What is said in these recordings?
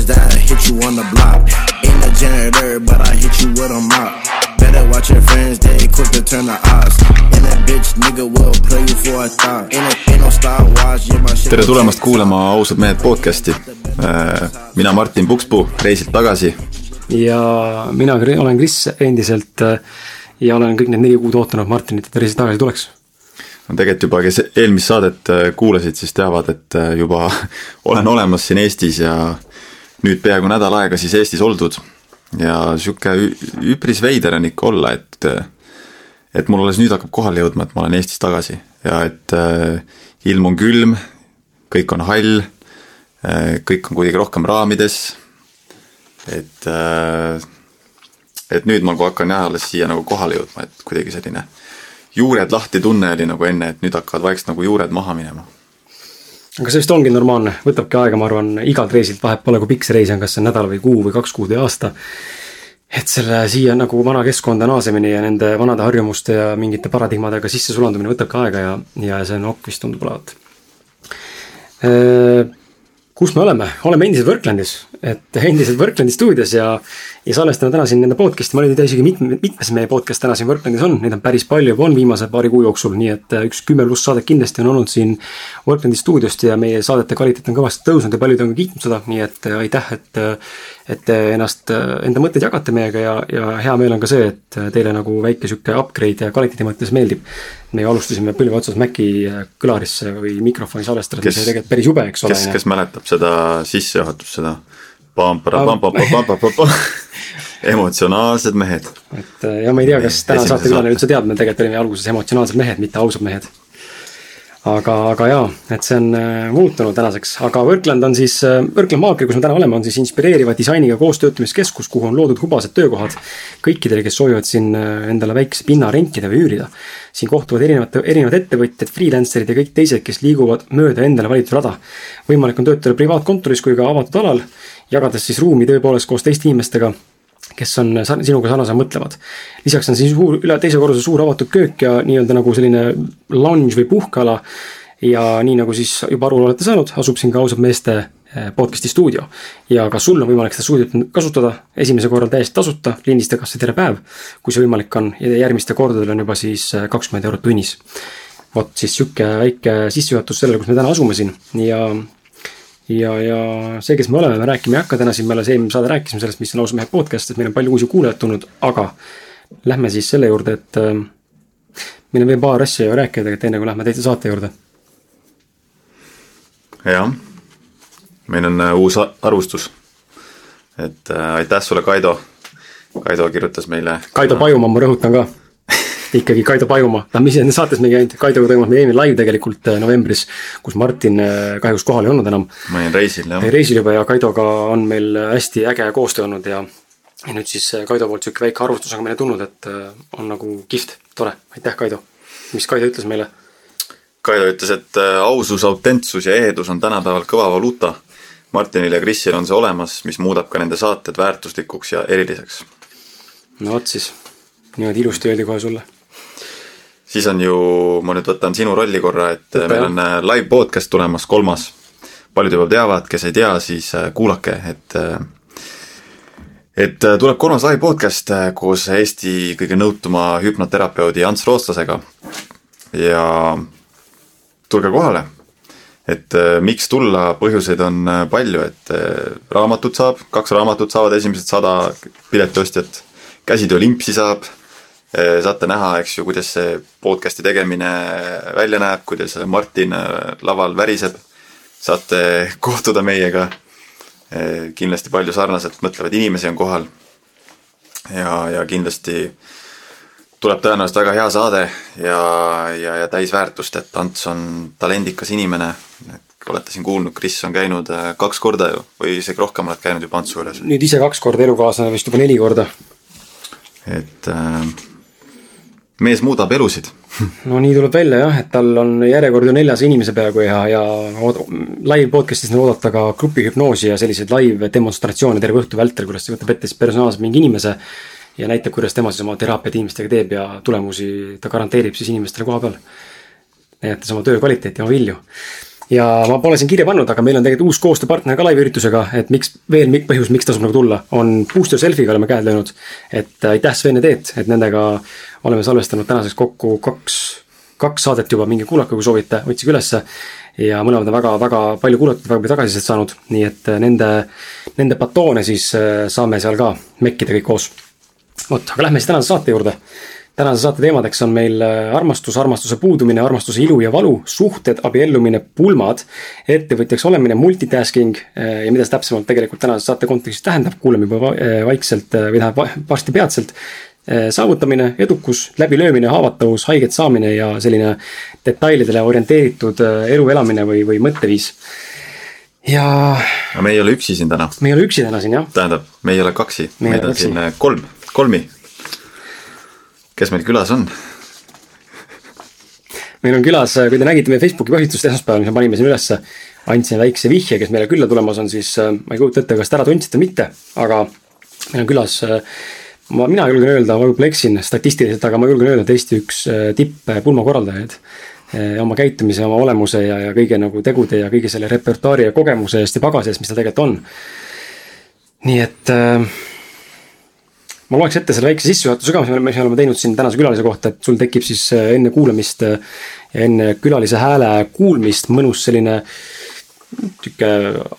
bitches that hit you on the block. Ain't a janitor, but I hit you with a mop. Better watch your friends, they quick to turn the odds. And that bitch nigga will play you for a thought. Ain't, a, ain't no Star Wars, yeah, my shit. tere tulemast kuulama Ausad mehed podcasti. mina Martin Pukspuu, reisilt tagasi. ja mina olen Kris endiselt äh, ja olen kõik need neli kuud ootanud Martinit, et ta reisilt tagasi tuleks no tegelikult juba, kes eelmist saadet äh, kuulasid, siis teavad, et äh, juba olen olemas siin Eestis ja nüüd peaaegu nädal aega siis Eestis oldud. ja sihuke üpris veider on ikka olla, et, et mul alles nüüd hakkab kohale jõudma, et ma olen Eestis tagasi ja et äh, ilm on külm, kõik on hall äh,, kõik on kuidagi rohkem raamides. et äh,, et nüüd ma hakkan jah alles siia nagu kohale jõudma, et kuidagi selline juured lahti tunne oli nagu enne, et nüüd hakkavad vaikselt nagu juured maha minema. Aga see vist ongi normaalne, võtabki aega, ma arvan, igalt reisilt vahet pole, kui pikk see reis on, kas see on nädal või kuu või kaks kuud või aasta. et selle siia nagu vana keskkonda naasemine ja nende vanade harjumuste ja mingite paradigmadega sisse sulandumine võtabki aega ja, ja see nokk vist tundub olevat. Kus me oleme, oleme endiselt Worklandis, et endiselt Worklandi stuudios ja, ja salvestame täna siin nende podcast'i, ma nüüd ei tea isegi mitme, mitmes meie podcast täna siin Worklandis on, neid on päris palju juba on viimase paari kuu jooksul, nii et äh, üks kümme pluss saadet kindlasti on olnud siin Worklandi stuudiost ja meie saadete kvaliteet on kõvasti tõusnud ja paljud on ka kiitnud seda, nii et äh, aitäh, et äh, et te ennast, enda mõtteid jagate meiega ja, ja hea meel on ka see, et teile nagu väike sihuke upgrade kvaliteedi mõttes meeldib. me alustasime põlve otsas Maci kõlarisse või mikrofoni salvestada, mis oli tegelikult päris jube, eks ole. kes, kes mäletab seda sissejuhatust, seda emotsionaalsed mehed. et ja ma ei tea, kas täna saatekülaline üldse teab, me tegelikult olime alguses emotsionaalsed mehed, mitte ausad mehed. Aga, aga jaa, et see on äh, muutunud tänaseks, aga Workland on siis, äh, Workland Maakri, kus me täna oleme, on siis inspireeriva disainiga koostöötamiskeskus, kuhu on loodud hubased töökohad kõikidele, kes soovivad siin endale väikese pinna rentida või üürida. siin kohtuvad erinevate, erinevad ettevõtjad, freelancer'id ja kõik teised, kes liiguvad mööda endale valitud rada. võimalik on töötada privaatkontoris kui ka avatud alal jagades siis ruumi tõepoolest koos teiste inimestega, kes on sinuga sarnaselt mõtlevad. lisaks on siis suur, üle teise korruse suur avatud köök ja nii-öelda nagu selline lounge või puhkeala. ja nii nagu siis juba aru olete saanud, asub siin ka ausad meeste eh, podcast'i stuudio. ja ka sul on võimalik seda stuudiot kasutada esimesel korral täiesti tasuta, lindista kas või terve päev, kui see võimalik on ja järgmistel kordadel on juba siis eh, kakskümmend eurot tunnis. vot siis sihuke väike sissejuhatus sellele, kus me täna asume siin ja ja, ja see, kes me oleme, me rääkima ei hakka täna siin, me alles eelmine saade rääkisime sellest, mis on Ausad mehed podcast, et meil on palju uusi kuulajaid tulnud, aga lähme siis selle juurde, et äh, meil on veel paar asja ju rääkida enne kui lähme teise saate juurde. jah, meil on äh, uus arvustus. et äh, aitäh sulle, Kaido. Kaido kirjutas meile. Kaido Pajumaa, ma rõhutan ka ikkagi Kaido Pajumaa, noh, mis nendes saates me ei käinud, Kaidoga toimus meie eelmine live tegelikult äh, novembris, kus Martin äh, kahjuks kohal ei olnud enam. ma olin reisil, jah. reisil juba ja Kaidoga on meil hästi äge koostöö olnud ja ja nüüd siis äh, Kaido poolt sihuke väike arvustus on meile tulnud, et on nagu kihvt, tore, aitäh, Kaido. mis Kaido ütles meile? Kaido ütles, et ausus, autentsus ja ehedus on tänapäeval kõva valuuta. Martinil ja Krisil on see olemas, mis muudab ka nende saated väärtuslikuks ja eriliseks. no vot siis, niimoodi ilusti öeldi kohe sulle siis on ju, ma nüüd võtan sinu rolli korra, et Võtta, meil on. Äh, live podcast tulemas, kolmas. paljud juba teavad, kes ei tea, siis äh, kuulake, et äh, et tuleb kolmas live podcast koos Eesti kõige nõutuma hüpnoterapeudi Ants Rootslasega. ja tulge kohale. et miks tulla, põhjuseid on palju, et raamatut saab, kaks raamatut saavad esimesed sada piletiostjat, käsitöö limpsi saab saate näha, eks ju, kuidas see podcast'i tegemine välja näeb, kuidas Martin äh, laval väriseb. saate kohtuda meiega. Äh, kindlasti palju sarnaselt mõtlevaid inimesi on kohal. ja, ja kindlasti tuleb tõenäoliselt väga hea saade ja, ja, ja täis väärtust, et Ants on talendikas inimene. olete siin kuulnud, Kris on käinud kaks korda ju või isegi rohkem oled käinud juba Antsu juures. nüüd ise kaks korda, elukaaslane vist juba neli korda. et äh, mees muudab elusid. no nii tuleb välja jah, et tal on järjekord ju neljas inimese peaaegu ja, ja live podcast'is on oodata ka grupihüpnoosi ja selliseid live demonstratsioone terve õhtu vältel, kuidas ta võtab ette siis personaalselt mingi inimese. ja näitab, kuidas tema siis oma teraapiat inimestega teeb ja tulemusi ta garanteerib siis inimestele koha peal. näidates oma töö kvaliteeti, oma vilju. Ja ma pole siin kirja pannud, aga meil on tegelikult uus koostööpartner ka live üritusega, et miks, veel põhjus, miks tasub nagu tulla, on Booster Selfie'ga oleme käed löönud. et aitäh Sven ja Teet, et nendega oleme salvestanud tänaseks kokku kaks, kaks saadet juba, minge kuulake, kui soovite, otsige ülesse. ja mõlemad on väga-väga palju kuulatud, väga palju tagasisidet saanud, nii et nende, nende batoone siis saame seal ka mekkida kõik koos. vot, aga lähme siis tänase saate juurde tänase saate teemadeks on meil äh, armastus, armastuse puudumine, armastuse ilu ja valu, suhted, abiellumine, pulmad, ettevõtjaks olemine, multitasking äh, ja mida see täpsemalt tegelikult tänase saate kontekstis tähendab, kuuleme juba äh, vaikselt või tähendab varsti peatselt. saavutamine, edukus, läbilöömine, haavatavus, haiget saamine ja selline detailidele orienteeritud elu elamine või, või mõtteviis ja. aga me ei ole üksi siin täna. me ei ole üksi täna siin jah. tähendab, me ei ole kaksi, meid on siin kolm, kolmi kes meil külas on? meil on külas, kui te nägite meie Facebooki postitust esmaspäeval, mis me panime siin ülesse, andsin väikse vihje, kes meile külla tulemas on, siis äh, ma ei kujuta ette, kas te ära tundsite või mitte, aga meil on külas äh, ma, mina julgen öelda, ma võib-olla eksin statistiliselt, aga ma julgen öelda, et Eesti üks äh, tipp pulmakorraldajaid. oma käitumise, oma olemuse ja, ja kõige nagu tegude ja kõige selle repertuaari ja kogemuse eest ja pagasi eest, mis ta tegelikult on. nii et äh, ma loeks ette selle väikse sissejuhatuse ka, mis me oleme teinud siin tänase külalise kohta, et sul tekib siis äh, enne kuulamist äh, ja enne külalise hääle kuulmist mõnus selline sihuke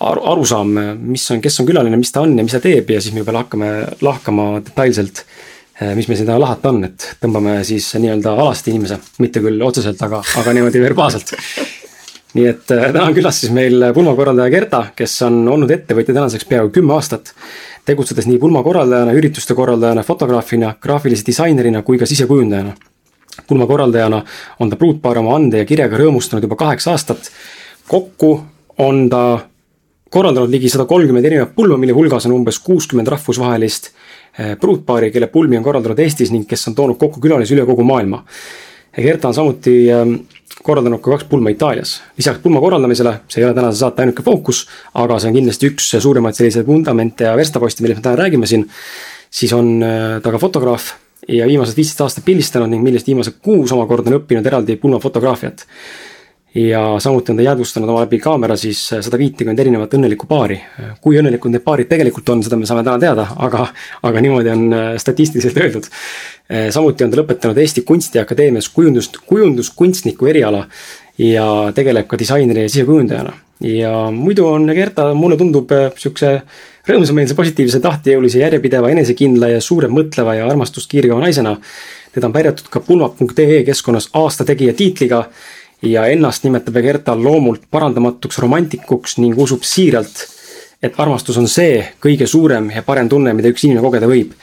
aru, arusaam, mis on, kes on külaline, mis ta on ja mis ta teeb ja siis me juba hakkame lahkama detailselt, äh, mis meil siin täna lahata on, et tõmbame siis nii-öelda alasti inimese, mitte küll otseselt, aga, aga niimoodi verbaalselt. Nii et täna on külas siis meil pulmakorraldaja Gerta, kes on olnud ettevõtja tänaseks peaaegu kümme aastat tegutsedes nii pulmakorraldajana, ürituste korraldajana, fotograafina, graafilise disainerina kui ka sisekujundajana. pulmakorraldajana on ta pruutpaari oma ande ja kirjaga rõõmustanud juba kaheksa aastat. kokku on ta korraldanud ligi sada kolmkümmend erinevat pulma, mille hulgas on umbes kuuskümmend rahvusvahelist eh, pruutpaari, kelle pulmi on korraldatud Eestis ning kes on toonud kokku külalisi üle kogu maailma. Gerta on samuti ehm, korraldanud ka kaks pulma Itaalias. lisaks pulma korraldamisele, see ei ole tänase saate ainuke fookus, aga see on kindlasti üks suuremaid selliseid vundamente ja verstaposte, millest me täna räägime siin. siis on äh, ta ka fotograaf ja viimased viisteist aastat pildistanud ning millest viimased kuus omakorda on õppinud eraldi pulmafotograafiat ja samuti on ta jäädvustanud oma läbi kaamera siis sada viitekümmet erinevat õnnelikku paari. kui õnnelikud need paarid tegelikult on, seda me saame täna teada, aga, aga niimoodi on äh, statistiliselt öeldud. Äh, samuti on ta lõpetanud Eesti Kunstiakadeemias kujundust, kujunduskunstniku eriala ja tegeleb ka disaineri ja sisekujundajana. ja muidu on Gerta, mulle tundub äh, sihukese rõõmsameelse, positiivse, tahtejõulise, järjepideva, enesekindla ja suurelt mõtleva ja armastust kiirgava naisena. teda on pärjatud ka pulma.ee keskkonnas aasta tegija tiitliga ja ennast nimetab Egerta loomult parandamatuks romantikuks ning usub siiralt, et armastus on see kõige suurem ja parem tunne, mida üks inimene kogeda võib.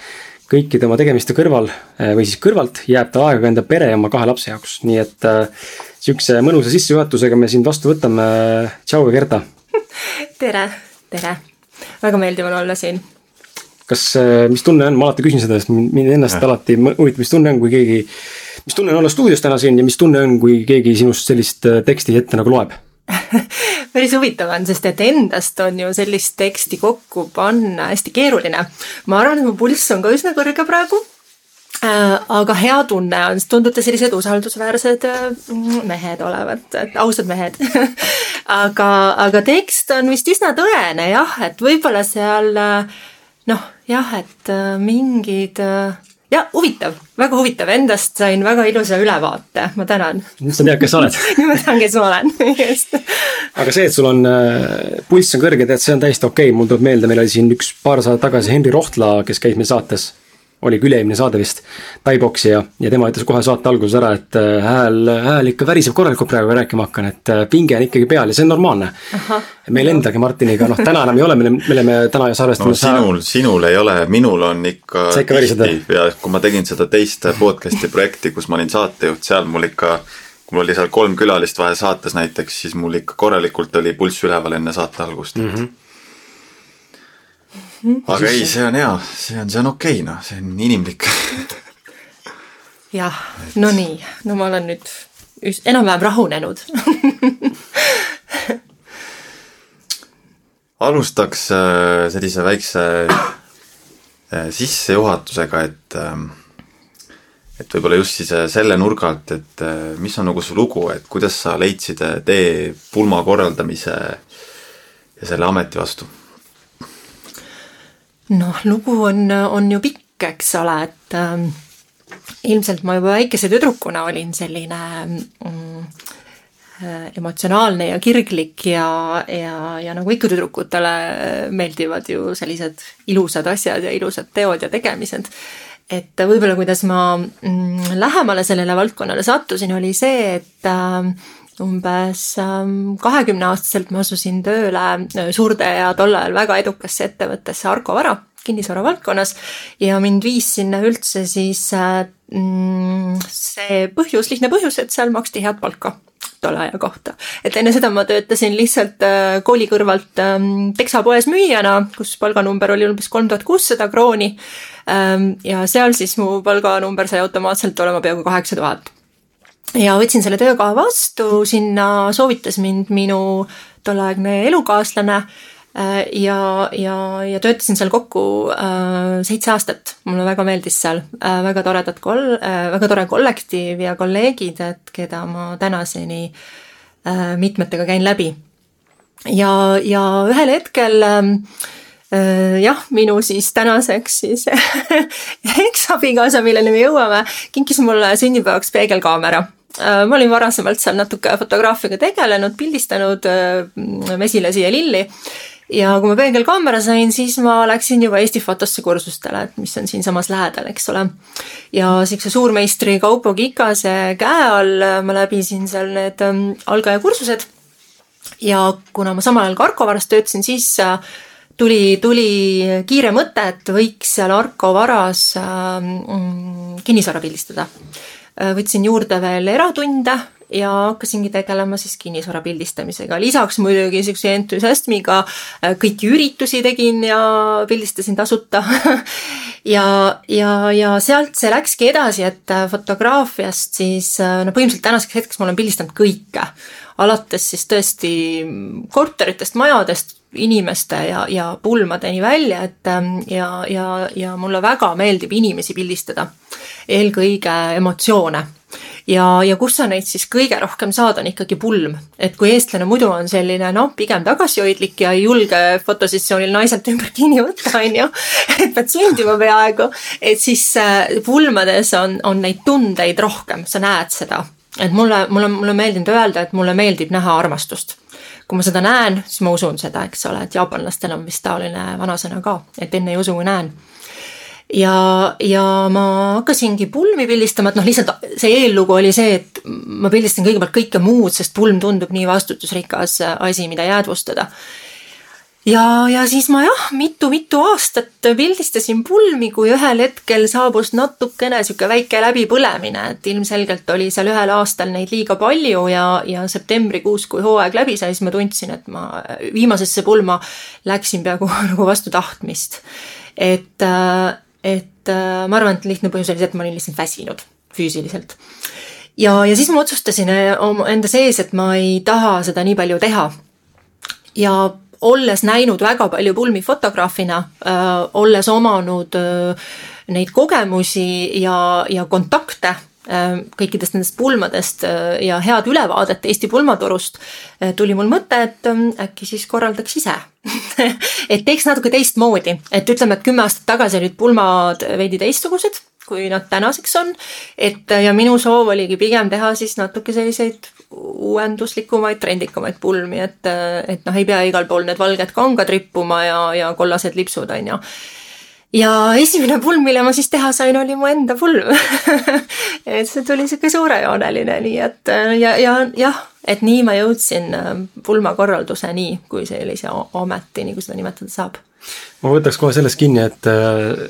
kõikide oma tegemiste kõrval eh, või siis kõrvalt jääb ta aega ka enda pere ja oma kahe lapse jaoks, nii et äh, sihukese mõnusa sissejuhatusega me sind vastu võtame. tšau, Egerta. tere, tere, väga meeldiv on olla siin kas, äh, mis tunne on, ma alati küsin seda, sest mind ennast alati huvitab, mis tunne on, kui keegi mis tunne on olla stuudios täna siin ja mis tunne on, kui keegi sinust sellist äh, teksti ette nagu loeb päris huvitav on, sest et endast on ju sellist teksti kokku panna hästi keeruline. ma arvan, et mu pulss on ka üsna kõrge praegu äh,. aga hea tunne on, sest tundute sellised usaldusväärsed äh, mehed olevat, ausad mehed aga, aga tekst on vist üsna tõene jah, et võib-olla seal noh, jah, et mingid äh, ja huvitav, väga huvitav, endast sain väga ilusa ülevaate, ma tänan. nüüd sa tead, kes sa oled nüüd ma tean, kes ma olen, just. aga see, et sul on äh, pulss on kõrge, tead, see on täiesti okei okay., mul tuleb meelde, meil oli siin üks paar saadet tagasi Henri Rohtla, kes käis meil saates oli küll eelmine saade vist, Tai-Boksi ja, ja tema ütles kohe saate alguses ära, et äh, hääl, hääl ikka väriseb korralikult praegu, kui rääkima hakkan, et äh, pinge on ikkagi peal ja see on normaalne. meil endalgi Martiniga, noh täna enam ei ole, me oleme täna ju salvestanud no, sinul, sinul ei ole, minul on ikka sa ikka värised või? ja kui ma tegin seda teist podcast'i projekti, kus ma olin saatejuht, seal mul ikka kui mul oli seal kolm külalist vahel saates näiteks, siis mul ikka korralikult oli pulss üleval enne saate algust mm. -hmm aga ei, see on hea, see on, see on okei okay,, noh, see on inimlik. Jah, no nii, no ma olen nüüd enam-vähem rahunenud. Alustaks äh, sellise väikse äh, sissejuhatusega, et ähm, et võib-olla just siis äh, selle nurga alt, et mis on nagu su lugu, et kuidas sa leidsid tee pulma korraldamise ja selle ameti vastu? Noh, lugu on, on ju pikk, eks ole, et äh, ilmselt ma juba väikese tüdrukuna olin selline mm, Äh, emotsionaalne ja kirglik ja, ja, ja nagu ikka tüdrukutele meeldivad ju sellised ilusad asjad ja ilusad teod ja tegemised. et võib-olla, kuidas ma mm, lähemale sellele valdkonnale sattusin, oli see, et äh, umbes ähm, kahekümneaastaselt ma asusin tööle äh, suurde ja tol ajal väga edukasse ettevõttesse Arko Vara kinnisvara valdkonnas ja mind viis sinna üldse siis mm, see põhjus, lihtne põhjus, et seal maksti head palka tolle aja kohta. et enne seda ma töötasin lihtsalt äh, kooli kõrvalt ähm, teksapoes müüjana, kus palganumber oli umbes kolm tuhat kuussada krooni. Ähm, ja seal siis mu palganumber sai automaatselt olema peaaegu kaheksa tuhat. Ja võtsin selle töökoha vastu, sinna soovitas mind minu tolleaegne elukaaslane Äh, ja, ja, ja töötasin seal kokku äh, seitse aastat, mulle väga meeldis seal äh,, väga toredad kol- äh,, väga tore kollektiiv ja kolleegid, et keda ma tänaseni äh, mitmetega käin läbi. ja, ja ühel hetkel ähm, äh, jah, minu siis tänaseks siis eksabikaasa, milleni me jõuame, kinkis mulle sünnipäevaks peegelkaamera ma olin varasemalt seal natuke fotograafiaga tegelenud, pildistanud äh, mesilasi ja lilli ja kui ma peegelkaamera sain, siis ma läksin juba Eesti fotosse kursustele, et mis on siinsamas lähedal, eks ole. ja siukse suurmeistri Kaupo Kikase käe all ma läbisin seal need ähm, algajakursused. ja kuna ma samal ajal ka Arko varas töötasin, siis äh, tuli, tuli kiire mõte, et võiks seal Arko varas äh, kinnisvara pildistada. Äh, võtsin juurde veel eratunde ja hakkasingi tegelema siis kinnisvara pildistamisega, lisaks muidugi niisuguse entusiasmiga äh, kõiki üritusi tegin ja pildistasin tasuta. Ja, ja, ja sealt see läkski edasi, et äh, fotograafiast siis no põhimõtteliselt tänaseks hetkeks ma olen pildistanud kõike, alates siis tõesti korteritest, majadest, inimeste ja, ja pulmadeni välja, et ähm, ja, ja, ja mulle väga meeldib inimesi pildistada. eelkõige emotsioone ja, ja kus sa neid siis kõige rohkem saad, on ikkagi pulm. et kui eestlane muidu on selline noh, pigem tagasihoidlik ja ei julge fotosessioonil naiselt ümber kinni võtta, on ju, et pead sundima peaaegu, et siis äh, pulmades on, on neid tundeid rohkem, sa näed seda. et mulle, mulle, mulle meeldinud öelda, et mulle meeldib näha armastust kui ma seda näen, siis ma usun seda, eks ole, et jaapanlastel on vist taoline vanasõna ka, et enne ei usu, kui näen ja, ja ma hakkasingi pulmi pildistama, et noh, lihtsalt see eellugu oli see, et ma pildistan kõigepealt kõike muud, sest pulm tundub nii vastutusrikas asi, mida jäädvustada. Ja, ja siis ma jah, mitu-mitu aastat pildistasin pulmi, kui ühel hetkel saabus natukene sihuke väike läbipõlemine, et ilmselgelt oli seal ühel aastal neid liiga palju ja, ja septembrikuus, kui hooaeg läbi sai, siis ma tundsin, et ma viimasesse pulma läksin peaaegu nagu vastu tahtmist. et äh, et äh, ma arvan, et lihtne põhjus oli see, et ma olin lihtsalt väsinud füüsiliselt. ja, ja siis ma otsustasin äh, oma enda sees, et ma ei taha seda nii palju teha. ja olles näinud väga palju pulmi fotograafina äh,, olles omanud äh, neid kogemusi ja, ja kontakte Äh, kõikidest nendest pulmadest ja head ülevaadet Eesti pulmaturust, äh, tuli mul mõte, et ähm, äkki siis korraldaks ise et teeks natuke teistmoodi, et ütleme, et kümme aastat tagasi olid pulmad veidi teistsugused, kui nad tänaseks on. et ja minu soov oligi pigem teha siis natuke selliseid uuenduslikumaid, trendikamaid pulmi, et, et noh, ei pea igal pool need valged kangad rippuma ja, ja kollased lipsud, on ju ja esimene pulm, mille ma siis teha sain, oli mu enda pulm et see tuli sihuke suurejooneline, nii et ja, ja jah, et nii ma jõudsin äh, pulmakorralduseni kui sellise ametini, kui seda nimetada saab. ma võtaks kohe sellest kinni, et äh,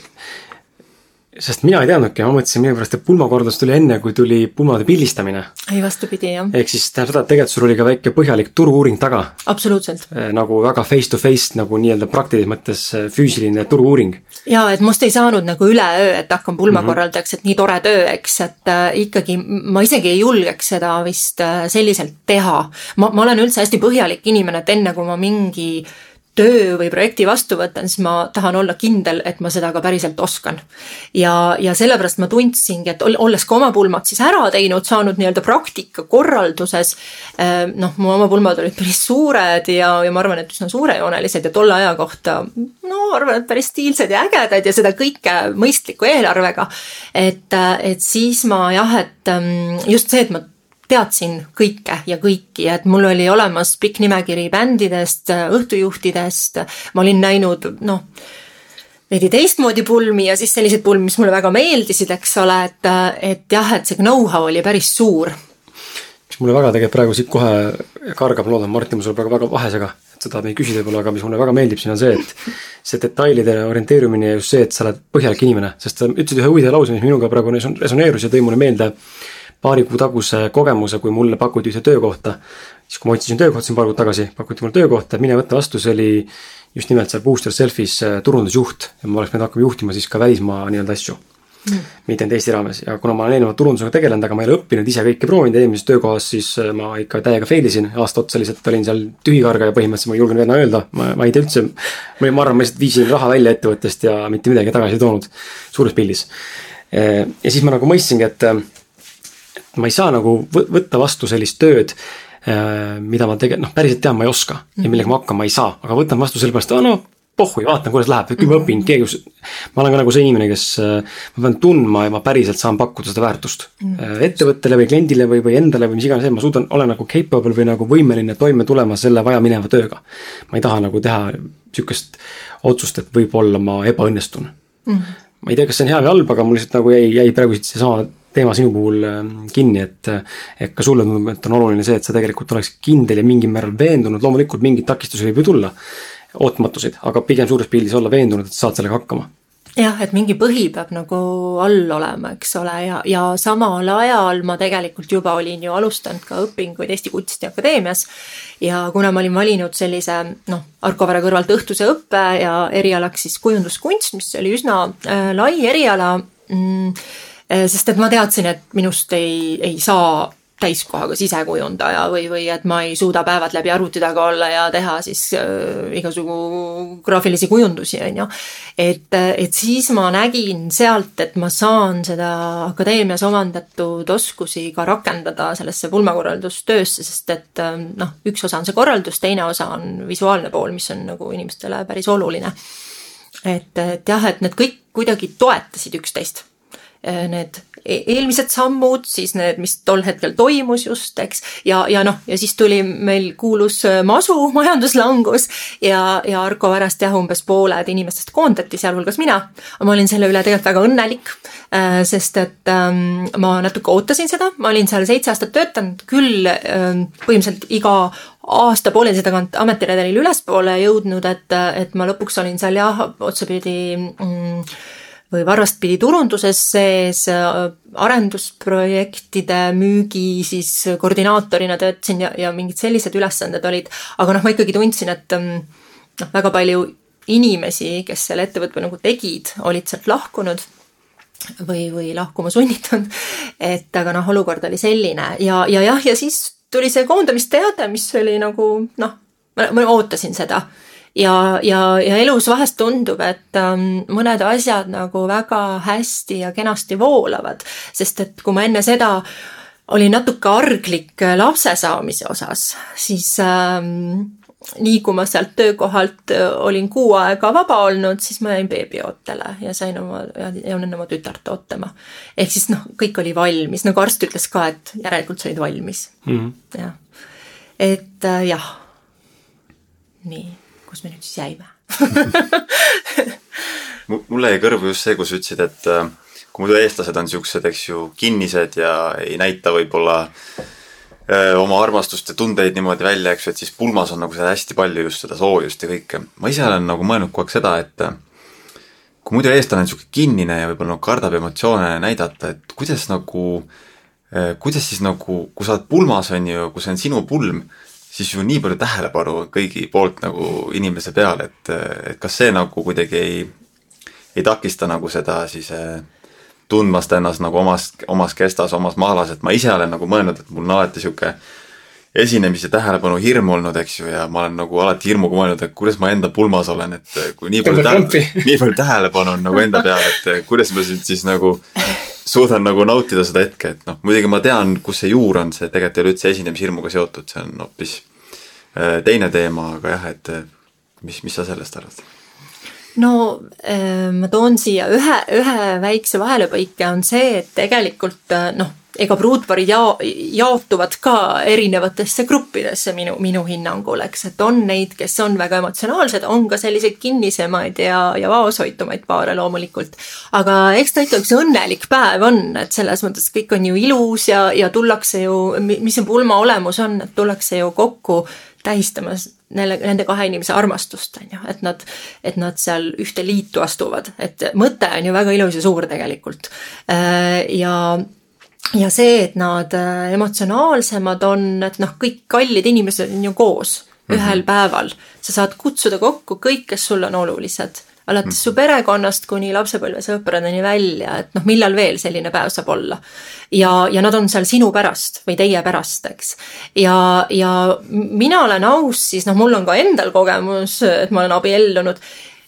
sest mina ei teadnudki, ma mõtlesin millegipärast, et pulmakordus tuli enne, kui tuli pulmade pildistamine. ei, vastupidi, jah. ehk siis tähendab seda, et tegelikult sul oli ka väike põhjalik turu-uuring taga. absoluutselt. Eh, nagu väga face to face nagu nii-öelda praktilises mõttes eh, füüsiline turu-uuring. jaa, et must ei saanud nagu üleöö, et hakkan pulmakorraldajaks mm, -hmm. et nii tore töö, eks, et äh, ikkagi ma isegi ei julgeks seda vist äh, selliselt teha. ma, ma olen üldse hästi põhjalik inimene, et enne kui ma mingi töö või projekti vastu võtan, siis ma tahan olla kindel, et ma seda ka päriselt oskan. ja, ja sellepärast ma tundsingi, et olles ka oma pulmad siis ära teinud, saanud nii-öelda praktika korralduses, eh, noh, mu oma pulmad olid päris suured ja, ja ma arvan, et üsna suurejoonelised ja tolle aja kohta no arvan, et päris stiilsed ja ägedad ja seda kõike mõistliku eelarvega. et, et siis ma jah, et mm, just see, et ma teadsin kõike ja kõiki, et mul oli olemas pikk nimekiri bändidest, õhtujuhtidest, ma olin näinud noh, veidi teistmoodi pulmi ja siis selliseid pulmi, mis mulle väga meeldisid, eks ole, et, et jah, et see know-how oli päris suur. mis mulle väga tegelikult praegu siit kohe kargab, loodan, Martin, ma sulle praegu väga vahe sega, et sa tahad neid küsida võib-olla, aga mis mulle väga meeldib siin on see, et see detailide orienteerumine ja just see, et sa oled põhjalik inimene, sest sa ütlesid ühe huvitava lause, mis minuga praegu resoneerus ja tõi mulle meelde paari kuu taguse kogemuse, kui mulle pakuti ühte töökohta. siis, kui ma otsisin töökohta siin paar kuud tagasi, pakuti mulle töökohta, mine võta vastu, see oli just nimelt seal Booster Selfis äh, turundusjuht ja ma oleks pidanud hakkama juhtima siis ka välismaa nii-öelda asju mm.. mitte ainult Eesti raames ja kuna ma olen eelnevalt turundusega tegelenud, aga ma ei ole õppinud ise kõike proovinud eelmises töökohas, siis äh, ma ikka täiega fail isin, aasta otsa lihtsalt olin seal tühikargaja põhimõtteliselt, ma ei julgenud enam öelda, ma, ma ei tea üldse. ma arvan, ma lihtsalt viisin raha välja ettevõttest ja mitte midagi tagasi ei toonud, suures pildis. Äh, ja siis ma nagu mõistsingi, et ma ei saa nagu võtta vastu sellist tööd, äh, mida ma tegelikult noh, päriselt tean, ma ei oska ja mhm. millega ma hakkama ei saa, aga võtan vastu sellepärast, no pohhui, vaatan, kuidas läheb, küll ma õpin, keegi, ma olen ka nagu see inimene, kes, äh, ma pean tundma ja ma päriselt saan pakkuda seda väärtust mm. ettevõttele või kliendile või, või endale või mis iganes, ma suudan, olen nagu capable või nagu võimeline toime tulema selle vajamineva tööga. ma ei taha nagu teha sihukest otsust, et võib-olla ma ebaõnnestun mm. Ma ei tea, kas see on hea või halb, aga mul lihtsalt nagu jäi, jäi praegu siit seesama teema sinu puhul ähm, kinni, et et ka sulle tundub, et on oluline see, et sa tegelikult oleks kindel ja mingil määral veendunud, loomulikult mingeid takistusi võib ju tulla, ootamatusid, aga pigem suures pildis olla veendunud, et sa saad sellega hakkama jah, et mingi põhi peab nagu all olema, eks ole, ja, ja samal ajal ma tegelikult juba olin ju alustanud ka õpinguid Eesti Kunstiakadeemias. ja kuna ma olin valinud sellise noh, Arko Vare kõrvalt õhtuse õppe ja erialaks siis kujunduskunst, mis oli üsna äh, lai eriala mm,, Äh, sest et ma teadsin, et minust ei, ei saa täiskohaga sisekujundaja või, või et ma ei suuda päevad läbi arvuti taga olla ja teha siis äh, igasugu graafilisi kujundusi, on ju. et, et siis ma nägin sealt, et ma saan seda akadeemias omandatud oskusi ka rakendada sellesse pulmakorraldustöösse, sest et äh, noh, üks osa on see korraldus, teine osa on visuaalne pool, mis on nagu inimestele päris oluline. et, et jah, et need kõik kuidagi toetasid üksteist Äh, need e-, eelmised sammud, siis need, mis tol hetkel toimus just, eks. ja, ja noh, ja siis tuli meil kuulus äh, masu majanduslangus ja, ja Arko Varast jah, umbes pooled inimestest koondati, sealhulgas mina. ma olin selle üle tegelikult väga õnnelik, äh, sest et ähm, ma natuke ootasin seda, ma olin seal seitse aastat töötanud, küll ähm, põhimõtteliselt iga aasta pooleteise tagant ametiredelil ülespoole jõudnud, et, et ma lõpuks olin seal jah, otsapidi mm, või varvast pidi turunduses sees, arendusprojektide müügi siis koordinaatorina töötasin ja, ja mingid sellised ülesanded olid, aga noh, ma ikkagi tundsin, et mm, noh, väga palju inimesi, kes selle ettevõtte nagu tegid, olid sealt lahkunud või, või lahkuma sunnitud. et aga noh, olukord oli selline. Ja, ja jah, ja siis tuli see koondamisteade, mis oli nagu noh, ma ootasin seda ja, ja, ja elus vahest tundub, et ähm, mõned asjad nagu väga hästi ja kenasti voolavad, sest et kui ma enne seda olin natuke arglik lapse saamise osas, siis ähm, nii kui ma sealt töökohalt äh, olin kuu aega vaba olnud, siis ma jäin beebiootele ja sain oma, jään oma tütart ootama. ehk siis noh, kõik oli valmis, nagu arst ütles ka, et järelikult sa olid valmis mm. -hmm. jah, et äh, jah, nii kus me nüüd siis jäime mulle jäi kõrvu just see, kus sa ütlesid, et äh, kui muidu eestlased on siuksed, eks ju, kinnised ja ei näita võib-olla äh, oma armastust ja tundeid niimoodi välja, eks ju, et siis pulmas on nagu seda hästi palju just seda soojust ja kõike. ma ise olen nagu mõelnud kogu aeg seda, et äh, kui muidu eestlane on sihuke kinnine ja võib-olla nagu kardab emotsioone näidata, et kuidas nagu, kuidas siis nagu, kui sa oled pulmas, on ju, kui see on sinu pulm, siis ju nii palju tähelepanu kõigi poolt nagu inimese peale, et, et kas see nagu kuidagi ei, ei takista nagu seda siis eh, tundmast ennast nagu omas, omas kestas, omas mahlas, et ma ise olen nagu mõelnud, et mul on alati sihuke esinemise tähelepanu hirm olnud, eks ju, ja ma olen nagu alati hirmuga mõelnud, et kuidas ma enda pulmas olen, et kui nii palju, nii palju tähelepanu on nagu enda peal, et kuidas ma siis, siis nagu suudan nagu nautida seda hetke, et noh, muidugi ma tean, kus see juur on, see tegelikult ei ole üldse esinemishirmuga seotud, see on hoopis äh, teine teema, aga jah, et mis, mis sa sellest arvad? no äh, ma toon siia ühe, ühe väikse vahelepõike on see, et tegelikult noh ega pruutparid jao-, jaotuvad ka erinevatesse gruppidesse minu, minu hinnangul, eks, et on neid, kes on väga emotsionaalsed, on ka selliseid kinnisemaid ja, ja vaoshoitumaid paare loomulikult. aga eks ta ikka üks õnnelik päev on, et selles mõttes kõik on ju ilus ja, ja tullakse ju, mis see pulma olemus on, et tullakse ju kokku tähistamas neile, nende kahe inimese armastust, on ju, et nad, et nad seal ühte liitu astuvad, et mõte on ju väga ilus ja suur tegelikult. Äh, ja ja see, et nad äh, emotsionaalsemad on, et noh, kõik kallid inimesed on ju koos mm -hmm. ühel päeval. sa saad kutsuda kokku kõik, kes sulle on olulised, alates mm -hmm. su perekonnast kuni lapsepõlvesõpradeni välja, et noh, millal veel selline päev saab olla. ja, ja nad on seal sinu pärast või teie pärast, eks. ja, ja mina olen aus, siis noh, mul on ka endal kogemus, et ma olen abiellunud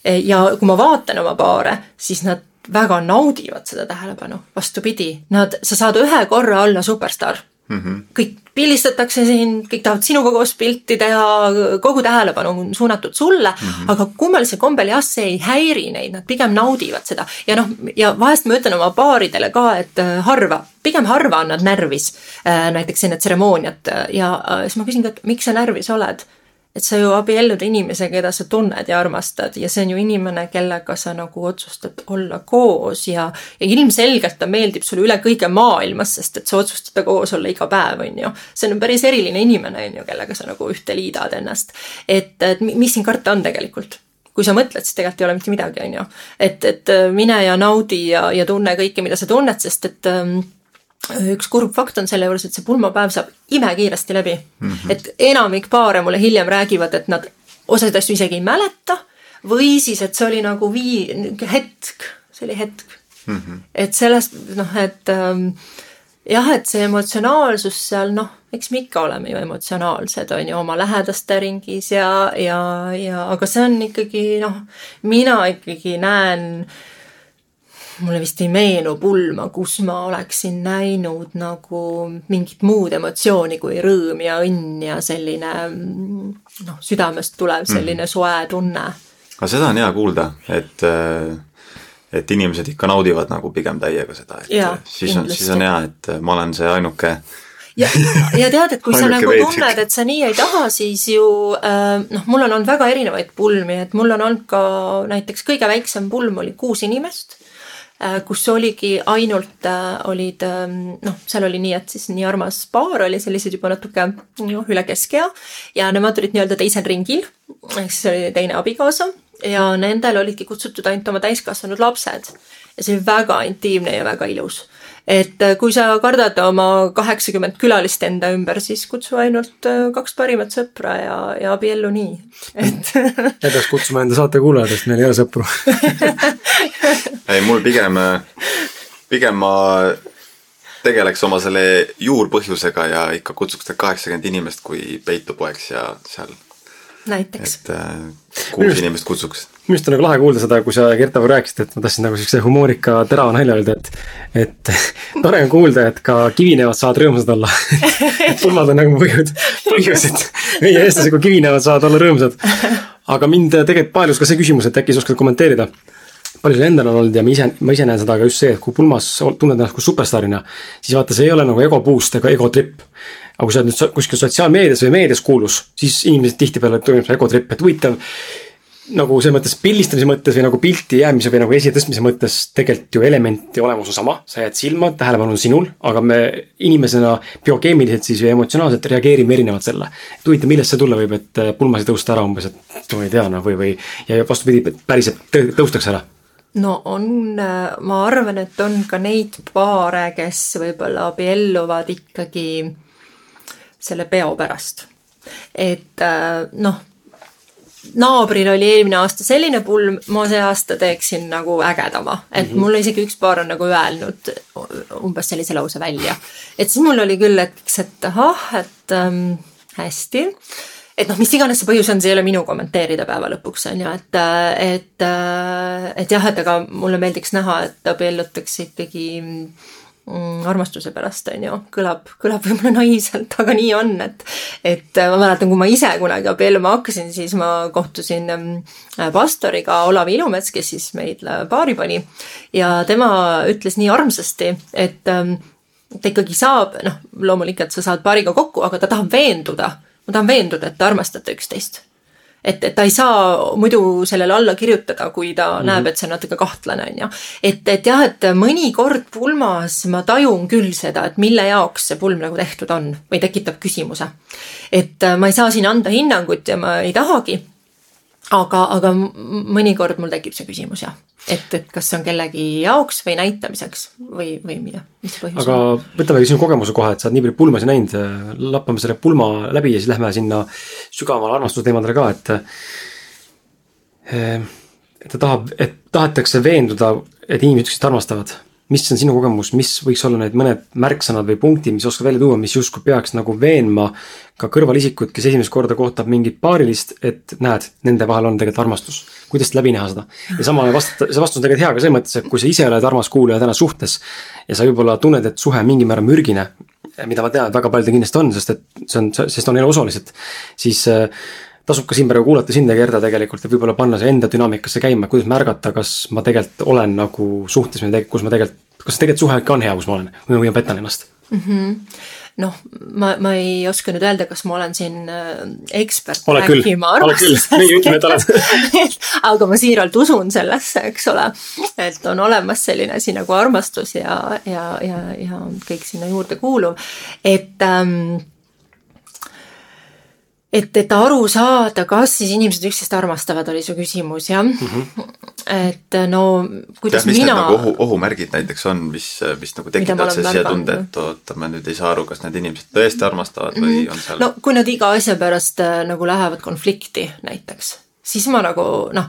ja kui ma vaatan oma paare, siis nad väga naudivad seda tähelepanu, vastupidi, nad, sa saad ühe korra olla superstaar mm. -hmm. kõik pildistatakse sind, kõik tahavad sinuga koos pilti teha, kogu tähelepanu on suunatud sulle mm, -hmm. aga kummalisel kombel jah, see ei häiri neid, nad pigem naudivad seda. ja noh, ja vahest ma ütlen oma paaridele ka, et äh, harva, pigem harva on nad närvis äh, näiteks enne tseremooniat ja äh, siis ma küsin ka, et miks sa närvis oled et sa ju abiellud inimesega, keda sa tunned ja armastad ja see on ju inimene, kellega sa nagu otsustad olla koos ja, ja ilmselgelt ta meeldib sulle üle kõige maailmas, sest et sa otsustad temaga koos olla iga päev, on ju. see on päris eriline inimene, on ju, kellega sa nagu ühte liidad ennast. et, et mis siin karta on tegelikult? kui sa mõtled, siis tegelikult ei ole mitte midagi, on ju. et, et mine ja naudi ja, ja tunne kõike, mida sa tunned, sest et ähm, üks kurb fakt on selle juures, et see pulmapäev saab imekiiresti läbi mm. -hmm. et enamik paare mulle hiljem räägivad, et nad osasid asju isegi ei mäleta või siis, et see oli nagu vii-, hetk, see oli hetk mm. -hmm. et sellest noh, et ähm, jah, et see emotsionaalsus seal noh, eks me ikka oleme ju emotsionaalsed, on ju, oma lähedaste ringis ja, ja, ja aga see on ikkagi noh, mina ikkagi näen äh, mulle vist ei meenu pulma, kus ma oleksin näinud nagu mingit muud emotsiooni kui rõõm ja õnn ja selline noh, südamest tulev selline mm. soe tunne. aga seda on hea kuulda, et et inimesed ikka naudivad nagu pigem täiega seda, et ja, siis on, siis on hea, et ma olen see ainuke ja, ja tead, et kui sa nagu tunned, et sa nii ei taha, siis ju äh, noh, mul on olnud väga erinevaid pulmi, et mul on olnud ka näiteks kõige väiksem pulm oli kuus inimest Äh, kus oligi ainult, äh, olid ähm, noh, seal oli nii, et siis nii armas paar oli sellised juba natuke noh, üle keskea. Ja nemad olid nii-öelda teisel ringil, ehk siis oli teine abikaasa. Ja nendel olidki kutsutud ainult oma täiskasvanud lapsed. ja see oli väga intiimne ja väga ilus et äh, kui sa kardad oma kaheksakümmend külalist enda ümber, siis kutsu ainult äh, kaks parimat sõpra ja, ja abiellu nii, et ei peaks kutsuma enda saate kuulajad, sest meil ei ole sõpru ei, mul pigem, pigem ma tegeleks oma selle juurpõhjusega ja ikka kutsuks need kaheksakümmend inimest, kui peitu poeks ja seal näiteks. et äh, kuus Minust, inimest kutsuks. Minu arust on nagu lahe kuulda seda, kui sa Gertaga rääkisid, et ma tahtsin nagu siukse humoorika terava nalja öelda, et, et tore on kuulda, et ka kivinevad saavad rõõmsad olla et pulmad on nagu põhjus, põhjus, et meie eestlased, kui kivinevad, saavad olla rõõmsad. aga mind tegelikult paelus ka see küsimus, et äkki sa oskad kommenteerida palju sul endal on olnud ja ma ise, ma ise näen seda ka just see, et kui pulmas tunned ennast kui superstaarina, siis vaata, see ei ole nagu ego boost ega ego trip aga kui sa oled nüüd kuskil sotsiaalmeedias või meedias kuulus, siis inimesed tihtipeale tunneb see egotripp, et huvitav. Nagu selles mõttes pildistamise mõttes või nagu pilti jäämise või nagu esiletõstmise mõttes tegelikult ju elementi olemus on sama, sa jääd silma, tähelepanu on sinul, aga me inimesena biokeemiliselt siis või emotsionaalselt reageerime erinevalt selle. et huvitav, millest see tulla võib, et pulmas ei tõusta ära umbes, et ma ei tea noh, või, või ja vastupidi, päriselt tõustakse ära no on, ma arvan, et on ka neid paare, kes võib-olla abielluvad ikkagi selle peo pärast. et äh, noh, naabril oli eelmine aasta selline pulm, ma see aasta teeksin nagu ägedama, et mm -hmm. mulle isegi üks paar on nagu öelnud umbes sellise lause välja. et siis mul oli küll hetkeks, et ahah, et ähm, hästi et noh, mis iganes see põhjus on, see ei ole minu kommenteerida päeva lõpuks on ju, et, et, et jah, et aga mulle meeldiks näha, et abiellutakse ikkagi mm, armastuse pärast, on ju, kõlab, kõlab võib-olla naiivselt, aga nii on, et et ma mäletan, kui ma ise kunagi abielluma hakkasin, siis ma kohtusin mm, pastoriga Olav Ilumets, kes siis meid paari pani. Ja tema ütles nii armsasti, et mm, ta ikkagi saab, noh, loomulikult sa saad paariga kokku, aga ta tahab veenduda. Ma tahan veenduda, et te armastate üksteist. Et, et ta ei saa muidu sellele alla kirjutada, kui ta mm -hmm. näeb, et see on natuke kahtlane, on ju. et, et jah, et mõnikord pulmas ma tajun küll seda, et mille jaoks see pulm nagu tehtud on või tekitab küsimuse. et ma ei saa siin anda hinnangut ja ma ei tahagi aga, aga mõnikord mul tekib see küsimus jah, et, et kas see on kellegi jaoks või näitamiseks või, või mida, mis põhjus aga on? võtamegi sinu kogemuse kohe, et sa oled nii palju pulmasid näinud, lappame selle pulma läbi ja siis lähme sinna sügavamale armastusteemadele ka, et eh, et ta tahab, et tahetakse veenduda, et inimesed üksteist armastavad mis on sinu kogemus, mis võiks olla need mõned märksõnad või punktid, mis oskad välja tuua, mis justkui peaks nagu veenma ka kõrvalisikut, kes esimest korda kohtab mingit paarilist, et näed, nende vahel on tegelikult armastus. kuidas läbi näha seda? ja sama vastata, see vastus on tegelikult hea ka selles mõttes, et kui sa ise oled armas kuulaja täna suhtes ja sa võib-olla tunned, et suhe mingil määral mürgine, mida ma tean, et väga paljudel kindlasti on, sest et see on, sest on eluosalised, siis äh, tasub ka siin praegu kuulata sind ja Gerda tegelikult ja võib-olla panna see enda dünaamikasse käima, kuidas märgata, kas ma tegelikult olen nagu suhtes kus ma tegelikult, kas tegelikult suhe ikka on hea, kus ma olen? Või ma petan ennast? Mm. -hmm noh, ma, ma ei oska nüüd öelda, kas ma olen siin äh, ekspert ole rääkima armastusest. meie ütleme, et oled. Aga ma siiralt usun sellesse, eks ole, et on olemas selline asi nagu armastus ja, ja, ja, ja kõik sinna juurde kuuluv, et ähm, et, et aru saada, kas siis inimesed üksteist armastavad, oli su küsimus, jah mm? -hmm. et no kuidas ja, mis mina. Nagu ohu, ohumärgid näiteks on, mis, mis nagu tekitavad see sisetunde, et oota, ma nüüd ei saa aru, kas need inimesed tõesti armastavad või mm -hmm. on seal. no kui nad iga asja pärast äh, nagu lähevad konflikti näiteks siis ma nagu noh,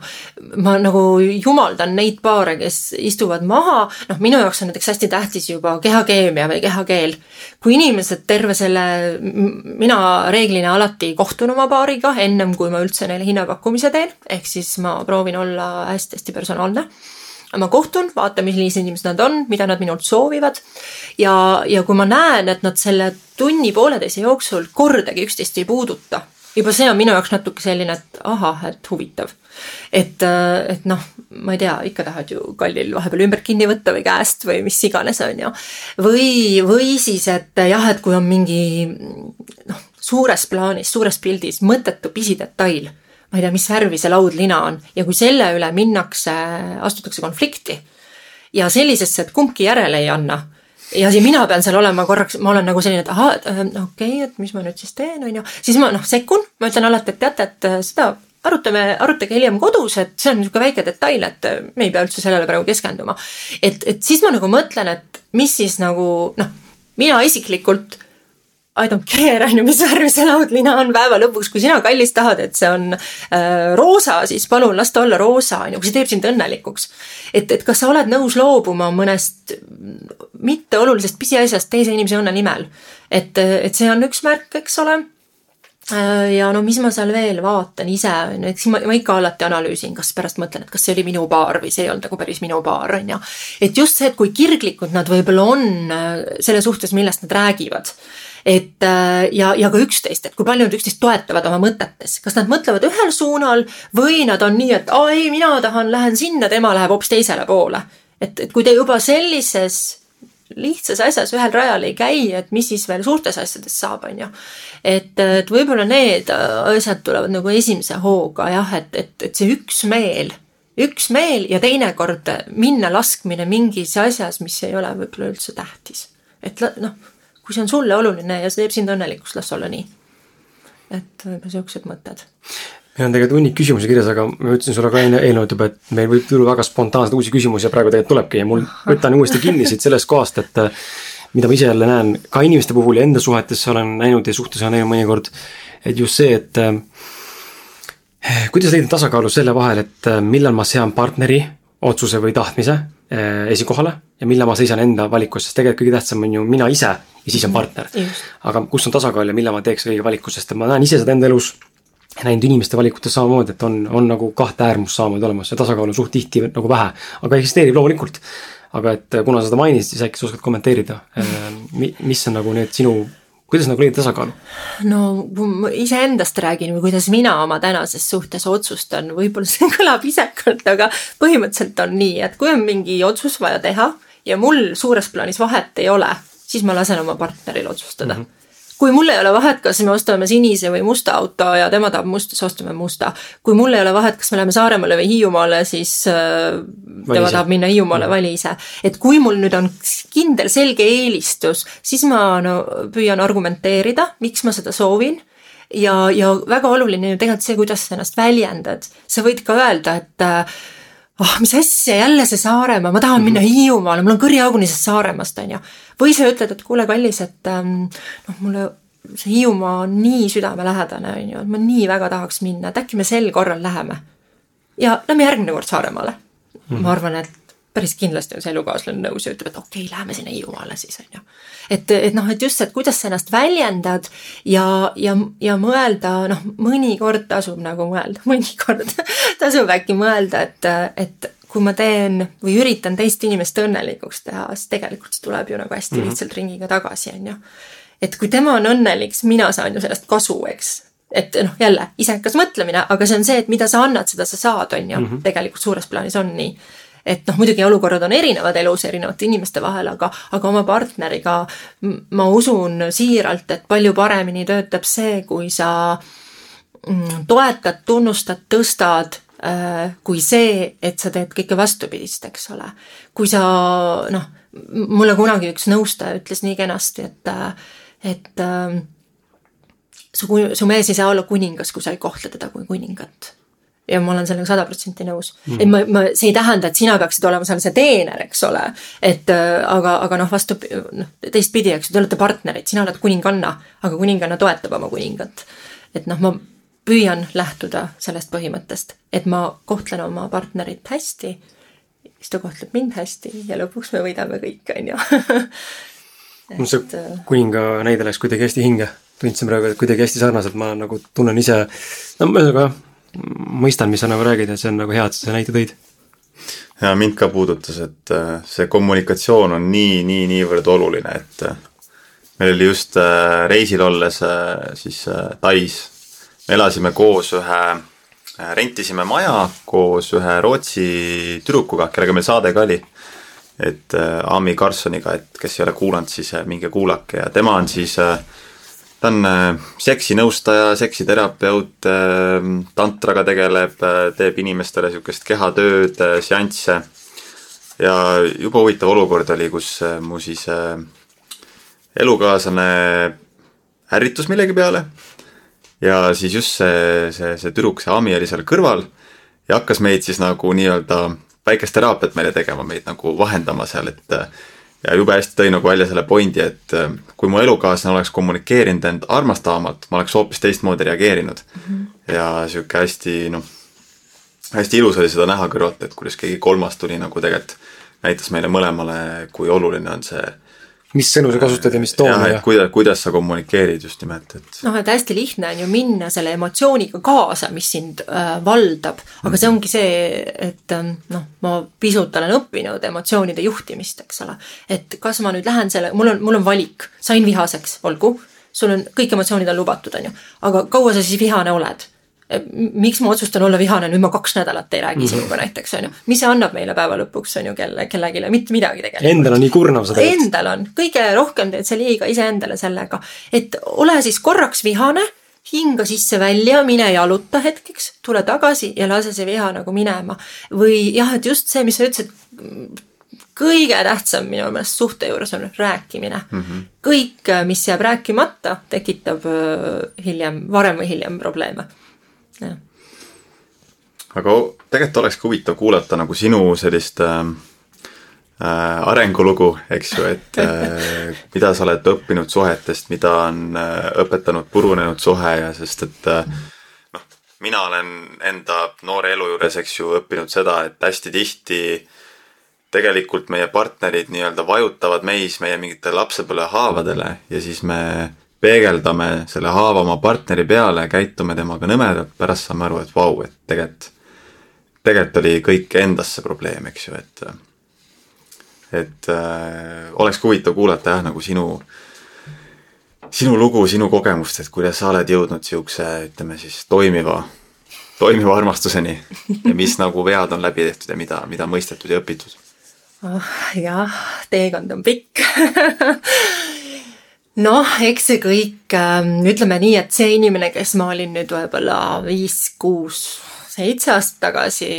ma nagu jumaldan neid paare, kes istuvad maha, noh, minu jaoks on näiteks hästi tähtis juba kehakeemia või kehakeel. kui inimesed terve selle, mina reeglina alati kohtun oma paariga ennem, kui ma üldse neile hinnapakkumise teen, ehk siis ma proovin olla hästi-hästi personaalne. Ma kohtun, vaatan, millised inimesed nad on, mida nad minult soovivad. Ja, ja kui ma näen, et nad selle tunni-pooleteise jooksul kordagi üksteist ei puuduta juba see on minu jaoks natuke selline, et ahah, et huvitav. et, äh, et noh, ma ei tea, ikka tahad ju kallil vahepeal ümbert kinni võtta või käest või mis iganes, on ju. või, või siis, et jah, et kui on mingi noh, suures plaanis, suures pildis mõttetu pisidetail, ma ei tea, mis värvi see laudlina on ja kui selle üle minnakse, astutakse konflikti ja sellisesse, et kumbki järele ei anna ja siis mina pean seal olema korraks, ma olen nagu selline, et ahah, et äh, okei okay,, et mis ma nüüd siis teen, on ju. siis ma noh, sekkun, ma ütlen alati, et teate, et äh, seda arutame, arutage hiljem kodus, et see on niisugune väike detail, et äh, me ei pea üldse sellele praegu keskenduma. et, et siis ma nagu mõtlen, et mis siis nagu noh, mina isiklikult I don't care, on ju, mis värvi see laudlina on päeva lõpuks, kui sina, kallis, tahad, et see on äh, roosa, siis palun las ta olla roosa, on ju, kui see teeb sind õnnelikuks. et, et kas sa oled nõus loobuma mõnest mitteolulisest pisiasjast teise inimese õnne nimel. et, et see on üks märk, eks ole äh, ja no mis ma seal veel vaatan ise, on ju, eks ma, ma ikka alati analüüsin, kas pärast mõtlen, et kas see oli minu paar või see ei olnud nagu päris minu paar, on ju. et just see, et kui kirglikud nad võib-olla on äh, selle suhtes, millest nad räägivad et äh, ja, ja ka üksteist, et kui palju nad üksteist toetavad oma mõtetes, kas nad mõtlevad ühel suunal või nad on nii, et aa ei, mina tahan, lähen sinna, tema läheb hoopis teisele poole. et, et kui te juba sellises lihtsas asjas ühel rajal ei käi, et mis siis veel suurtes asjades saab, on ju. et, et võib-olla need asjad tulevad nagu esimese hooga jah, et, et, et see üksmeel, üksmeel ja teinekord minna laskmine mingis asjas, mis ei ole võib-olla üldse tähtis. et noh kui see on sulle oluline ja see teeb sind õnnelikuks, las olla nii. et võib-olla siuksed mõtted. meil on tegelikult hunnik küsimusi kirjas, aga ma ütlesin sulle ka enne eelnevalt juba, et meil võib tulla väga spontaanseid uusi küsimusi ja praegu tegelikult tulebki ja mul võtan uuesti kinni siit sellest kohast, et mida ma ise jälle näen ka inimeste puhul ja enda suhetes olen näinud ja suhtes olen näinud mõnikord, et just see, et eh, kuidas leida tasakaalu selle vahel, et eh, millal ma sean partneri otsuse või tahtmise äh, esikohale ja millal ma seisan enda valikus, sest tegelikult kõige tähtsam on ju mina ise ja siis on partner. aga kus on tasakaal ja millal ma teeks õige valiku, sest ma näen ise seda enda elus näinud inimeste valikutes samamoodi, et on, on nagu kahte äärmust samamoodi olemas ja tasakaalu on suht tihti nagu vähe, aga eksisteerib loomulikult. aga et kuna sa seda mainisid, siis äkki sa oskad kommenteerida, mis on nagu need sinu kuidas nagu leida tasakaalu? no kui ma iseendast räägin või kuidas mina oma tänases suhtes otsustan, võib-olla see kõlab isekalt, aga põhimõtteliselt on nii, et kui on mingi otsus vaja teha ja mul suures plaanis vahet ei ole, siis ma lasen oma partneril otsustada mm. -hmm kui mul ei ole vahet, kas me ostame sinise või musta auto ja tema tahab musta, siis ostame musta. kui mul ei ole vahet, kas me läheme Saaremaale või Hiiumaale, siis äh, tema tahab minna Hiiumaale, vali ise. et kui mul nüüd on kindel selge eelistus, siis ma no püüan argumenteerida, miks ma seda soovin ja, ja väga oluline ju tegelikult see, kuidas sa ennast väljendad. sa võid ka öelda, et äh, oh, mis asja, jälle see Saaremaa, ma tahan mm -hmm. minna Hiiumaale, mul on kõriauguni sellest Saaremaast, on ju või sa ütled, et kuule, kallis, et ähm, noh, mulle see Hiiumaa on nii südamelähedane, on ju, et ma nii väga tahaks minna, et äkki me sel korral läheme. ja lähme järgmine kord Saaremaale mm. -hmm. ma arvan, et päris kindlasti on see elukaaslane nõus ja ütleb, et okei okay,, läheme sinna Hiiumaale siis on ju. et, et noh, et just et kuidas sa ennast väljendad ja, ja, ja mõelda, noh, mõnikord tasub nagu mõelda, mõnikord tasub äkki mõelda, et, et kui ma teen või üritan teist inimest õnnelikuks teha, siis tegelikult see tuleb ju nagu hästi mm -hmm. lihtsalt ringiga tagasi, on ju. et kui tema on õnnelik, siis mina saan ju sellest kasu, eks. et noh, jälle isekas mõtlemine, aga see on see, et mida sa annad, seda sa saad, on ju mm, -hmm. tegelikult suures plaanis on nii et noh, muidugi olukorrad on erinevad elus erinevate inimeste vahel, aga, aga oma partneriga ma usun siiralt, et palju paremini töötab see, kui sa mm, toetad, tunnustad, tõstad kui see, et sa teed kõike vastupidist, eks ole. kui sa noh, mulle kunagi üks nõustaja ütles nii kenasti, et, et äh, su, su mees ei saa olla kuningas, kui sa ei kohtle teda kui kuningat ja ma olen sellega sada protsenti nõus mm.. et ma, ma, see ei tähenda, et sina peaksid olema seal see teener, eks ole. et äh, aga, aga noh, vastu, noh teistpidi, eks ju, te olete partnerid, sina oled kuninganna, aga kuninganna toetab oma kuningat. et noh, ma püüan lähtuda sellest põhimõttest, et ma kohtlen oma partnerit hästi, siis ta kohtleb mind hästi ja lõpuks me võidame kõik, on ju. mul see äh, kuninga näide läks kuidagi hästi hinge, tundsin praegu, et kuidagi hästi sarnaselt, ma nagu tunnen ise, no ühesõnaga mõistan, mis sa nagu räägid ja see on nagu hea, et sa selle näite tõid. Ja mind ka puudutas, et äh, see kommunikatsioon on nii, nii, niivõrd oluline, et äh, meil oli just reisil olles siis Tais me elasime koos ühe, äh, rentisime maja koos ühe Rootsi tüdrukuga, kellega meil saade ka oli. et äh, Ami Karlssoniga, et kes ei ole kuulanud, siis äh, minge kuulake ja tema on siis ta on seksinõustaja, seksiterapeut, tantraga tegeleb, teeb inimestele niisugust kehatööd, seansse. ja jube huvitav olukord oli, kus mu siis elukaaslane ärritus millegi peale ja siis just see, see, see tüdruk, see Ami oli seal kõrval ja hakkas meid siis nagu nii-öelda väikest teraapiat meile tegema, meid nagu vahendama seal, et ja jube hästi tõi nagu välja selle pointi, et kui mu elukaaslane oleks kommunikeerinud end armastavamalt, ma oleks hoopis teistmoodi reageerinud mm. -hmm. ja sihuke hästi noh, hästi ilus oli seda näha kõrvalt, et kuidas keegi kolmas tuli nagu tegelikult näitas meile mõlemale, kui oluline on see mis sõnu sa kasutad ja mis tooni ja, kuidas, kuidas sa kommunikeerid just nimelt, et. noh, et hästi lihtne on ju minna selle emotsiooniga kaasa, mis sind äh, valdab, aga see ongi see, et ähm, noh, ma pisut olen õppinud emotsioonide juhtimist, eks ole. et kas ma nüüd lähen selle, mul on, mul on valik, sain vihaseks, olgu, sul on, kõik emotsioonid on lubatud, on ju, aga kaua sa siis vihane oled? Miks ma otsustan olla vihane, nüüd ma kaks nädalat ei räägi -hmm. sinuga näiteks, on ju. mis see annab meile päeva lõpuks, on ju, kelle, kellelegi, mitte midagi tegelikult. Endal on nii kurnav seda. Endal on, kõige rohkem teed sa liiga iseendale sellega, et ole siis korraks vihane, hinga sisse-välja, mine jaluta hetkeks, tule tagasi ja lase see viha nagu minema. või jah, et just see, mis sa ütlesid, kõige tähtsam minu meelest suhte juures on rääkimine mm. -hmm. kõik, mis jääb rääkimata, tekitab äh, hiljem, varem või hiljem probleeme aga tegelikult olekski huvitav kuulata nagu sinu sellist äh, äh, arengulugu, eks ju, et äh, mida sa oled õppinud suhetest, mida on äh, õpetanud purunenud suhe ja sest et äh, noh, mina olen enda noore elu juures, eks ju, õppinud seda, et hästi tihti tegelikult meie partnerid nii-öelda vajutavad meis meie mingitele lapsepõlvehaavadele ja siis me peegeldame selle haava oma partneri peale, käitume temaga nõmedalt, pärast saame aru, et vau, et tegelikult, tegelikult oli kõik endas see probleem, eks ju, et et äh, oleks huvitav kuulata jah, nagu sinu, sinu lugu, sinu kogemust, et kuidas sa oled jõudnud niisuguse, ütleme siis toimiva, toimiva armastuseni ja mis nagu vead on läbi tehtud ja mida, mida mõistetud ja õpitud oh,? jah, teekond on pikk noh, eks see kõik, ähm, ütleme nii, et see inimene, kes ma olin nüüd võib-olla viis, kuus, seitse aastat tagasi,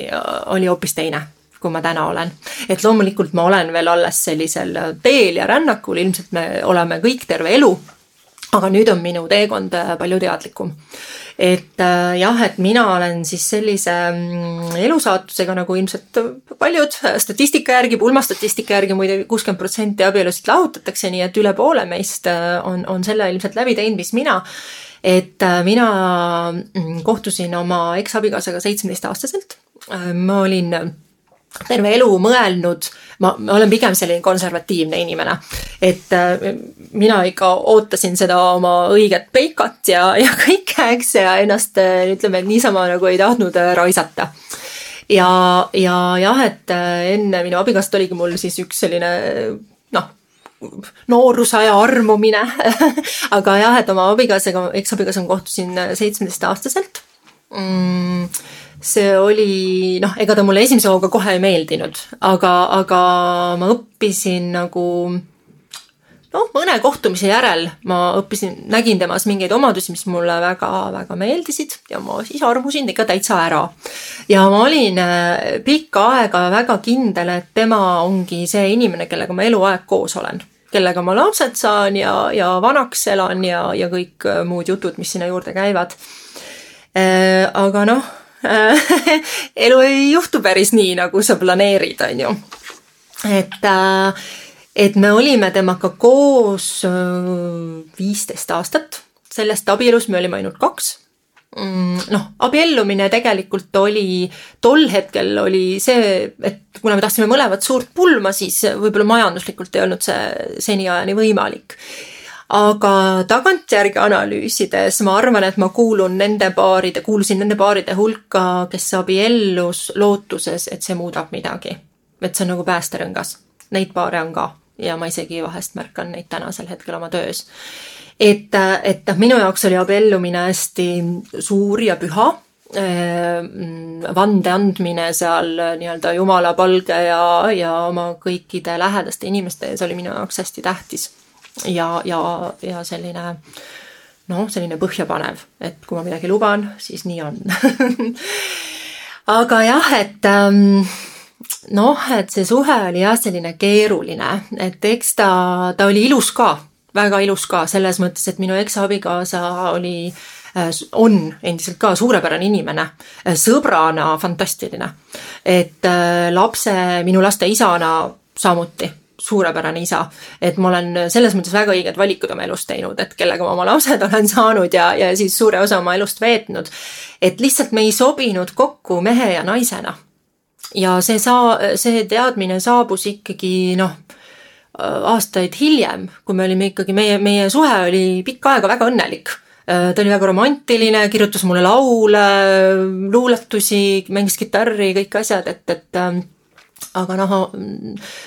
oli hoopis teine kui ma täna olen. et loomulikult ma olen veel alles sellisel teel ja rännakul, ilmselt me oleme kõik terve elu aga nüüd on minu teekond äh, palju teadlikum. et äh, jah, et mina olen siis sellise mm, elusaatusega nagu ilmselt paljud statistika järgi, pulmastatistika järgi muide kuuskümmend protsenti abielusid lahutatakse, nii et üle poole meist äh, on, on selle ilmselt läbi teinud, mis mina. et mina mm, kohtusin oma eksabikaasaga seitsmeteistaastaselt. ma olin terve elu mõelnud, ma, ma olen pigem selline konservatiivne inimene. et äh, mina ikka ootasin seda oma õiget peikat ja, ja kõike, eks, ja ennast äh, ütleme, et niisama nagu ei tahtnud äh, raisata. ja, ja jah, et enne minu abikaasat oligi mul siis üks selline noh, noorusaja armumine aga jah, et oma abikaasaga, eksabikaasaga kohtusin seitsmeteistaastaselt mm see oli noh, ega ta mulle esimese hooga kohe ei meeldinud, aga, aga ma õppisin nagu noh, mõne kohtumise järel ma õppisin, nägin temas mingeid omadusi, mis mulle väga-väga meeldisid ja ma siis armusin ikka täitsa ära. ja ma olin äh, pikka aega väga kindel, et tema ongi see inimene, kellega ma eluaeg koos olen kellega ma lapsed saan ja, ja vanaks elan ja, ja kõik äh, muud jutud, mis sinna juurde käivad. Äh, aga noh elu ei juhtu päris nii, nagu sa planeerid, on ju. et, äh, et me olime temaga koos äh, viisteist aastat, sellest abielus me olime ainult kaks. Mm, noh, abiellumine tegelikult oli, tol hetkel oli see, et kuna me tahtsime mõlemat suurt pulma, siis võib-olla majanduslikult ei olnud see seniajani võimalik aga tagantjärgi analüüsides ma arvan, et ma kuulun nende paaride, kuulusin nende paaride hulka, kes abiellus lootuses, et see muudab midagi. et see on nagu päästerõngas. Neid paare on ka ja ma isegi vahest märkan neid tänasel hetkel oma töös. et, et noh, minu jaoks oli abiellumine hästi suur ja püha vande andmine seal nii-öelda jumala palge ja, ja oma kõikide lähedaste inimeste ees oli minu jaoks hästi tähtis ja, ja, ja selline noh, selline põhjapanev, et kui ma midagi luban, siis nii on aga jah, et ähm, noh, et see suhe oli jah, selline keeruline, et eks ta, ta oli ilus ka, väga ilus ka selles mõttes, et minu eksabikaasa oli äh, on endiselt ka suurepärane inimene, äh, sõbrana fantastiline. et äh, lapse, minu laste isana samuti suurepärane isa. et ma olen selles mõttes väga õiged valikud oma elus teinud, et kellega ma oma lapsed olen saanud ja, ja siis suure osa oma elust veetnud. et lihtsalt me ei sobinud kokku mehe ja naisena. ja see saa-, see teadmine saabus ikkagi noh, aastaid hiljem, kui me olime ikkagi, meie, meie suhe oli pikka aega väga õnnelik ta oli väga romantiline, kirjutas mulle laule, luuletusi, mängis kitarri, kõik asjad, et, et aga noh,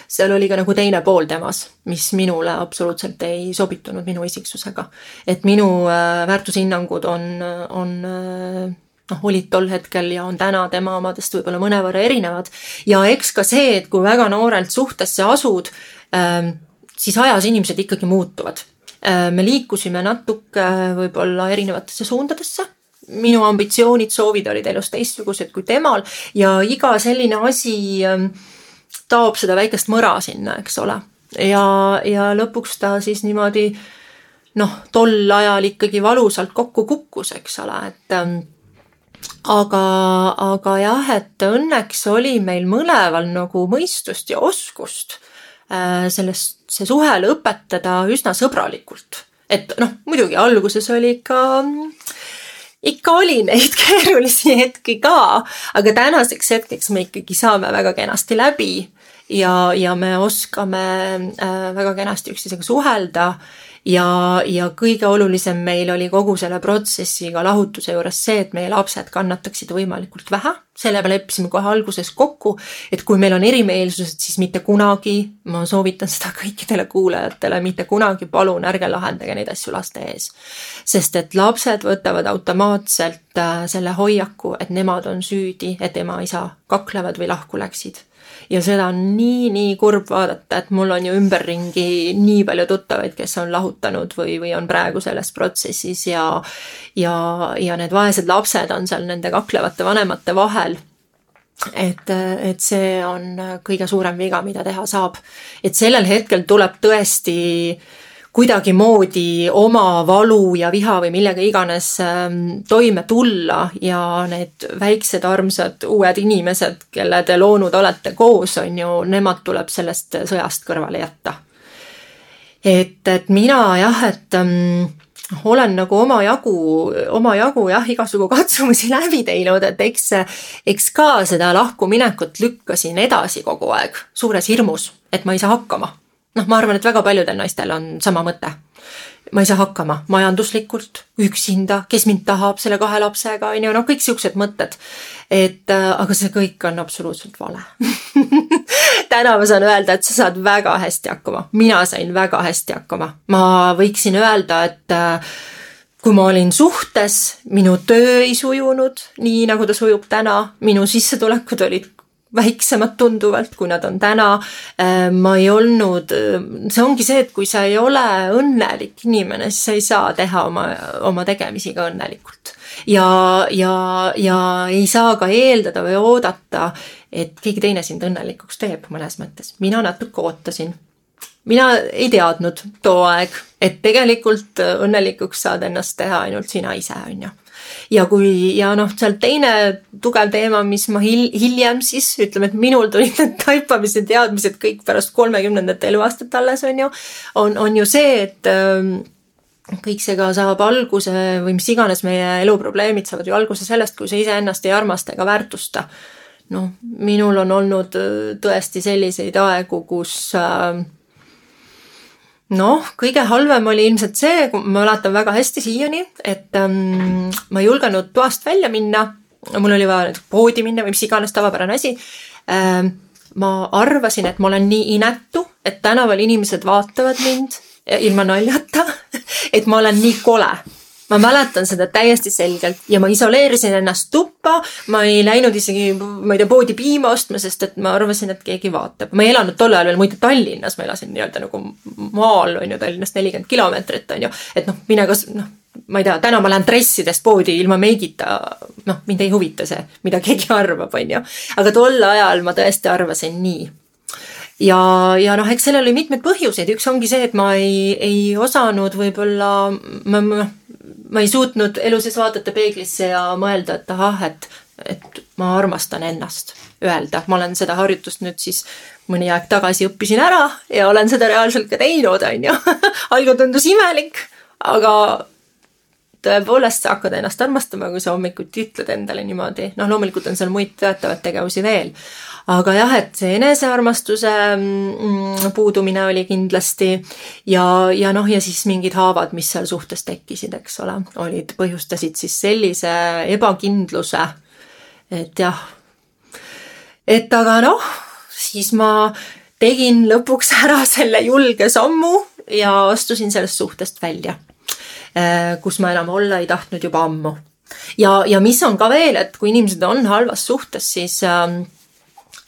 seal oli ka nagu teine pool temas, mis minule absoluutselt ei sobitunud minu isiksusega. et minu äh, väärtushinnangud on, on äh, noh, olid tol hetkel ja on täna tema omadest võib-olla mõnevõrra erinevad. ja eks ka see, et kui väga noorelt suhtesse asud, ähm, siis ajas inimesed ikkagi muutuvad. Äh, me liikusime natuke võib-olla erinevatesse suundadesse minu ambitsioonid, soovid olid elus teistsugused kui temal ja iga selline asi ähm, taob seda väikest mõra sinna, eks ole. ja, ja lõpuks ta siis niimoodi noh, tol ajal ikkagi valusalt kokku kukkus, eks ole, et ähm, aga, aga jah, et õnneks oli meil mõlemal nagu mõistust ja oskust äh, sellest, see suhe lõpetada üsna sõbralikult. et noh, muidugi alguses oli ikka ikka oli neid keerulisi hetki ka, aga tänaseks hetkeks me ikkagi saame väga kenasti läbi ja, ja me oskame äh, väga kenasti üksteisega suhelda ja, ja kõige olulisem meil oli kogu selle protsessiga lahutuse juures see, et meie lapsed kannataksid võimalikult vähe. selle me leppisime kohe alguses kokku, et kui meil on erimeelsused, siis mitte kunagi, ma soovitan seda kõikidele kuulajatele, mitte kunagi palun ärge lahendage neid asju laste ees. sest et lapsed võtavad automaatselt äh, selle hoiaku, et nemad on süüdi, et ema-isa kaklevad või lahku läksid ja seda on nii, nii kurb vaadata, et mul on ju ümberringi nii palju tuttavaid, kes on lahutanud või, või on praegu selles protsessis ja ja, ja need vaesed lapsed on seal nende kaklevate vanemate vahel et, et see on kõige suurem viga, mida teha saab. et sellel hetkel tuleb tõesti äh, kuidagimoodi oma valu ja viha või millega iganes ähm, toime tulla ja need väiksed armsad uued inimesed, kelle te loonud olete koos, on ju, nemad tuleb sellest sõjast kõrvale jätta. et, et mina jah, et ähm, olen nagu omajagu, omajagu jah, igasugu katsumusi läbi teinud, et eks, eks ka seda lahkuminekut lükkasin edasi kogu aeg suures hirmus, et ma ei saa hakkama noh, ma arvan, et väga paljudel naistel on sama mõte. ma ei saa hakkama majanduslikult, üksinda, kes mind tahab selle kahe lapsega, on ju, noh, kõik siuksed mõtted. et äh, aga see kõik on absoluutselt vale täna ma saan öelda, et sa saad väga hästi hakkama, mina sain väga hästi hakkama, ma võiksin öelda, et äh, kui ma olin suhtes, minu töö ei sujunud nii, nagu ta sujub täna, minu sissetulekud olid väiksemad tunduvalt, kui nad on täna. Äh, ma ei olnud, see ongi see, et kui sa ei ole õnnelik inimene, siis sa ei saa teha oma, oma tegemisi ka õnnelikult. ja, ja, ja ei saa ka eeldada või oodata, et keegi teine sind õnnelikuks teeb mõnes mõttes. mina natuke ootasin mina ei teadnud too aeg, et tegelikult õnnelikuks saad ennast teha ainult sina ise, on ju ja kui, ja noh, seal teine tugev teema, mis ma hil-, hiljem siis ütleme, et minul tulid need taipamise teadmised kõik pärast kolmekümnendat eluaastat alles, on ju, on, on ju see, et ähm, kõik see ka saab alguse või mis iganes meie eluprobleemid saavad ju alguse sellest, kui sa iseennast ei armasta ega väärtusta. noh, minul on olnud äh, tõesti selliseid aegu, kus äh, noh, kõige halvem oli ilmselt see, ma mäletan väga hästi siiani, et ähm, ma ei julgenud toast välja minna. mul oli vaja poodi minna või mis iganes tavapärane asi ähm,. ma arvasin, et ma olen nii inetu, et tänaval inimesed vaatavad mind ilma naljata et ma olen nii kole ma mäletan seda täiesti selgelt ja ma isoleerisin ennast tuppa, ma ei läinud isegi, ma ei tea, poodi piima ostma, sest et ma arvasin, et keegi vaatab. ma ei elanud tol ajal veel muide Tallinnas, ma elasin nii-öelda nagu maal, on ju, Tallinnast nelikümmend kilomeetrit, on ju. et noh, mine kas, noh, ma ei tea, täna ma lähen dressidest poodi ilma meigita, noh, mind ei huvita see, mida keegi arvab, on ju. aga tol ajal ma tõesti arvasin nii ja, ja noh, eks sellel oli mitmeid põhjuseid, üks ongi see, et ma ei, ei osanud võib-olla, ma, ma ma ei suutnud elu sees vaadata peeglisse ja mõelda, et ahah, et, et ma armastan ennast. Öelda, ma olen seda harjutust nüüd siis mõni aeg tagasi õppisin ära ja olen seda reaalselt ka teinud, on ju. algul tundus imelik, aga tõepoolest sa hakkad ennast armastama, kui sa hommikuti ütled endale niimoodi. noh, loomulikult on seal muid toetavaid tegevusi veel aga jah, et see enesearmastuse mm, puudumine oli kindlasti ja, ja noh, ja siis mingid haavad, mis seal suhtes tekkisid, eks ole, olid, põhjustasid siis sellise ebakindluse, et jah, et aga noh, siis ma tegin lõpuks ära selle julge sammu ja astusin sellest suhtest välja, äh, kus ma enam olla ei tahtnud juba ammu. ja, ja mis on ka veel, et kui inimesed on halvas suhtes, siis äh,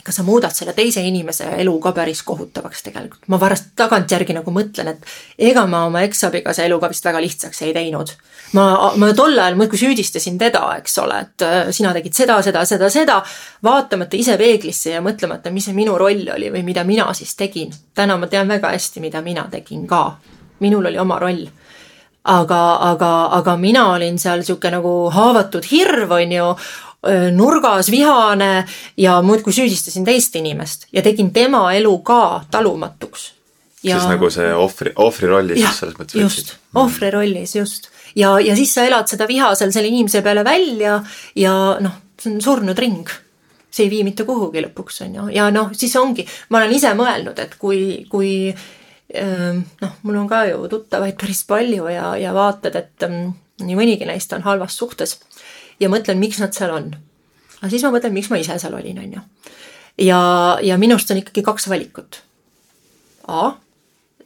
ega sa muudad selle teise inimese elu ka päris kohutavaks tegelikult. ma pärast tagantjärgi nagu mõtlen, et ega ma oma eksabikaasa elu ka vist väga lihtsaks ei teinud. ma, ma tol ajal muudkui süüdistasin teda, eks ole, et äh, sina tegid seda, seda, seda, seda, vaatamata ise peeglisse ja mõtlemata, mis see minu roll oli või mida mina siis tegin. täna ma tean väga hästi, mida mina tegin ka. minul oli oma roll aga, aga, aga mina olin seal sihuke nagu haavatud hirv, on ju, nurgas vihane ja muudkui süüdistasin teist inimest ja tegin tema elu ka talumatuks. ja... siis nagu see ohvri, ohvri rollis jah, selles mõttes. just, ohvri rollis, just. ja, ja siis sa elad seda viha seal selle inimese peale välja ja noh, see on surnud ring. see ei vii mitte kuhugi lõpuks, on ju, ja noh, siis ongi, ma olen ise mõelnud, et kui, kui noh, mul on ka ju tuttavaid päris palju ja, ja vaatad, et ähm, nii mõnigi neist on halvas suhtes ja mõtlen, miks nad seal on. aga siis ma mõtlen, miks ma ise seal olin, on ju. ja, ja minust on ikkagi kaks valikut. A,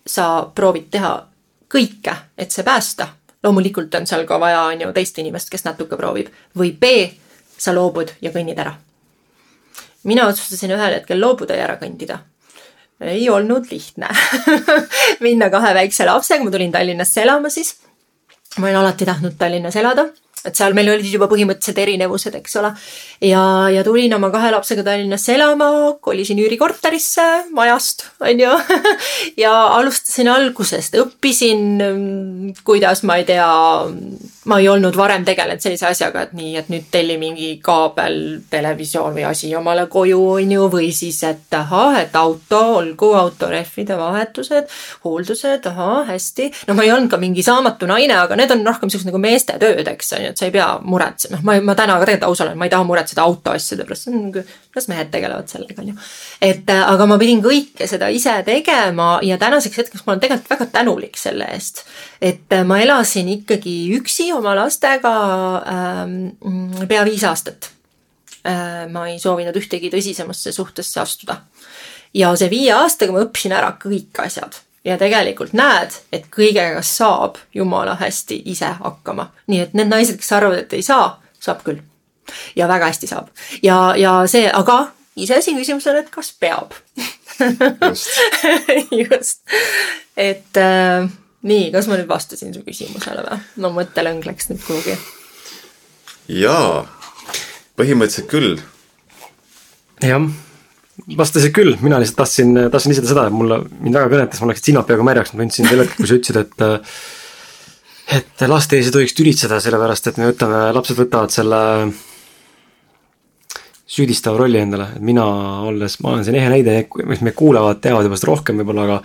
sa proovid teha kõike, et see päästa. loomulikult on seal ka vaja, on ju, teist inimest, kes natuke proovib. või B, sa loobud ja kõnnid ära. mina otsustasin ühel hetkel loobuda ja ära kõndida ei olnud lihtne minna kahe väikse lapsega, ma tulin Tallinnasse elama siis. ma olin alati tahtnud Tallinnas elada et seal meil olid juba põhimõtteliselt erinevused, eks ole. ja, ja tulin oma kahe lapsega Tallinnasse elama, kolisin üürikorterisse majast, on ju ja alustasin algusest, õppisin, kuidas ma ei tea, ma ei olnud varem tegelenud sellise asjaga, et nii, et nüüd telli mingi kaabel, televisioon või asi omale koju, on ju, või siis, et ahah, et auto, olgu autorehvide vahetused, hooldused, ahah, hästi. no ma ei olnud ka mingi saamatu naine, aga need on rohkem siuksed nagu meeste tööd, eks on ju et sa ei pea muretsema, noh, ma, ma täna ka tegelikult aus olen, ma ei taha muretseda autoasjade pärast, see on nagu, las mehed tegelevad sellega, on ju. et äh, aga ma pidin kõike seda ise tegema ja tänaseks hetkeks ma olen tegelikult väga tänulik selle eest. et äh, ma elasin ikkagi üksi oma lastega ähm, pea viis aastat äh,. ma ei soovinud ühtegi tõsisemasse suhtesse astuda. ja see viie aastaga ma õppisin ära kõik asjad ja tegelikult näed, et kõigega saab jumala hästi ise hakkama. nii et need naised, kes arvavad, et ei saa, saab küll. ja väga hästi saab. ja, ja see, aga iseasi küsimus on, et kas peab just just. et äh, nii, kas ma nüüd vastasin su küsimusele või? no mõttelõng läks nüüd kuhugi. jaa, põhimõtteliselt küll. jah vastasid küll, mina lihtsalt tahtsin, tahtsin lisada seda, et mulle, mind väga kõnetas, mul läksid silmad peaaegu märjaks, ma tundsin sel hetkel, kui sa ütlesid, et et laste ees ei tohiks tülitseda, sellepärast et me võtame, lapsed võtavad selle süüdistava rolli endale, et mina olles, ma olen siin ehe näide, mis meid kuulavad, teavad juba seda rohkem võib-olla, aga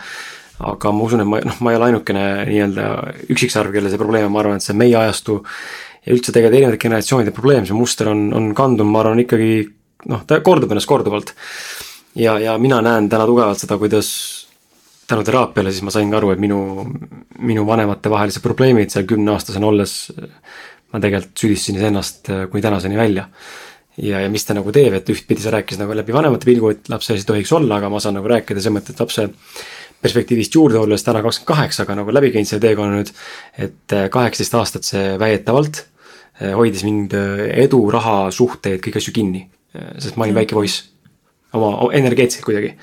aga ma usun, et ma, noh, ma ei ole ainukene nii-öelda üksiksarv, kellel see probleem on, ma arvan, et see meie ajastu ja üldse tegelikult erinevate generatsioonide probleem, see muster on, on kandunud, ma arvan, ikkagi noh, ta kordub ennast korduvalt ja, ja mina näen täna tugevalt seda, kuidas tänu teraapiale siis ma sain ka aru, et minu, minu vanematevahelised probleemid seal kümneaastasena olles, ma tegelikult süüdistasin iseennast äh, kuni tänaseni välja. ja, ja mis ta nagu teeb, et ühtpidi sa rääkisid nagu läbi vanemate pilgu, et lapse ees ei tohiks olla, aga ma saan nagu rääkida selles mõttes, et lapse perspektiivist juurde olles täna kakskümmend kaheksa, aga nagu läbi käinud selle teekonna nüüd, et äh, kaheksateist aastat see väidetavalt äh, hoidis mind edu, raha, suhteid, kõiki asju kinni. sest ma olin väike poiss oma energeetiliselt kuidagi.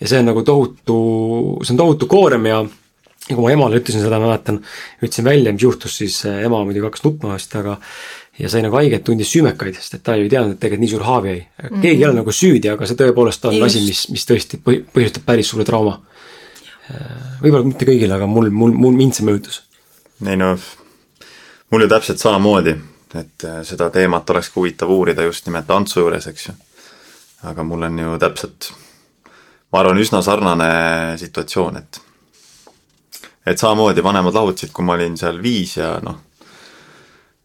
ja see on nagu tohutu, see on tohutu koorem ja ja kui ma emale ütlesin seda, ma mäletan, ütlesin välja, mis juhtus, siis eh, ema muidugi hakkas nutma vist, aga ja sai nagu haiget, tundis süümekaid, sest et ta ei teadnud, et tegelikult nii suur haav jäi. keegi mm -hmm. ei ole nagu süüdi, aga see tõepoolest on Just. asi, mis, mis tõesti põhjustab päris suure trauma. Eh, võib-olla mitte kõigile, aga mul, mul, mul, mind see mõjutas. ei no, mul ju täpselt samamoodi, et eh, seda teemat olekski huvitav uurida just nimelt Antsu juures, eks ju aga mul on ju täpselt, ma arvan, üsna sarnane situatsioon, et et samamoodi vanemad lahutasid, kui ma olin seal viis ja noh,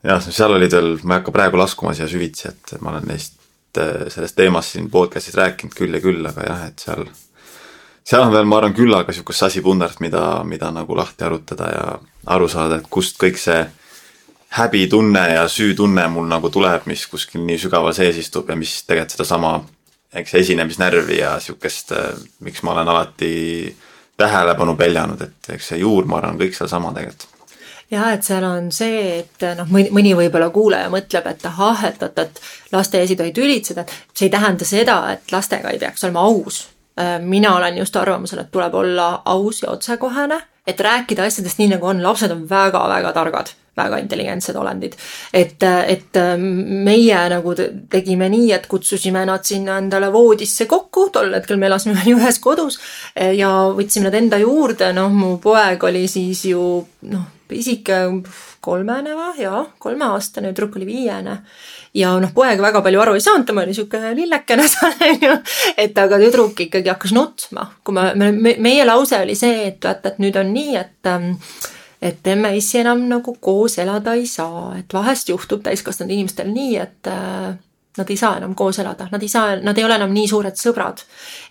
jah, seal olid veel, ma ei hakka praegu laskuma siia süvitsi, et ma olen neist, sellest teemast siin podcast'is rääkinud küll ja küll, aga jah, et seal, seal on veel, ma arvan, küllaga niisugust sasipundart, mida, mida nagu lahti arutada ja aru saada, et kust kõik see häbitunne ja süütunne mul nagu tuleb, mis kuskil nii sügaval sees istub ja mis tegelikult sedasama eks esinemisnärvi ja sihukest, äh, miks ma olen alati tähelepanu peljanud, et eks see juur, ma arvan, kõik sealsama tegelikult jah, et seal on see, et noh, mõni, mõni võib-olla kuulaja mõtleb, et ahah, et oot, et laste ees ei tohi tülitseda. see ei tähenda seda, et lastega ei peaks olema aus. Äh, mina olen just arvamusel, et tuleb olla aus ja otsekohene, et rääkida asjadest nii, nagu on, lapsed on väga-väga targad väga intelligentsed olendid. et, et meie nagu tegime nii, et kutsusime nad sinna endale voodisse kokku, tol hetkel me elasime veel ühes kodus ja võtsime nad enda juurde, noh, mu poeg oli siis ju noh, pisike kolmene või, jaa, kolmeaastane, tüdruk oli viiene. Ja noh, poeg väga palju aru ei saanud, tema oli niisugune lillekene seal, on ju, et aga tüdruk ikkagi hakkas nutma, kui me, me, meie lause oli see, et vaata, et nüüd on nii, et ähm, et emme-issi enam nagu koos elada ei saa, et vahest juhtub täiskasvanud inimestel nii, et äh, nad ei saa enam koos elada, nad ei saa, nad ei ole enam nii suured sõbrad.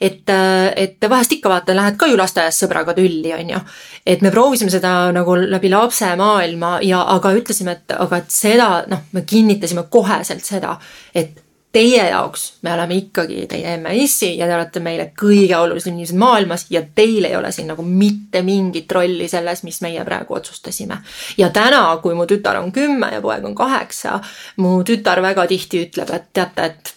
et, äh, et vahest ikka vaata, lähed ka ju lasteaias sõbraga tülli, on ju. et me proovisime seda nagu läbi lapse maailma ja, aga ütlesime, et aga et seda, noh, me kinnitasime koheselt seda, et teie jaoks me oleme ikkagi teie emme-issi ja te olete meile kõige olulisem inimesed maailmas ja teil ei ole siin nagu mitte mingit rolli selles, mis meie praegu otsustasime. ja täna, kui mu tütar on kümme ja poeg on kaheksa, mu tütar väga tihti ütleb, et teate, et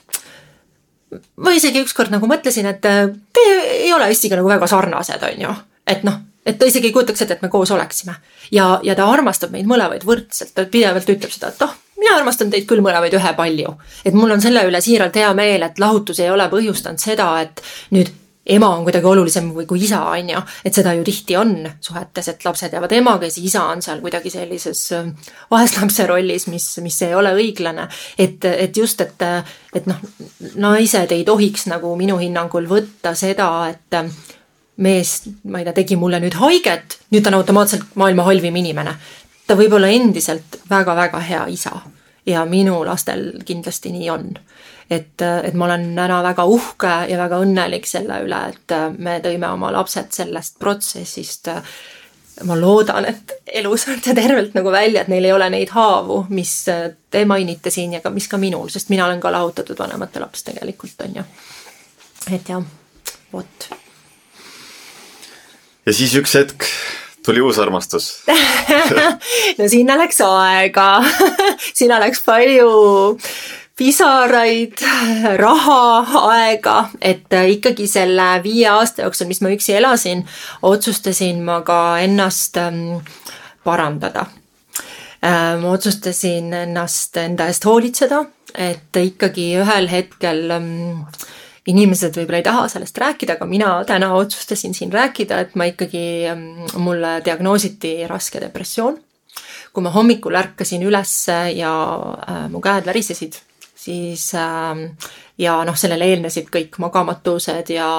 ma isegi ükskord nagu mõtlesin, et te ei ole Issiga nagu väga sarnased, on ju, et noh et ta isegi ei kujutaks ette, et me koos oleksime. ja, ja ta armastab meid mõlemaid võrdselt, ta pidevalt ütleb seda, et oh, mina armastan teid küll mõlemaid ühepalju. et mul on selle üle siiralt hea meel, et lahutus ei ole põhjustanud seda, et nüüd ema on kuidagi olulisem või kui isa, on ju. et seda ju tihti on suhetes, et lapsed jäävad emaga ja siis isa on seal kuidagi sellises äh, vaeslapse rollis, mis, mis ei ole õiglane. et, et just, et, et noh, naised ei tohiks nagu minu hinnangul võtta seda, et mees, ma ei tea, tegi mulle nüüd haiget, nüüd ta on automaatselt maailma halvim inimene. Ta võib olla endiselt väga-väga hea isa ja minu lastel kindlasti nii on. et, et ma olen täna väga uhke ja väga õnnelik selle üle, et me tõime oma lapsed sellest protsessist ma loodan, et elusalt ja tervelt nagu välja, et neil ei ole neid haavu, mis te mainite siin ja ka, mis ka minul, sest mina olen ka lahutatud vanemate laps tegelikult, on ju. et jah, vot ja siis üks hetk tuli uus armastus no sinna läks aega sinna läks palju pisaraid, raha, aega, et ikkagi selle viie aasta jooksul, mis ma üksi elasin, otsustasin ma ka ennast ähm, parandada. Äh, ma otsustasin ennast enda eest hoolitseda, et ikkagi ühel hetkel ähm, inimesed võib-olla ei taha sellest rääkida, aga mina täna otsustasin siin rääkida, et ma ikkagi, mm, mulle diagnoositi raske depressioon. kui ma hommikul ärkasin ülesse ja äh, mu käed värisesid, siis äh, ja noh, sellele eelnesid kõik magamatused ja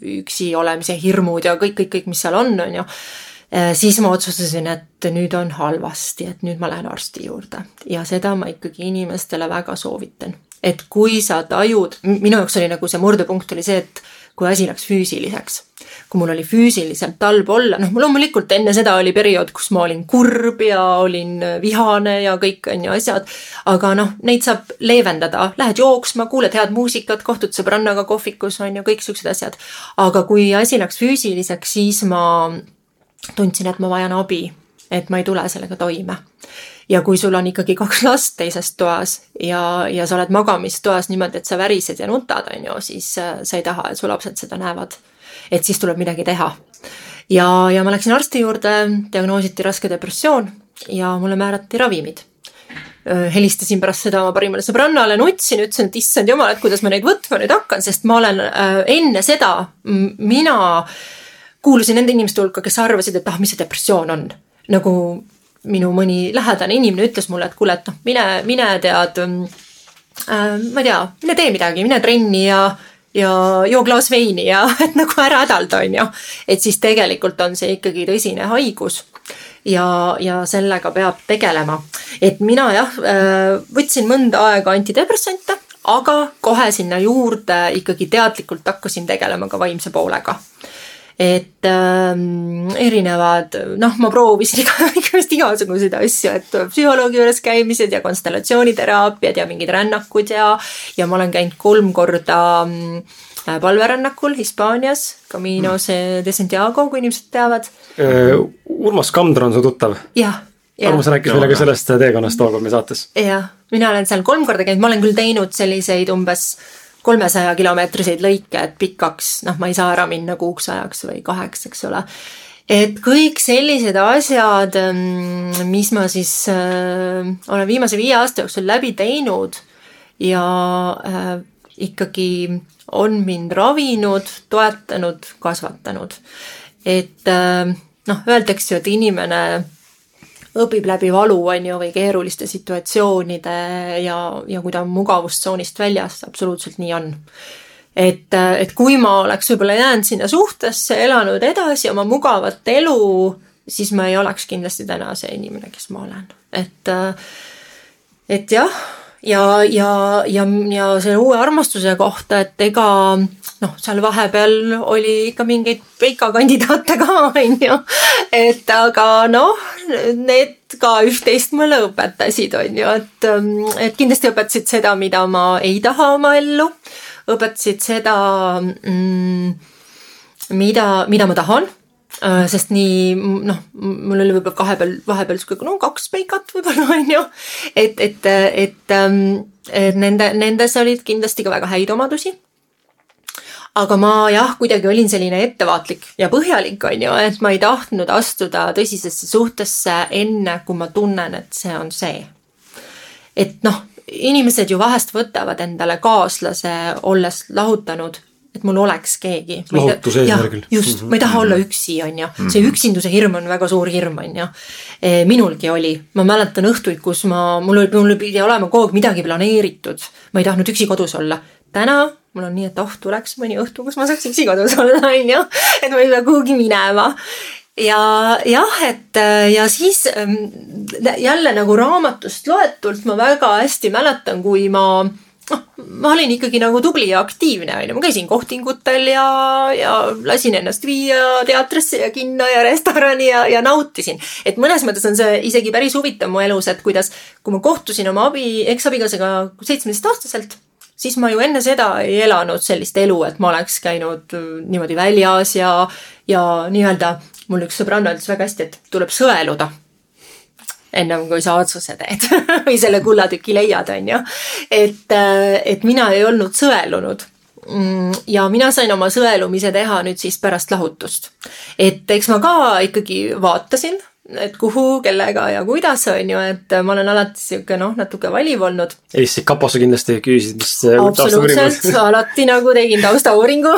üksi olemise hirmud ja kõik, kõik, kõik, mis seal on, on ju äh, siis ma otsustasin, et nüüd on halvasti, et nüüd ma lähen arsti juurde ja seda ma ikkagi inimestele väga soovitan et kui sa tajud, minu jaoks oli nagu see murdepunkt oli see, et kui asi läks füüsiliseks. kui mul oli füüsiliselt halb olla, noh, loomulikult enne seda oli periood, kus ma olin kurb ja olin vihane ja kõik on ju asjad, aga noh, neid saab leevendada, lähed jooksma, kuuled head muusikat, kohtud sõbrannaga kohvikus on ju, kõik siuksed asjad. aga kui asi läks füüsiliseks, siis ma tundsin, et ma vajan abi, et ma ei tule sellega toime ja kui sul on ikkagi kaks last teises toas ja, ja sa oled magamistoas niimoodi, et sa värised ja nutad, on ju, siis äh, sa ei taha, et su lapsed seda näevad. et siis tuleb midagi teha. ja, ja ma läksin arsti juurde, diagnoositi raske depressioon ja mulle määrati ravimid helistasin pärast seda oma parimale sõbrannale, nutsin, ütlesin, et issand jumal, et kuidas ma neid võtma nüüd hakkan, sest ma olen äh, enne seda, mina kuulusin nende inimeste hulka, kes arvasid, et ah, mis see depressioon on. nagu minu mõni lähedane inimene ütles mulle, et kuule, et noh, mine, mine tead äh,, ma ei tea, mine tee midagi, mine trenni ja, ja joo klaas veini ja et nagu ära hädalda, on ju. et siis tegelikult on see ikkagi tõsine haigus ja, ja sellega peab tegelema. et mina jah, äh, võtsin mõnda aega antidepressante, aga kohe sinna juurde ikkagi teadlikult hakkasin tegelema ka vaimse poolega et ähm, erinevad, noh, ma proovisin igast igasuguseid asju, et psühholoogi juures käimised ja konstellatsiooniteraapiad ja mingid rännakud ja, ja ma olen käinud kolm korda äh, palverännakul Hispaanias, Caminos de Santiago, kui inimesed teavad. Äh, Urmas Kamdra on su tuttav? jah Armas rääkis meile ka sellest teekonnast tookord meie saates. jah, mina olen seal kolm korda käinud, ma olen küll teinud selliseid umbes kolmesaja kilomeetriseid lõike, et pikaks, noh, ma ei saa ära minna kuuks ajaks või kaheks, eks ole. et kõik sellised asjad, mm, mis ma siis äh, olen viimase viie aasta jooksul läbi teinud ja äh, ikkagi on mind ravinud, toetanud, kasvatanud. et äh, noh, öeldakse ju, et inimene õpib läbi valu, on ju, või keeruliste situatsioonide ja, ja kui ta on mugavustsoonist väljas, absoluutselt nii on. et, et kui ma oleks võib-olla jäänud sinna suhtesse, elanud edasi oma mugavat elu, siis ma ei oleks kindlasti täna see inimene, kes ma olen, et, et jah ja, ja, ja, ja selle uue armastuse kohta, et ega noh, seal vahepeal oli ikka mingeid peikakandidaate ka, on ju. et aga noh, need ka üht-teist mulle õpetasid, on ju, et, et kindlasti õpetasid seda, mida ma ei taha oma ellu. õpetasid seda mm,, mida, mida ma tahan sest nii noh, mul oli võib-olla vahepeal, vahepeal sihuke no kaks peikat võib-olla on ju. et, et, et, ähm, et nende, nendes olid kindlasti ka väga häid omadusi. aga ma jah, kuidagi olin selline ettevaatlik ja põhjalik, on ju, et ma ei tahtnud astuda tõsisesse suhtesse enne, kui ma tunnen, et see on see. et noh, inimesed ju vahest võtavad endale kaaslase, olles lahutanud et mul oleks keegi. lohutuse eesmärgil. just, ma ei taha olla üksi, on ju. see mhm. üksinduse hirm on väga suur hirm, on ju. E, minulgi oli, ma mäletan õhtuid, kus ma, mul oli, mul pidi olema kogu aeg midagi planeeritud. ma ei tahtnud üksi kodus olla. täna mul on nii, et oh, tuleks mõni õhtu, kus ma saaks üksi kodus olla, on ju. et ma ei pea kuhugi minema ja jah, et ja siis jälle nagu raamatust loetult ma väga hästi mäletan, kui ma noh, ma olin ikkagi nagu tubli ja aktiivne, onju, ma käisin kohtingutel ja, ja lasin ennast viia teatrisse ja kinno ja restorani ja, ja nautisin. et mõnes mõttes on see isegi päris huvitav mu elus, et kuidas, kui ma kohtusin oma abi, eksabikaasaga seitsmeteistaastaselt, siis ma ju enne seda ei elanud sellist elu, et ma oleks käinud niimoodi väljas ja, ja nii-öelda mul üks sõbranna ütles väga hästi, et tuleb sõeluda ennem kui sa otsuse teed või selle kullatüki leiad, on ju. et, äh, et mina ei olnud sõelunud mm, ja mina sain oma sõelumise teha nüüd siis pärast lahutust. et eks ma ka ikkagi vaatasin, et kuhu, kellega ja kuidas, on ju, et ma olen alati sihuke noh, natuke valiv olnud. helistasid kaposse kindlasti, küsisid, mis absoluutselt, alati nagu tegin taustauuringu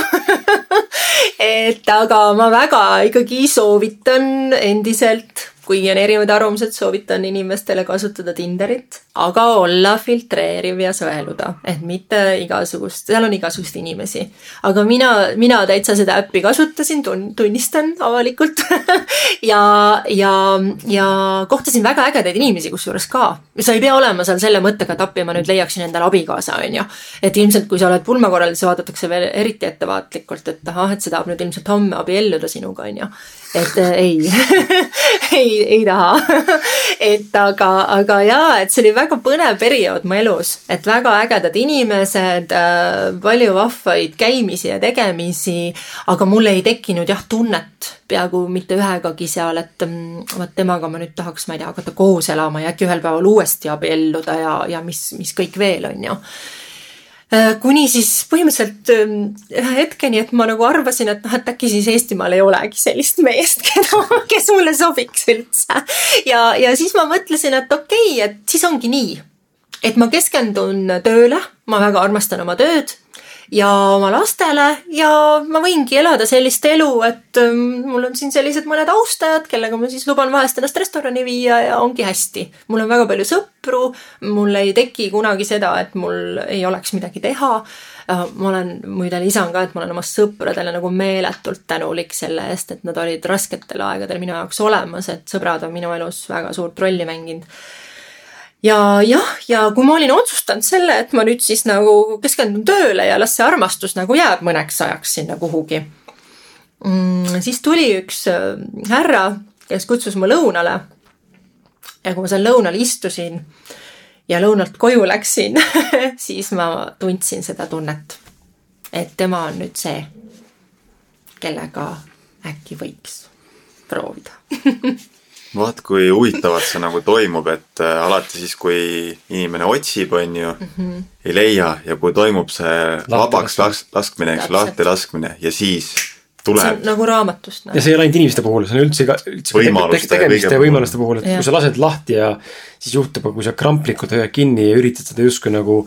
et aga ma väga ikkagi soovitan endiselt kuigi on erinevad arvamused, soovitan inimestele kasutada Tinderit, aga olla filtreeriv ja sõeluda, et mitte igasugust, seal on igasuguseid inimesi. aga mina, mina täitsa seda äppi kasutasin, tun-, tunnistan avalikult ja, ja, ja kohtasin väga ägedaid inimesi kusjuures ka. sa ei pea olema seal selle mõttega, et appi ma nüüd leiaksin endale abikaasa, on ju. et ilmselt, kui sa oled pulmakorraldus, vaadatakse veel eriti ettevaatlikult, et ahah, et see tahab nüüd ilmselt homme abielluda sinuga, on ju et äh, ei ei, ei taha. Et aga, aga jaa, et see oli väga põnev periood mu elus, et väga ägedad inimesed äh,, palju vahvaid käimisi ja tegemisi, aga mul ei tekkinud jah tunnet peaaegu mitte ühegagi seal, et mm, vot temaga ma nüüd tahaks, ma ei tea, hakata koos elama ja äkki ühel päeval uuesti abielluda ja, ja mis, mis kõik veel, on ju kuni siis põhimõtteliselt ähm, ühe hetkeni, et ma nagu arvasin, et noh, et äkki siis Eestimaal ei olegi sellist meest, keda, kes mulle sobiks üldse. ja, ja siis ma mõtlesin, et okei okay,, et siis ongi nii. et ma keskendun tööle, ma väga armastan oma tööd ja oma lastele ja ma võingi elada sellist elu, et ähm, mul on siin sellised mõned austajad, kellega ma siis luban vahest ennast restorani viia ja ongi hästi. mul on väga palju sõpru, mul ei teki kunagi seda, et mul ei oleks midagi teha. Äh, ma olen, muide lisan ka, et ma olen oma sõpradele nagu meeletult tänulik selle eest, et nad olid rasketel aegadel minu jaoks olemas, et sõbrad on minu elus väga suurt rolli mänginud ja jah, ja kui ma olin otsustanud selle, et ma nüüd siis nagu keskendun tööle ja las see armastus nagu jääb mõneks ajaks sinna kuhugi mm,. siis tuli üks äh, härra, kes kutsus mu lõunale. ja kui ma seal lõunal istusin ja lõunalt koju läksin siis ma tundsin seda tunnet, et tema on nüüd see, kellega äkki võiks proovida vaat kui huvitavalt see nagu toimub, et äh, alati siis, kui inimene otsib, on ju mm, -hmm. ei leia ja kui toimub see lahti vabaks las-, laskmine, eks, lahti laskmine ja siis tuleb. nagu raamatust no.. ja see ei ole ainult inimeste puhul, see on üldse ka, üldse võimaluste tegemiste ja võimaluste puhul, et ja. kui sa lased lahti ja siis juhtub, kui sa kramplikult hoiad kinni ja üritad seda justkui nagu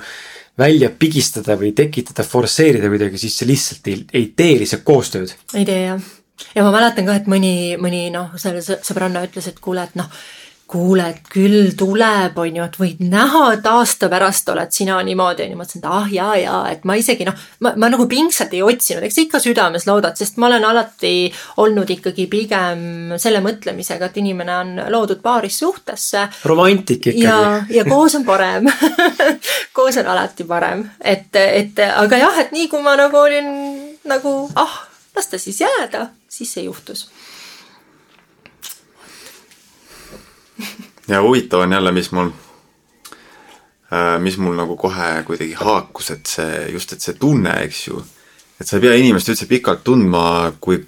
välja pigistada või tekitada, forsseerida kuidagi, siis see lihtsalt ei, ei tee lihtsalt koostööd. ei tee jah. Ja ma mäletan ka, et mõni, mõni noh, selle sõbranna ütles, et kuule, et noh kuule, et küll tuleb, on ju, et võid näha, et aasta pärast oled sina niimoodi, on ju, ma mõtlesin, et ah jaa, jaa, et ma isegi noh, ma, ma nagu pingsalt ei otsinud, eks ikka südames loodad, sest ma olen alati olnud ikkagi pigem selle mõtlemisega, et inimene on loodud paaris suhtesse. romantik ikkagi. ja, ja koos on parem koos on alati parem, et, et aga jah, et nii kui ma nagu olin nagu ah, las ta siis jääda, siis see juhtus ja huvitav on jälle, mis mul, äh, mis mul nagu kohe kuidagi haakus, et see, just, et see tunne, eks ju, et sa ei pea inimest üldse pikalt tundma, kui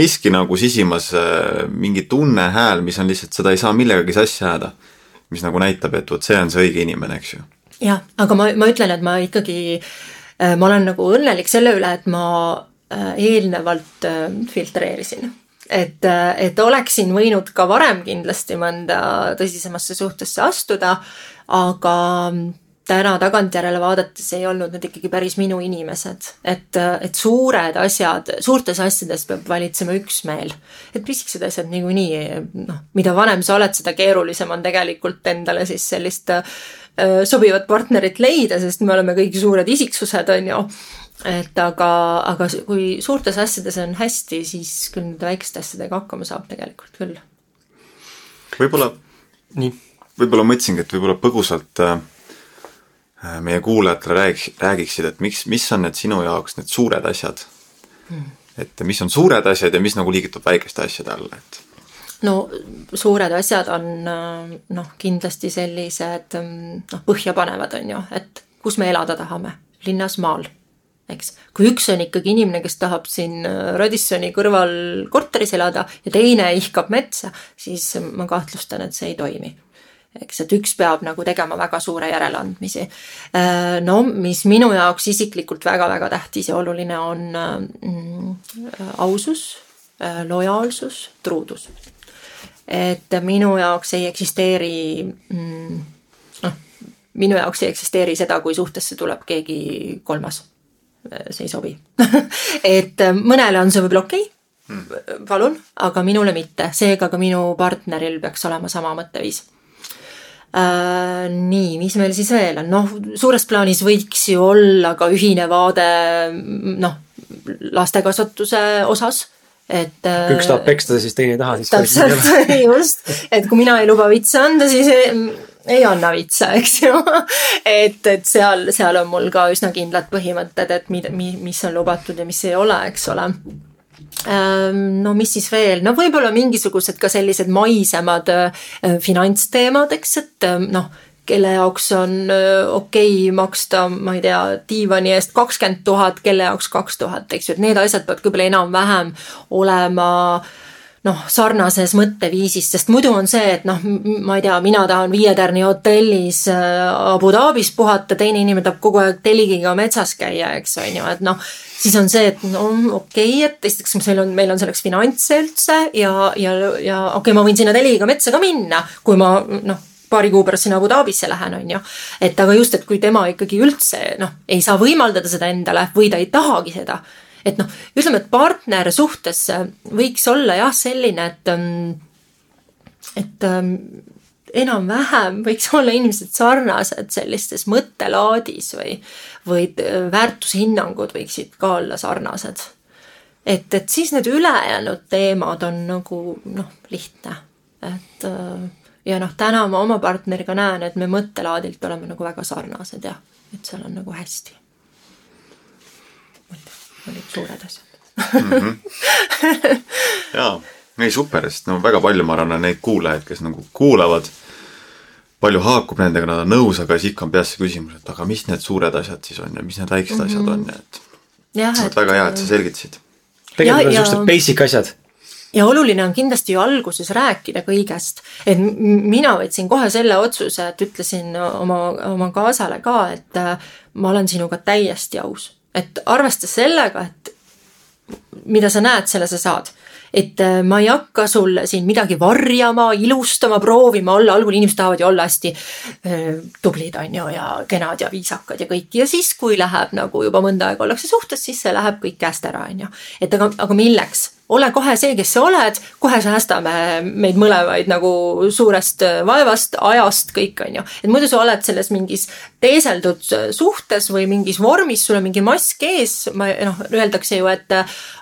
miski nagu sisimas äh, mingi tunne, hääl, mis on lihtsalt, seda ei saa millegagi sassi ajada. mis nagu näitab, et vot see on see õige inimene, eks ju. jah, aga ma, ma ütlen, et ma ikkagi, äh, ma olen nagu õnnelik selle üle, et ma eelnevalt filtreerisin et, et oleksin võinud ka varem kindlasti mõnda tõsisemasse suhtesse astuda, aga täna tagantjärele vaadates ei olnud need ikkagi päris minu inimesed. et, et suured asjad, suurtes asjades peab valitsema üksmeel. et pisikesed asjad niikuinii, noh, mida vanem sa oled, seda keerulisem on tegelikult endale siis sellist äh, sobivat partnerit leida, sest me oleme kõik suured isiksused, on ju et aga, aga kui suurtes asjades on hästi, siis küll nende väikeste asjadega hakkama saab tegelikult küll. võib-olla, võib-olla mõtlesingi, et võib-olla põgusalt äh, meie kuulajatele räägiks, räägiksid, et miks, mis on need sinu jaoks need suured asjad hmm.? et mis on suured asjad ja mis nagu liigitub väikeste asjade alla, et no suured asjad on äh, noh, kindlasti sellised mm, noh, põhjapanevad, on ju, et kus me elada tahame, linnas, maal eks. kui üks on ikkagi inimene, kes tahab siin äh, Radissoni kõrval korteris elada ja teine ihkab metsa, siis ma kahtlustan, et see ei toimi eks, et üks peab nagu tegema väga suure järeleandmisi. Äh, no mis minu jaoks isiklikult väga-väga tähtis ja oluline on mm, ausus, äh, lojaalsus, truudus. et minu jaoks ei eksisteeri mm, noh, minu jaoks ei eksisteeri seda, kui suhtesse tuleb keegi kolmas see ei sobi. Et äh, mõnele on see võib-olla okei okay, hmm. palun, aga minule mitte, seega ka minu partneril peaks olema sama mõtteviis. Äh,. nii, mis meil siis veel on, noh, suures plaanis võiks ju olla ka ühine vaade noh, lastekasvatuse osas et kui üks tahab peksta, siis teine ei taha, siis täpselt, just, et kui mina ei luba vitsa anda, siis ei anna vitsa, eks ju. et, et seal, seal on mul ka üsna kindlad põhimõtted, et mida, mis on lubatud ja mis ei ole, eks ole. Ehm, no mis siis veel, no võib-olla mingisugused ka sellised maisemad äh, finantsteemad, eks, et äh, noh, kelle jaoks on äh, okei okay maksta, ma ei tea, diivani eest kakskümmend tuhat, kelle jaoks kaks tuhat, eks ju, et need asjad peavad võib-olla enam-vähem olema äh, noh, sarnases mõtteviisis, sest muidu on see, et noh, ma ei tea, mina tahan Viie Tärni hotellis äh, Abu Dhabis puhata, teine inimene tahab kogu aeg telgiga metsas käia, eks on ju, et noh, siis on see, et no okei okay,, et esiteks meil on, meil on selleks finantse üldse ja, ja, ja okei okay,, ma võin sinna telgiga metsa ka minna, kui ma noh, paari kuu pärast sinna Abu Dhabisse lähen, on ju. et aga just, et kui tema ikkagi üldse noh, ei saa võimaldada seda endale või ta ei tahagi seda et noh, ütleme, et partner suhtes võiks olla jah, selline, et, ähm, et ähm, enam-vähem võiks olla inimesed sarnased sellistes mõttelaadis või, või äh, väärtushinnangud võiksid ka olla sarnased. et, et siis need ülejäänud teemad on nagu noh, lihtne, et äh, ja noh, täna ma oma partneriga näen, et me mõttelaadilt oleme nagu väga sarnased ja et seal on nagu hästi olid suured asjad mm. -hmm. jaa, ei super, sest no väga palju, ma arvan, on neid kuulajaid, kes nagu kuulavad, palju haakub nendega, nad on nõus, aga siis ikka on peas see küsimus, et aga mis need suured asjad siis on ja mis need väiksed mm -hmm. asjad on ja et jah, et väga hea, et sa selgitasid. tegelikult on niisugused basic asjad ja oluline on kindlasti ju alguses rääkida kõigest, et mina võtsin kohe selle otsuse, et ütlesin oma, oma kaasale ka, et äh, ma olen sinuga täiesti aus et arvestas sellega, et mida sa näed, selle sa saad et äh, ma ei hakka sulle siin midagi varjama, ilustama, proovima olla, algul inimesed tahavad ju olla hästi äh, tublid, on ju, ja kenad ja viisakad ja kõik ja siis, kui läheb nagu juba mõnda aega ollakse suhtes, siis see läheb kõik käest ära, on ju. et aga, aga milleks? Ole kohe see, kes sa oled, kohe säästame meid mõlemaid nagu suurest vaevast, ajast, kõik on ju. et muidu sa oled selles mingis teeseldud suhtes või mingis vormis, sul on mingi mask ees, ma noh, öeldakse ju, et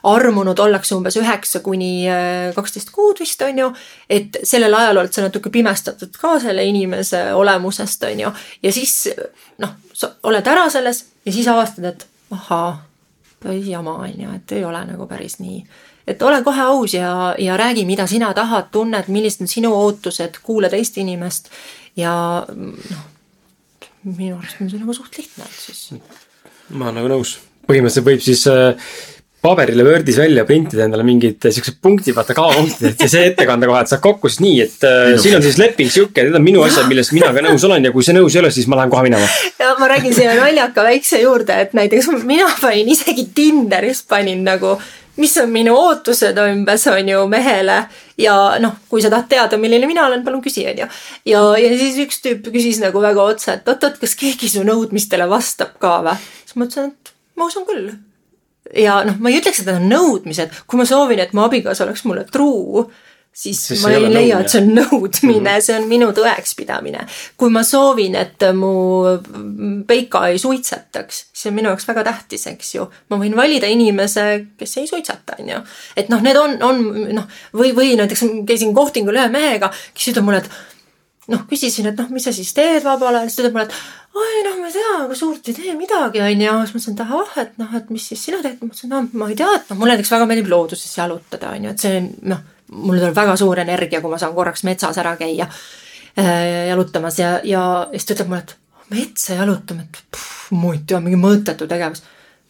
armunud ollakse umbes üheksa kuni äh, kaksteist kuud vist on ju. et sellel ajal oled sa natuke pimestatud ka selle inimese olemusest on ju ja siis noh, sa oled ära selles ja siis avastad, et ahaa, jama on ju, et ei ole nagu päris nii et ole kohe aus ja, ja räägi, mida sina tahad, tunned, millised on sinu ootused, kuula teist inimest ja noh, minu arust on see nagu suht lihtne, et siis. ma olen nagu nõus, põhimõtteliselt võib siis äh, paberile Wordis välja printida endale mingid siuksed punktid, vaata kavapunktid, et ja see ettekande kohe, et saad kokku siis nii, et äh, siin on siis leping sihuke, need on minu asjad, milles mina ka nõus olen ja kui see nõus ei ole, siis ma lähen kohe minema. ja ma räägin siia naljaka väikse juurde, et näiteks mina panin isegi Tinderis panin nagu mis on minu ootused umbes, on ju, mehele. ja noh, kui sa tahad teada, milline mina olen, palun küsi, on ju. ja, ja siis üks tüüp küsis nagu väga otse, et oot-oot, kas keegi su nõudmistele vastab ka või? siis ma ütlesin, et ma usun küll. ja noh, ma ei ütleks, et need on nõudmised, kui ma soovin, et mu abikaasa oleks mulle truu siis, siis ma ei leia, et see on nõudmine mm, -hmm. see on minu tõekspidamine. kui ma soovin, et mu peika ei suitsetaks, see on minu jaoks väga tähtis, eks ju. ma võin valida inimese, kes ei suitseta, on ju. et noh, need on, on noh, või, või näiteks käisin kohtingul ühe mehega, kes ütleb mulle, et noh, küsisin, et noh, mis sa siis teed vabal ajal, siis ta ütleb mulle, et oi noh, ma ei tea, aga suurt ei tee midagi, on ju. siis ma mõtlesin, et ahah, et noh, et mis siis sina teed. ma mõtlesin, no ma ei tea, et noh, mulle näiteks väga meeldib looduses jalutada, on ju, et see noh mul tuleb väga suur energia, kui ma saan korraks metsas ära käia äh, jalutamas ja, ja siis ta ütleb mulle, et metsa jalutama, et ei tea, mingi mõttetu tegevus.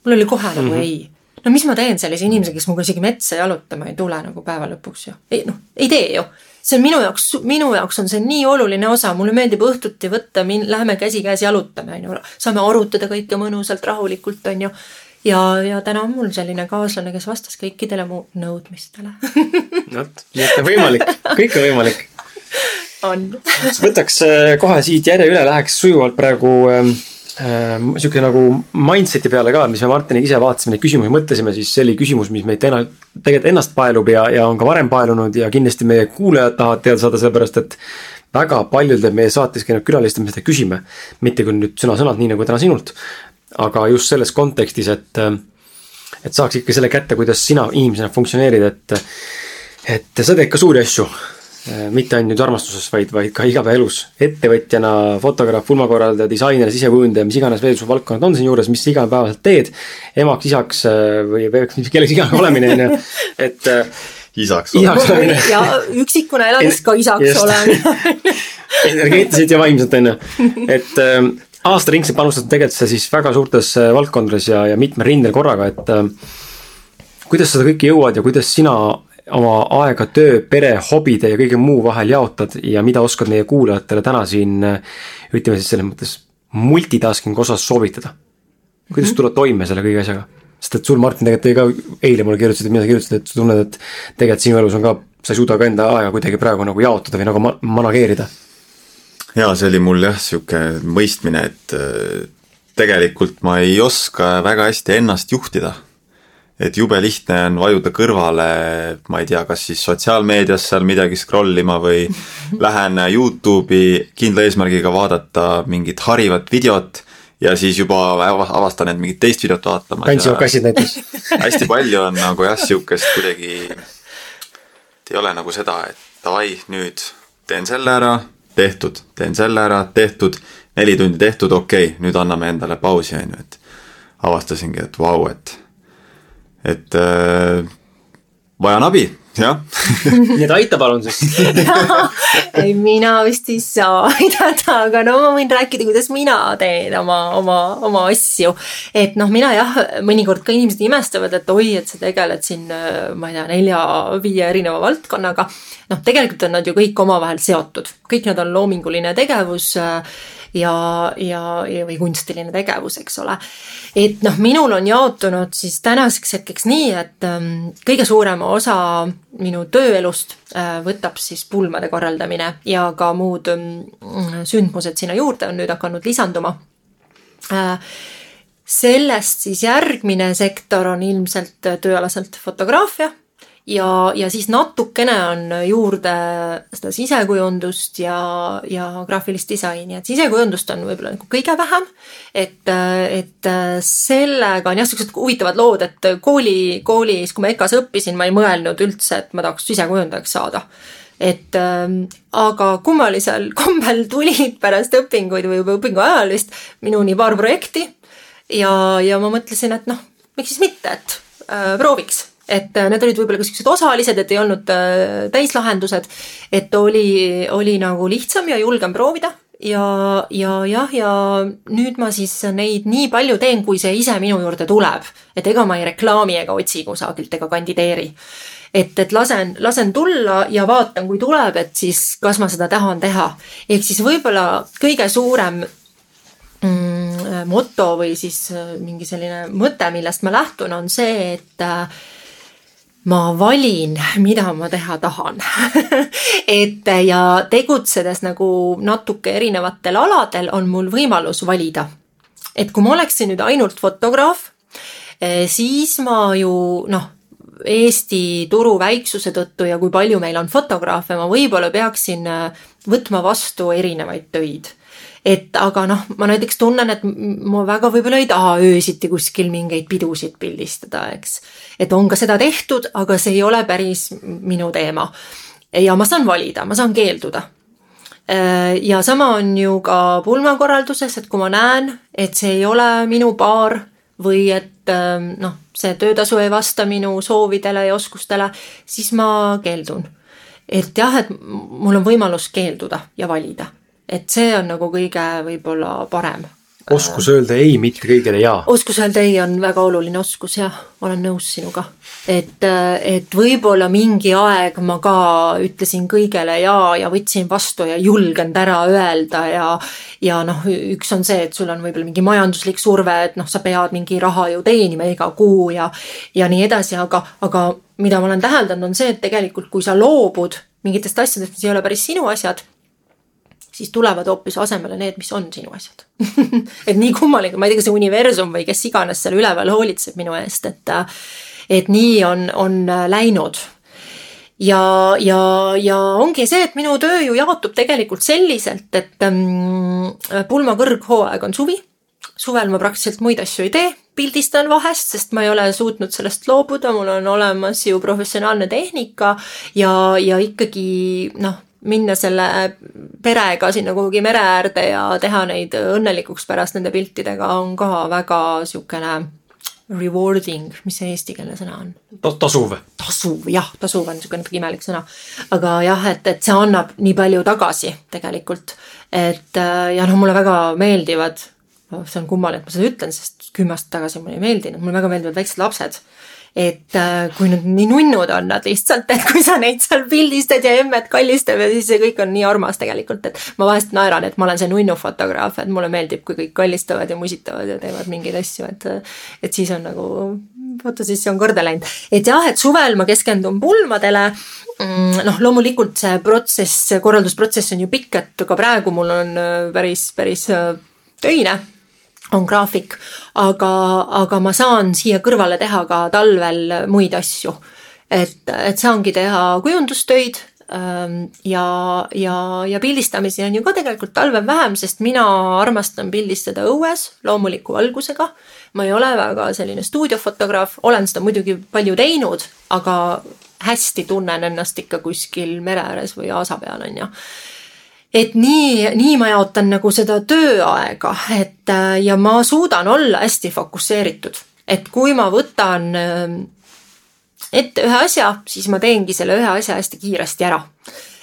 mul oli kohe nagu mm -hmm. ei. no mis ma teen sellise inimesega, kes minuga isegi metsa jalutama ei tule nagu päeva lõpuks ju. ei noh, ei tee ju. see on minu jaoks, minu jaoks on see nii oluline osa, mulle meeldib õhtuti võtta, lähme käsikäes jalutame, on ju. saame arutada kõike mõnusalt, rahulikult, on ju ja, ja täna on mul selline kaaslane, kes vastas kõikidele mu nõudmistele vot, nii et võimalik, kõik on võimalik. on. võtaks äh, kohe siit järje üle, läheks sujuvalt praegu ähm, äh, sihuke nagu mindset'i peale ka, mis me Martiniga ise vaatasime, neid küsimusi mõtlesime, siis see oli küsimus, mis meid täna tegelikult ennast paelub ja, ja on ka varem paelunud ja kindlasti meie kuulajad tahavad teada saada, sellepärast et väga paljudel meie saates käinud külalistel me seda küsime. mitte küll nüüd sõna-sõnalt, nii nagu täna sinult, aga just selles kontekstis, et, et saaks ikka selle kätte, kuidas sina inimesena funktsioneerid, et, et sa teed ka suuri asju. mitte ainult armastuses, vaid, vaid ka igapäevaelus. ettevõtjana, fotograaf, pulmakorraldaja, disainer, sisekujundaja, mis iganes veel su valdkonnad on siinjuures, mis igapäevaselt teed. emaks, isaks või kelleks iganes olemine on ju, et isaks olemine. ja üksikuna elades ka isaks olemine energeetiliselt ja vaimselt on ju, et aastaringselt panustatud tegelikult sa siis väga suurtes äh, valdkondades ja, ja mitmel rindel korraga, et äh, kuidas sa seda kõike jõuad ja kuidas sina oma aega töö, pere, hobide ja kõige muu vahel jaotad ja mida oskad meie kuulajatele täna siin äh, ütleme siis selles mõttes multitasking osas soovitada? kuidas -hmm. tulla toime selle kõige asjaga? sest et sul, Martin, tegelikult ka eile mulle kirjutasid, mida sa kirjutasid, et sa tunned, et tegelikult sinu elus on ka, sa ei suuda ka enda aega kuidagi praegu nagu jaotada või nagu ma manageerida jaa, see oli mul jah, niisugune mõistmine, et äh, tegelikult ma ei oska väga hästi ennast juhtida. et jube lihtne on vajuda kõrvale, ma ei tea, kas siis sotsiaalmeedias seal midagi scroll ima või lähen Youtube'i kindla eesmärgiga vaadata mingit harivat videot ja siis juba avastan, et mingit teist videot vaatama. kantsivad kassid näiteks hästi palju on nagu jah, niisugust kuidagi, ei ole nagu seda, et davai, nüüd teen selle ära tehtud, teen selle ära, tehtud, neli tundi tehtud, okei okay,, nüüd anname endale pausi, on ju, et avastasingi, et vau, et, et äh, vajan abi, jah nii et aita palun siis ei, mina vist ei saa aidata, aga no ma võin rääkida, kuidas mina teen oma, oma, oma asju. et noh, mina jah, mõnikord ka inimesed imestavad, et oi, et sa tegeled siin, ma ei tea, nelja-viie erineva valdkonnaga. noh, tegelikult on nad ju kõik omavahel seotud, kõik nad on loominguline tegevus ja, ja, ja, või kunstiline tegevus, eks ole. et noh, minul on jaotunud siis tänaseks hetkeks nii, et ähm, kõige suurema osa minu tööelust äh, võtab siis pulmade korraldamine ja ka muud ähm, sündmused sinna juurde on nüüd hakanud lisanduma äh, sellest siis järgmine sektor on ilmselt tööalaselt fotograafia ja, ja siis natukene on juurde seda sisekujundust ja, ja graafilist disaini, et sisekujundust on võib-olla nagu kõige vähem. et, et sellega on jah, siuksed huvitavad lood, et kooli, koolis, kui ma EKA-s õppisin, ma ei mõelnud üldse, et ma tahaks sisekujundajaks saada et ähm, aga kummalisel kombel tulid pärast õpinguid või juba õpingu ajal vist minuni paar projekti ja, ja ma mõtlesin, et noh, miks siis mitte, et äh, prooviks et äh, need olid võib-olla ka siuksed osalised, et ei olnud äh, täislahendused. et oli, oli nagu lihtsam ja julgem proovida ja, ja jah, ja nüüd ma siis neid nii palju teen, kui see ise minu juurde tuleb. et ega ma ei reklaami ega otsi kusagilt ega kandideeri. et, et lasen, lasen tulla ja vaatan, kui tuleb, et siis kas ma seda tahan teha. ehk siis võib-olla kõige suurem mm, moto või siis äh, mingi selline mõte, millest ma lähtun, on see, et ma valin, mida ma teha tahan et ja tegutsedes nagu natuke erinevatel aladel on mul võimalus valida. et kui ma oleksin nüüd ainult fotograaf, eh, siis ma ju noh, Eesti turu väiksuse tõttu ja kui palju meil on fotograafe, ma võib-olla peaksin eh, võtma vastu erinevaid töid et aga noh, ma näiteks tunnen, et ma väga võib-olla ei taha öösiti kuskil mingeid pidusid pildistada, eks. et on ka seda tehtud, aga see ei ole päris minu teema. ja ma saan valida, ma saan keelduda. Äh, ja sama on ju ka pulmakorralduses, et kui ma näen, et see ei ole minu baar või et ähm, noh, see töötasu ei vasta minu soovidele ja oskustele, siis ma keeldun. et jah, et mul on võimalus keelduda ja valida et see on nagu kõige võib-olla parem. oskus öelda ei, mitte kõigele jaa. oskus öelda ei on väga oluline oskus, jah, olen nõus sinuga. et, et võib-olla mingi aeg ma ka ütlesin kõigele jaa ja võtsin vastu ja julgenud ära öelda ja ja noh, üks on see, et sul on võib-olla mingi majanduslik surve, et noh, sa pead mingi raha ju teenima iga kuu ja ja nii edasi, aga, aga mida ma olen täheldanud, on see, et tegelikult kui sa loobud mingitest asjadest, mis ei ole päris sinu asjad siis tulevad hoopis asemele need, mis on sinu asjad. Et nii kummaline, ma ei tea, kas see universum või kes iganes seal üleval hoolitseb minu eest, et et nii on, on läinud. Ja, ja, ja ongi see, et minu töö ju jaotub tegelikult selliselt, et ähm, pulma kõrghooaeg on suvi. suvel ma praktiliselt muid asju ei tee, pildistan vahest, sest ma ei ole suutnud sellest loobuda, mul on olemas ju professionaalne tehnika ja, ja ikkagi noh minna selle perega sinna kuhugi mere äärde ja teha neid õnnelikuks pärast nende piltidega on ka väga niisugune rewarding, mis see eestikeelne sõna on Ta? tasuv. tasuv, jah, tasuv on niisugune natuke imelik sõna. aga jah, et, et see annab nii palju tagasi tegelikult. et ja noh, mulle väga meeldivad, see on kummaline, et ma seda ütlen, sest kümme aastat tagasi mulle ei meeldinud, mulle väga meeldivad väiksed lapsed et äh, kui nad nii nunnud on nad lihtsalt, et kui sa neid seal pildistad ja emmed kallistab ja siis see kõik on nii armas tegelikult, et ma vahest naeran, et ma olen see nunnu fotograaf, et mulle meeldib, kui kõik kallistavad ja musitavad ja teevad mingeid asju, et et siis on nagu fotosessioon korda läinud. et jah, et suvel ma keskendun pulmadele mm, noh, loomulikult see protsess, korraldusprotsess on ju pikk, et ka praegu mul on äh, päris, päris äh, töine on graafik, aga, aga ma saan siia kõrvale teha ka talvel muid asju. et, et saangi teha kujundustöid ähm, ja, ja, ja pildistamisi on ju ka tegelikult talvel vähem, sest mina armastan pildistada õues loomuliku valgusega. ma ei ole väga selline stuudiofotograaf, olen seda muidugi palju teinud, aga hästi tunnen ennast ikka kuskil mere ääres või aasa peal, on ju et nii, nii ma jaotan nagu seda tööaega, et äh, ja ma suudan olla hästi fokusseeritud, et kui ma võtan ähm, ette ühe asja, siis ma teengi selle ühe asja hästi kiiresti ära.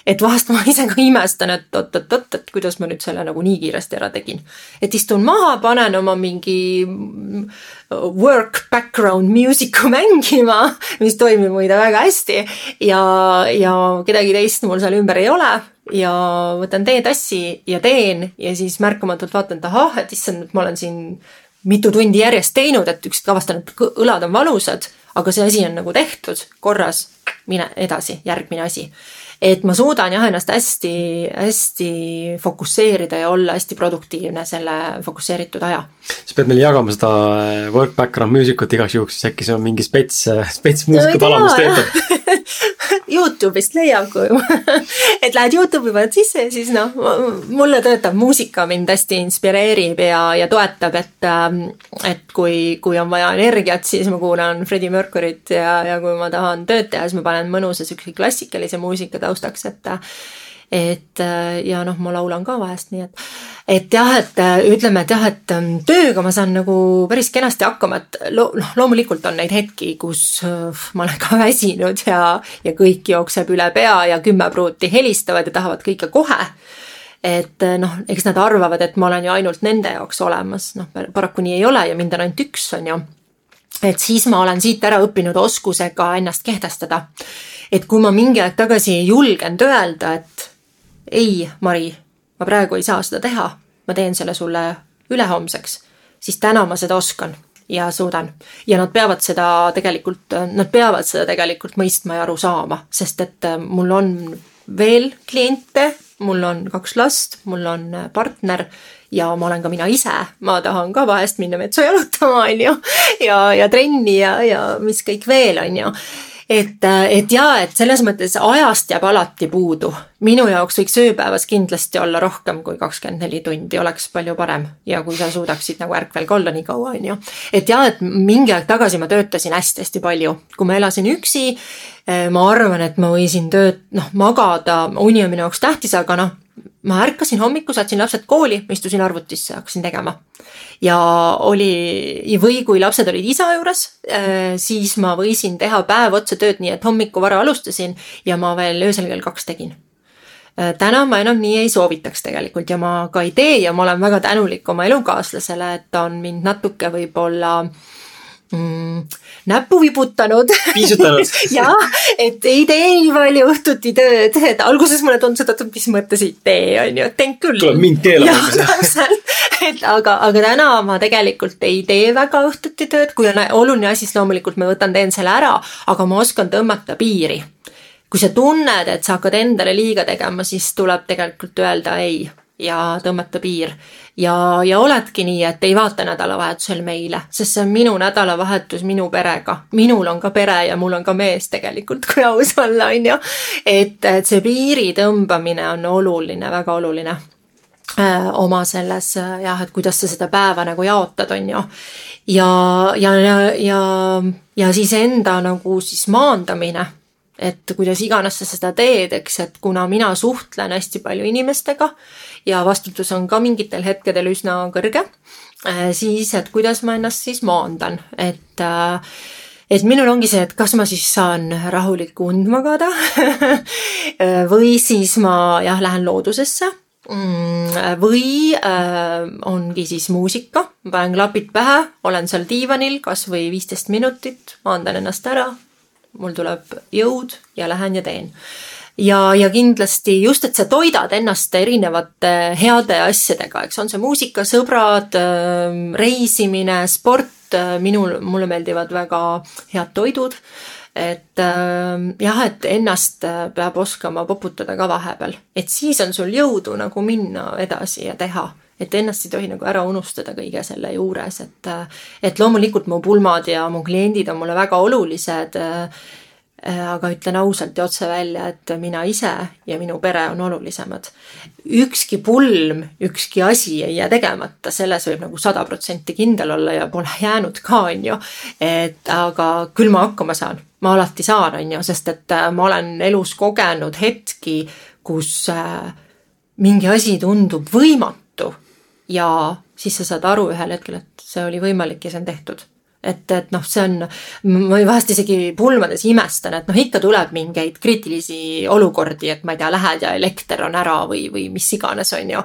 et vahest ma ise ka imestan, et oot-oot-oot, et kuidas ma nüüd selle nagu nii kiiresti ära tegin. et istun maha, panen oma mingi work background music'u mängima, mis toimib muide väga hästi ja, ja kedagi teist mul seal ümber ei ole ja võtan teetassi ja teen ja siis märkamatult vaatan, et ahah, et issand, ma olen siin mitu tundi järjest teinud, et ükskord avastan, et õlad on valusad, aga see asi on nagu tehtud, korras, mine edasi, järgmine asi. Et ma suudan jah ennast hästi, hästi fokusseerida ja olla hästi produktiivne selle fokusseeritud aja. sa pead meile jagama seda äh, work background music ut igaks juhuks, siis äkki see on mingi spets, äh, spets muusikapala, mis töötab Youtube'ist leiab, kui et lähed Youtube'i, paned sisse ja siis noh, mulle töötab muusika mind hästi inspireerib ja, ja toetab, et ähm, et kui, kui on vaja energiat, siis ma kuulan Freddie Mercury't ja, ja kui ma tahan tööd teha, siis ma panen mõnusa siukse klassikalise muusika taustaks, et et ja noh, ma laulan ka vahest, nii et, et jah, et ütleme, et jah, et ähm, tööga ma saan nagu päris kenasti hakkama, et lo-, noh, loomulikult on neid hetki, kus äh, ma olen ka väsinud ja, ja kõik jookseb üle pea ja kümme pruuti helistavad ja tahavad kõike kohe. Et äh, noh, eks nad arvavad, et ma olen ju ainult nende jaoks olemas, noh paraku nii ei ole ja mind on ainult üks, on ju. et siis ma olen siit ära õppinud oskusega ennast kehtestada. Et kui ma mingi aeg tagasi ei julgenud öelda, et ei, Mari, ma praegu ei saa seda teha, ma teen selle sulle ülehomseks, siis täna ma seda oskan ja suudan. ja nad peavad seda tegelikult, nad peavad seda tegelikult mõistma ja aru saama, sest et mul on veel kliente, mul on kaks last, mul on partner ja ma olen ka mina ise, ma tahan ka vahest minna metsa jalutama, on ju, ja, ja trenni ja, ja mis kõik veel, on ju et, et jaa, et selles mõttes ajast jääb alati puudu. minu jaoks võiks ööpäevas kindlasti olla rohkem kui kakskümmend neli tundi, oleks palju parem. ja kui sa suudaksid nagu ärkvel ka olla nii kaua, on ju. et jaa, et mingi aeg tagasi ma töötasin hästi-hästi palju. kui ma elasin üksi, eh, ma arvan, et ma võisin tööd, noh, magada, uni on minu jaoks tähtis, aga noh, ma ärkasin hommikul, saatsin lapsed kooli, istusin arvutisse, hakkasin tegema. ja oli, või kui lapsed olid isa juures, äh, siis ma võisin teha päev otsa tööd, nii et hommiku vara alustasin ja ma veel öösel kell kaks tegin. Äh, täna ma enam nii ei soovitaks tegelikult ja ma ka ei tee ja ma olen väga tänulik oma elukaaslasele, et ta on mind natuke võib-olla mm, näppu vibutanud. piisutanud jah, et ei tee nii palju õhtuti tööd, et alguses mulle tundus, et oot, mis mõttes ei tee, on ju, et teen küll. tuleb mind keelama. et aga, aga täna ma tegelikult ei tee väga õhtuti tööd, kui on oluline asi, siis loomulikult ma võtan, teen selle ära, aga ma oskan tõmmata piiri. kui sa tunned, et sa hakkad endale liiga tegema, siis tuleb tegelikult öelda ei ja tõmmata piir. Ja, ja oledki nii, et ei vaata nädalavahetusel meile, sest see on minu nädalavahetus minu perega. minul on ka pere ja mul on ka mees tegelikult, kui aus olla, on ju. et, et see piiri tõmbamine on oluline, väga oluline äh, oma selles jah, et kuidas sa seda päeva nagu jaotad, on ju. ja, ja, ja, ja, ja siis enda nagu siis maandamine et kuidas iganes sa seda teed, eks, et kuna mina suhtlen hästi palju inimestega ja vastutus on ka mingitel hetkedel üsna kõrge, äh, siis et kuidas ma ennast siis maandan, et äh, et minul ongi see, et kas ma siis saan rahulikku und magada või siis ma jah, lähen loodusesse. Mm, või äh, ongi siis muusika, panen klapid pähe, olen seal diivanil kas või viisteist minutit, maandan ennast ära, mul tuleb jõud ja lähen ja teen. Ja, ja kindlasti just, et sa toidad ennast erinevate heade asjadega, eks on see muusika, sõbrad, ähm, reisimine, sport, äh, minul, mulle meeldivad väga head toidud. et ähm, jah, et ennast äh, peab oskama poputada ka vahepeal, et siis on sul jõudu nagu minna edasi ja teha et ennast ei tohi nagu ära unustada kõige selle juures, et et loomulikult mu pulmad ja mu kliendid on mulle väga olulised aga ütlen ausalt ja otse välja, et mina ise ja minu pere on olulisemad. ükski pulm, ükski asi ei jää tegemata, selles võib nagu sada protsenti kindel olla ja pole jäänud ka, on ju. et aga küll ma hakkama saan, ma alati saan, on ju, sest et ma olen elus kogenud hetki, kus äh, mingi asi tundub võimatu ja siis sa saad aru ühel hetkel, et see oli võimalik ja see on tehtud. Et, et noh, see on, ma vahest isegi pulmades imestan, et noh, ikka tuleb mingeid kriitilisi olukordi, et ma ei tea, lähed ja elekter on ära või, või mis iganes, on ju.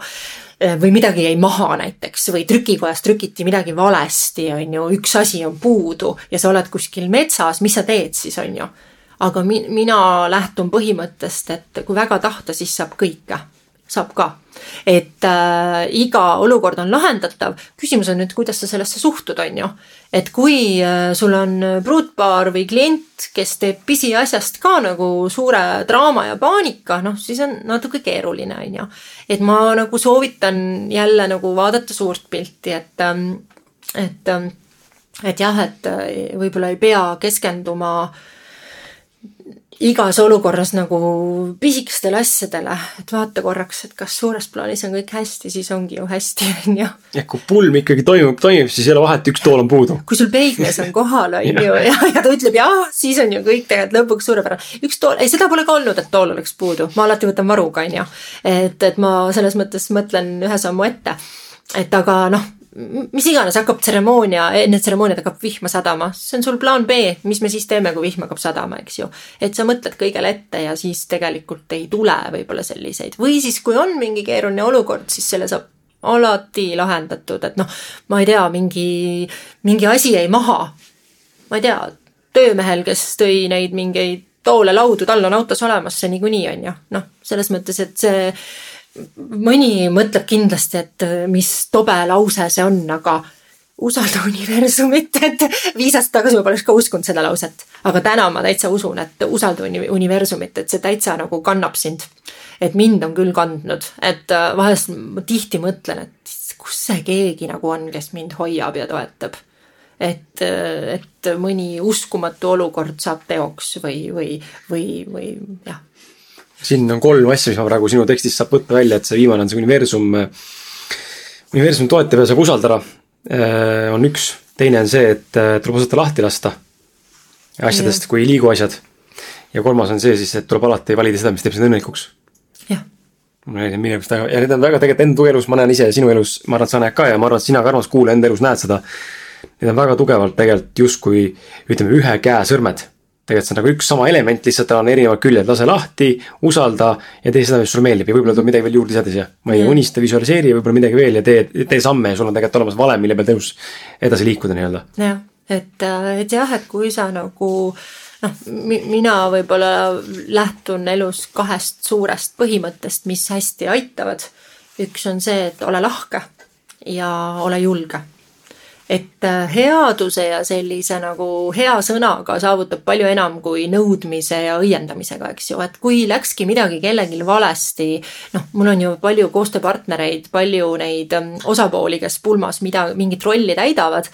või midagi jäi maha näiteks või trükikojas trükiti midagi valesti, on ju, üks asi on puudu ja sa oled kuskil metsas, mis sa teed siis, on ju? Aga mi-, mina lähtun põhimõttest, et kui väga tahta, siis saab kõike saab ka. et äh, iga olukord on lahendatav, küsimus on nüüd, kuidas sa sellesse suhtud, on ju. et kui äh, sul on pruutpaar või klient, kes teeb pisiasjast ka nagu suure draama ja paanika, noh, siis on natuke keeruline, on ju. et ma nagu soovitan jälle nagu vaadata suurt pilti, et, ähm, et, ähm, et jah, et äh, võib-olla ei pea keskenduma äh, igas olukorras nagu pisikestele asjadele, et vaata korraks, et kas suures plaanis on kõik hästi, siis ongi ju hästi, on ju. ja kui pulm ikkagi toimub, toimib, siis ei ole vahet, üks tool on puudu. kui sul peigmees on kohal, on ju, ja, ja ta ütleb jah, siis on ju kõik tegelikult lõpuks suurepärane. üks tool, ei seda pole ka olnud, et tool oleks puudu, ma alati võtan varuga, on ju. et, et ma selles mõttes mõtlen ühe sammu ette. et aga noh, mis iganes hakkab tseremoonia, enne tseremooniat hakkab vihma sadama, see on sul plaan B, mis me siis teeme, kui vihm hakkab sadama, eks ju. et sa mõtled kõigele ette ja siis tegelikult ei tule võib-olla selliseid või siis, kui on mingi keeruline olukord, siis selle saab alati lahendatud, et noh, ma ei tea, mingi, mingi asi jäi maha. ma ei tea, töömehel, kes tõi neid mingeid toole, laudu, tal on autos olemas see niikuinii, on ju, noh, selles mõttes, et see mõni mõtleb kindlasti, et äh, mis tobe lause see on, aga usalda universumit, et viis aastat tagasi ma poleks ka uskunud seda lauset. aga täna ma täitsa usun, et usalda universumit, et see täitsa nagu kannab sind. et mind on küll kandnud, et äh, vahest ma tihti mõtlen, et kus see keegi nagu on, kes mind hoiab ja toetab. et, äh, et mõni uskumatu olukord saab teoks või, või, või, või jah siin on kolm asja, mis ma praegu sinu tekstist saab võtta välja, et see viimane on see universum, universum toetab ja saab usaldada, äh, on üks. teine on see, et äh, tuleb osata lahti lasta asjadest, kui ei liigu asjad. ja kolmas on see siis, et tuleb alati valida seda, mis teeb sind õnnelikuks. jah. mulle meeldib millegipärast väga, ja need on väga tegelikult enda elus, ma näen ise sinu elus, ma arvan, et sa näed ka ja ma arvan, et sina ka armas kuulaja enda elus näed seda. Need on väga tugevalt tegelikult justkui ütleme, ühe käe sõrmed tegelikult see on nagu üks sama element, lihtsalt tal on erinevad küljed, lase lahti, usalda ja tee seda, mis sulle meeldib ja võib-olla tuleb midagi veel juurde lisada siia. ma ei mm. unista, visualiseeri võib-olla midagi veel ja tee, tee samme ja sul on tegelikult olemas valem, mille pealt elus edasi liikuda nii-öelda. jah, et, et jah, et kui sa nagu noh, mina võib-olla lähtun elus kahest suurest põhimõttest, mis hästi aitavad. üks on see, et ole lahke ja ole julge et äh, headuse ja sellise nagu hea sõnaga saavutab palju enam kui nõudmise ja õiendamisega, eks ju, et kui läkski midagi kellelgi valesti, noh, mul on ju palju koostööpartnereid, palju neid ähm, osapooli, kes pulmas mida, mingit rolli täidavad.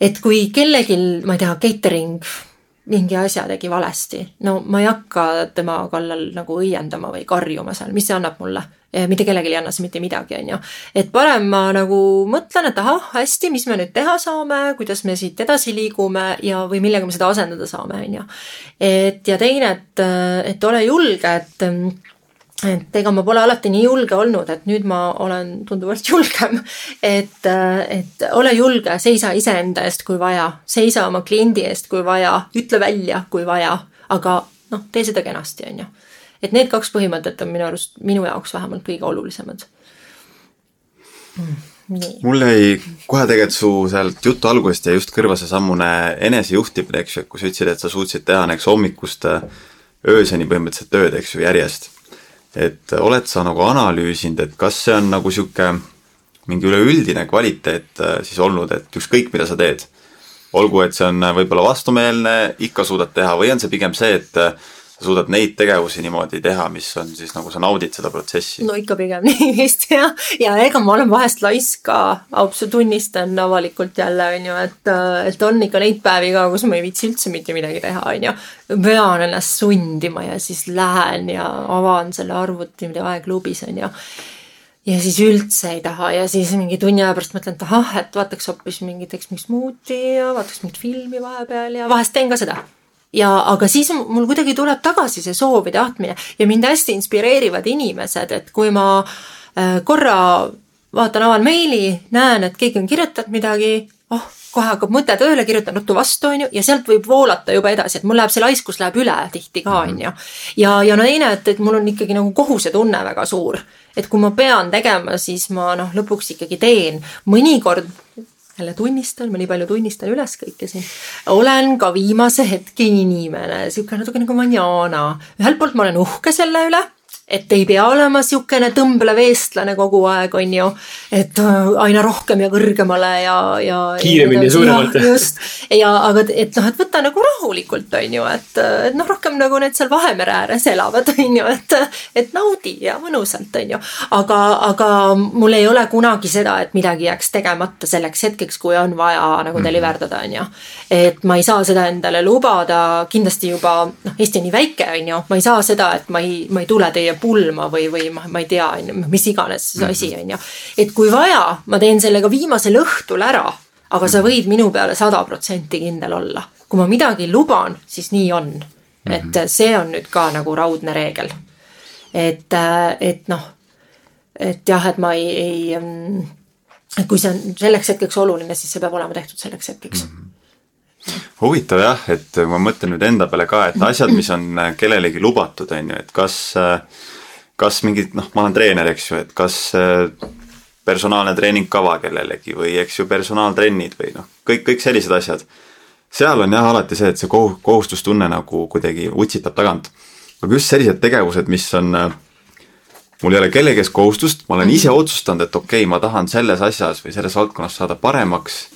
et kui kellelgi, ma ei tea, catering mingi asja tegi valesti, no ma ei hakka tema kallal nagu õiendama või karjuma seal, mis see annab mulle mitte kellelegi ei anna see mitte midagi, on ju. et parem ma nagu mõtlen, et ahah, hästi, mis me nüüd teha saame, kuidas me siit edasi liigume ja, või millega me seda asendada saame, on ju. et ja teine, et, et ole julge, et et ega ma pole alati nii julge olnud, et nüüd ma olen tunduvalt julgem. et, et ole julge, seisa iseenda eest, kui vaja, seisa oma kliendi eest, kui vaja, ütle välja, kui vaja, aga noh, tee seda kenasti, on ju et need kaks põhimõtet on minu arust, minu jaoks vähemalt kõige olulisemad mm,. Nii. mul jäi kohe tegelikult su sealt jutu algusest jäi just kõrva seesamune enesejuhtimine, eks ju, et kui sa ütlesid, et sa suutsid teha näiteks hommikust ööseni põhimõtteliselt tööd, eks ju, järjest. Et oled sa nagu analüüsinud, et kas see on nagu sihuke mingi üleüldine kvaliteet äh, siis olnud, et ükskõik, mida sa teed, olgu, et see on võib-olla vastumeelne, ikka suudad teha või on see pigem see, et sa suudad neid tegevusi niimoodi teha, mis on siis nagu sa naudid seda protsessi? no ikka pigem nii vist jah, ja ega ma olen vahest laisk ka, ausalt tunnistan avalikult jälle on ju, et, et on ikka neid päevi ka, kus ma ei viitsi üldse mitte midagi teha, on ju. pean ennast sundima ja siis lähen ja avan selle arvuti, mida aegklubis on ju ja siis üldse ei taha ja siis mingi tunni aja pärast mõtlen, et ahah, et vaataks hoopis mingit, teeks mingit smuuti ja vaataks mingit filmi vahepeal ja vahest teen ka seda ja, aga siis mul kuidagi tuleb tagasi see soov ja tahtmine ja mind hästi inspireerivad inimesed, et kui ma äh, korra vaatan, avan meili, näen, et keegi on kirjutanud midagi, oh, kohe hakkab mõte tööle, kirjutan ruttu vastu, on ju, ja sealt võib voolata juba edasi, et mul läheb see laiskus läheb üle tihti ka, on ju. ja, ja no teine, et, et mul on ikkagi nagu kohusetunne väga suur. et kui ma pean tegema, siis ma noh, lõpuks ikkagi teen. mõnikord jälle tunnistan, ma nii palju tunnistan üles kõike siin. olen ka viimase hetkeni inimene, sihuke natuke nagu manjana. ühelt poolt ma olen uhke selle üle et ei pea olema niisugune tõmblev eestlane kogu aeg, on ju. et äh, aina rohkem ja kõrgemale ja, ja. kiiremini ja suuremalt. just, ja aga et noh, et võta nagu rahulikult, on ju, et, et noh, rohkem nagu need seal Vahemere ääres elavad, on ju, et, et naudi ja mõnusalt, on ju. aga, aga mul ei ole kunagi seda, et midagi jääks tegemata selleks hetkeks, kui on vaja nagu mhm. deliver dada, on ju. et ma ei saa seda endale lubada, kindlasti juba noh, Eesti on nii väike, on ju, ma ei saa seda, et ma ei, ma ei tule teie pulma või, või ma, ma ei tea, on ju, mis iganes see asi on ju. et kui vaja, ma teen selle ka viimasel õhtul ära, aga sa võid minu peale sada protsenti kindel olla. kui ma midagi luban, siis nii on. et see on nüüd ka nagu raudne reegel. et, et noh, et jah, et ma ei, ei, et kui see on selleks hetkeks oluline, siis see peab olema tehtud selleks hetkeks mm. -hmm huvitav jah, et ma mõtlen nüüd enda peale ka, et asjad, mis on kellelegi lubatud, on ju, et kas, kas mingid, noh, ma olen treener, eks ju, et kas personaalne treeningkava kellelegi või eks ju personaaltrennid või noh, kõik, kõik sellised asjad. seal on jah alati see, et see kohu-, kohustustunne nagu kuidagi utsitab tagant. aga just sellised tegevused, mis on mul ei ole kellegi ees kohustust, ma olen ise otsustanud, et okei okay,, ma tahan selles asjas või selles valdkonnas saada paremaks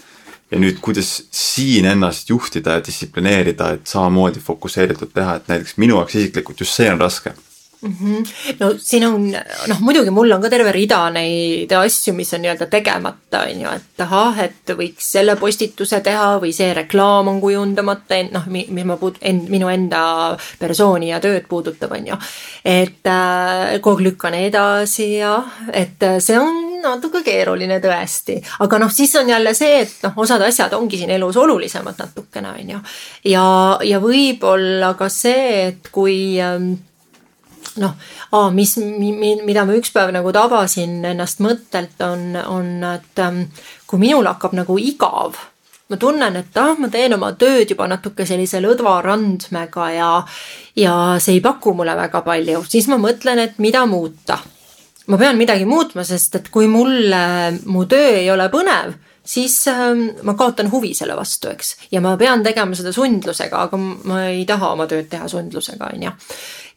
ja nüüd, kuidas siin ennast juhtida ja distsiplineerida, et samamoodi fokusseeritult teha, et näiteks minu jaoks isiklikult just see on raske mm. -hmm. no siin on, noh muidugi mul on ka terve rida neid asju, mis on nii-öelda tegemata, on ju, et ahah, et võiks selle postituse teha või see reklaam on kujundamata, noh, mis ma puud-, en-, minu enda persooni ja tööd puudutab, on ju. et äh, kogu aeg lükkan edasi ja et see on natuke keeruline tõesti, aga noh, siis on jälle see, et noh, osad asjad ongi siin elus olulisemad natukene, on ju. ja, ja võib-olla ka see, et kui ähm, noh, mis, mida ma üks päev nagu tabasin ennast mõttelt, on, on, et ähm, kui minul hakkab nagu igav, ma tunnen, et ah, ma teen oma tööd juba natuke sellise lõdva randmega ja, ja see ei paku mulle väga palju, siis ma mõtlen, et mida muuta. Ma pean midagi muutma, sest et kui mulle mu töö ei ole põnev siis ähm, ma kaotan huvi selle vastu, eks. ja ma pean tegema seda sundlusega, aga ma ei taha oma tööd teha sundlusega, on ju.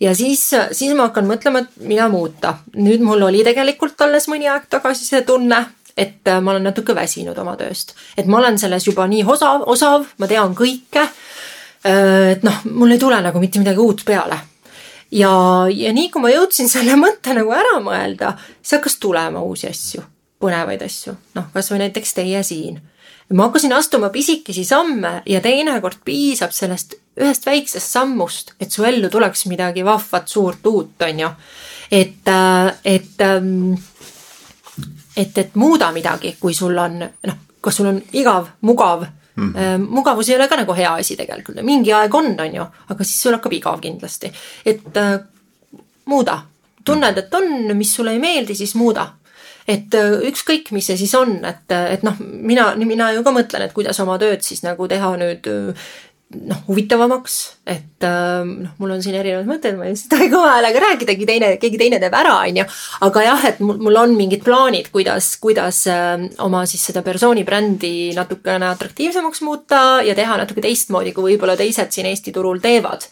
ja siis, siis ma hakkan mõtlema, et mida muuta. nüüd mul oli tegelikult alles mõni aeg tagasi see tunne, et äh, ma olen natuke väsinud oma tööst. et ma olen selles juba nii osav, osav, ma tean kõike. Äh, et noh, mul ei tule nagu mitte midagi uut peale ja, ja nii kui ma jõudsin selle mõtte nagu ära mõelda, siis hakkas tulema uusi asju põnevaid asju, noh, kasvõi näiteks teie siin. ma hakkasin astuma pisikesi samme ja teinekord piisab sellest ühest väiksest sammust, et su ellu tuleks midagi vahvat, suurt, uut, on ju. et, äh, et, ähm, et, et muuda midagi, kui sul on, noh, kas sul on igav, mugav Mm -hmm. mugavus ei ole ka nagu hea asi tegelikult, mingi aeg on, on ju, aga siis sul hakkab igav kindlasti. et äh, muuda, tunned, et on, mis sulle ei meeldi, siis muuda et äh, ükskõik, mis see siis on, et, et noh, mina, mina ju ka mõtlen, et kuidas oma tööd siis nagu teha nüüd äh, noh, huvitavamaks, et äh, noh, mul on siin erinevad mõtted, ma ei taha kõva häälega rääkidagi, teine, keegi teine teeb ära, on ju. aga jah, et mul, mul on mingid plaanid, kuidas, kuidas oma siis seda persooni brändi natukene atraktiivsemaks muuta ja teha natuke teistmoodi, kui võib-olla teised siin Eesti turul teevad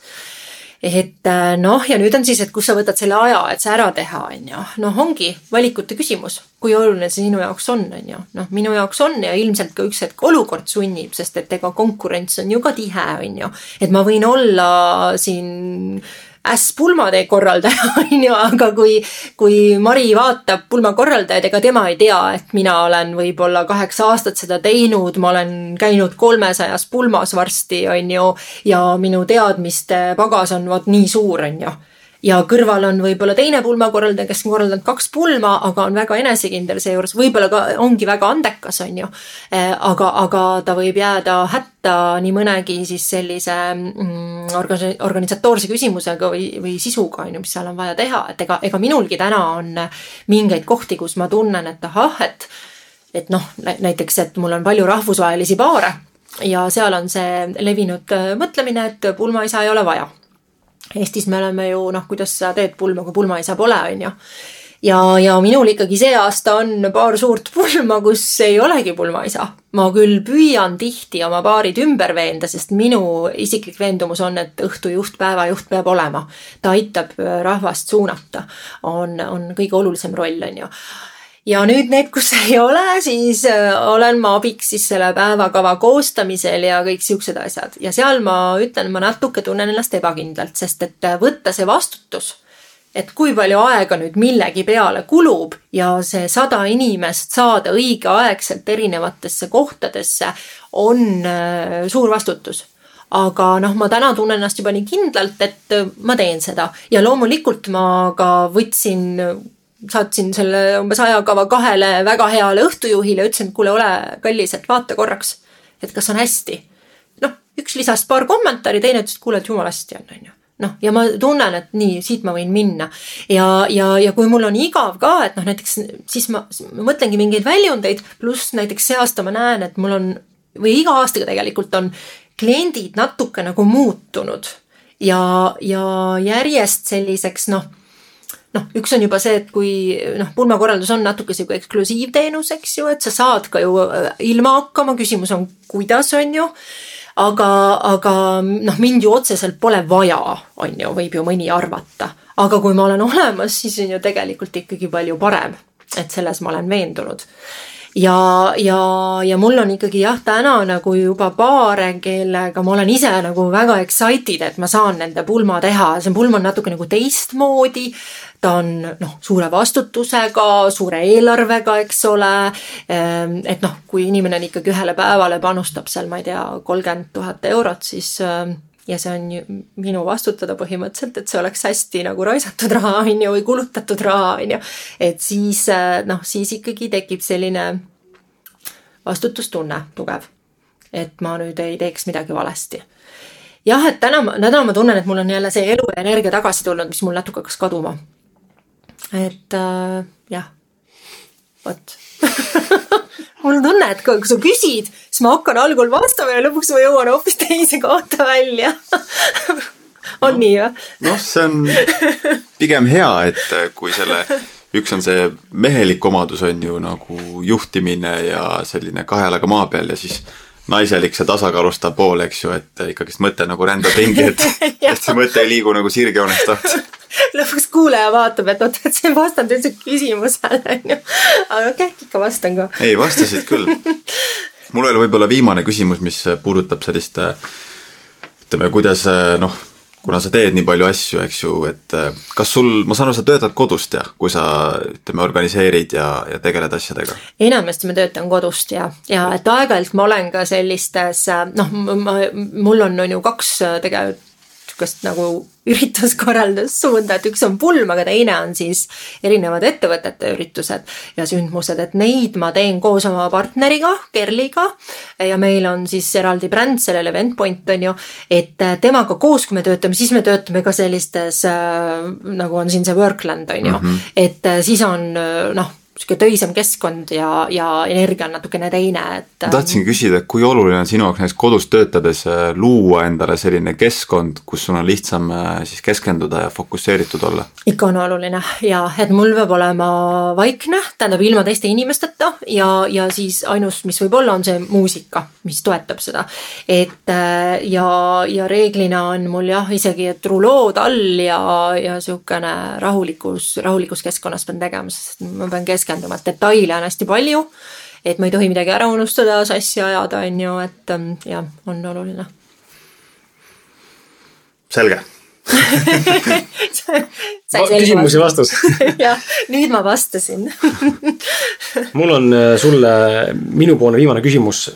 et äh, noh, ja nüüd on siis, et kus sa võtad selle aja, et see ära teha, on ju. noh, ongi valikute küsimus, kui oluline see sinu jaoks on, on ju. noh, minu jaoks on ja ilmselt ka üks hetk olukord sunnib, sest et ega konkurents on ju ka tihe, on ju. et ma võin olla siin äss pulmatee korraldaja, on ju, aga kui, kui Mari vaatab pulmakorraldajaid, ega tema ei tea, et mina olen võib-olla kaheksa aastat seda teinud, ma olen käinud kolmesajas pulmas varsti, on ju, ja minu teadmiste pagas on vot nii suur, on ju ja kõrval on võib-olla teine pulmakorraldaja, kes on korraldanud kaks pulma, aga on väga enesekindel seejuures, võib-olla ka ongi väga andekas, on ju. Eh, aga, aga ta võib jääda hätta nii mõnegi siis sellise mm, orga-, organisatoorse küsimusega või, või sisuga, on ju, mis seal on vaja teha, et ega, ega minulgi täna on mingeid kohti, kus ma tunnen, et ahah, et et noh, näiteks, et mul on palju rahvusvahelisi paare ja seal on see levinud äh, mõtlemine, et pulmaisa ei ole vaja Eestis me oleme ju noh, kuidas sa teed pulma, kui pulmaisa pole, on ju. ja, ja minul ikkagi see aasta on paar suurt pulma, kus ei olegi pulmaisa. ma küll püüan tihti oma paarid ümber veenda, sest minu isiklik veendumus on, et õhtujuht, päevajuht peab olema. ta aitab rahvast suunata, on, on kõige olulisem roll, on ju ja nüüd need, kus ei ole, siis äh, olen ma abiks siis selle päevakava koostamisel ja kõik siuksed asjad ja seal ma ütlen, ma natuke tunnen ennast ebakindlalt, sest et võtta see vastutus et kui palju aega nüüd millegi peale kulub ja see sada inimest saada õigeaegselt erinevatesse kohtadesse on äh, suur vastutus. aga noh, ma täna tunnen ennast juba nii kindlalt, et äh, ma teen seda ja loomulikult ma ka võtsin, saatsin selle umbes ajakava kahele väga heale õhtujuhile, ütlesin, et kuule, ole kallis, et vaata korraks, et kas on hästi. noh, üks lisas paar kommentaari, teine ütles, et kuule, et jumala hästi on, on ju noh, ja ma tunnen, et nii, siit ma võin minna. ja, ja, ja kui mul on igav ka, et noh, näiteks siis ma, ma mõtlengi mingeid väljundeid, pluss näiteks see aasta ma näen, et mul on või iga aastaga tegelikult on kliendid natuke nagu muutunud ja, ja järjest selliseks noh noh, üks on juba see, et kui noh, pulmakorraldus on natuke sihuke eksklusiivteenus, eks ju, et sa saad ka ju äh, ilma hakkama, küsimus on, kuidas, on ju aga, aga noh, mind ju otseselt pole vaja, on ju, võib ju mõni arvata. aga kui ma olen olemas, siis on ju tegelikult ikkagi palju parem. et selles ma olen veendunud ja, ja, ja mul on ikkagi jah, täna nagu juba paare, kellega ma olen ise nagu väga excited, et ma saan nende pulma teha, see pulm on natuke nagu teistmoodi ta on noh, suure vastutusega, suure eelarvega, eks ole. Ehm, et noh, kui inimene on ikkagi ühele päevale panustab seal, ma ei tea, kolmkümmend tuhat eurot, siis ehm, ja see on ju minu vastutada põhimõtteliselt, et see oleks hästi nagu raisatud raha, on ju, või kulutatud raha, on ju. et siis eh, noh, siis ikkagi tekib selline vastutustunne tugev. et ma nüüd ei teeks midagi valesti jah, et täna täna ma tunnen, et mul on jälle see elu ja energia tagasi tulnud, mis mul natuke hakkas kaduma et äh, jah, vot. mul on tunne, et kui sa küsid, siis ma hakkan algul vastama ja lõpuks ma jõuan hoopis teise kohta välja. On no, nii või? noh, see on pigem hea, et äh, kui selle, üks on see mehelik omadus on ju nagu juhtimine ja selline kahe jalaga maa peal ja siis naiselik see tasakaalustav pool, eks ju, et ikkagist mõte nagu rändab ringi, et et see mõte ei liigu nagu sirgjoonest lõpuks kuulaja vaatab, et oot, et sa ei vastanud üldse küsimusele, onju. aga okei, ikka vastan ka. ei, vastasid küll. mul oli võib-olla viimane küsimus, mis puudutab sellist ütleme, kuidas noh, kuna sa teed nii palju asju, eks ju, et kas sul, ma saan aru, sa töötad kodust ja kui sa ütleme, organiseerid ja, ja tegeled asjadega? enamasti ma töötan kodust ja, ja et aeg-ajalt ma olen ka sellistes noh, ma, mul on, on ju kaks tegelikult sihukest nagu ürituskorraldussuunda, et üks on pulm, aga teine on siis erinevad ettevõtete üritused ja sündmused, et neid ma teen koos oma partneriga, Kerliga. ja meil on siis eraldi bränd sellel Event Point on ju, et temaga koos, kui me töötame, siis me töötame ka sellistes äh, nagu on siin see Workland on ju mm, -hmm. et äh, siis on äh, noh sihuke töisem keskkond ja, ja energia on natukene teine, et. ma tahtsingi küsida, et kui oluline on sinu jaoks näiteks kodus töötades äh, luua endale selline keskkond, kus sul on lihtsam äh, siis keskenduda ja fokusseeritud olla? ikka on oluline ja et mul peab olema vaikne, tähendab ilma teiste inimesteta ja, ja siis ainus, mis võib olla, on see muusika, mis toetab seda. et äh, ja, ja reeglina on mul jah, isegi, et rulood all ja, ja sihukene rahulikus, rahulikus keskkonnas pean tegema, sest ma pean keskenduma keskenduma, et detaile on hästi palju. et ma ei tohi midagi ära unustada, sassi ajada, on ju, et ähm, jah, on oluline. selge küsimus ja vastus jah, nüüd ma vastasin mul on äh, sulle minupoolne viimane küsimus,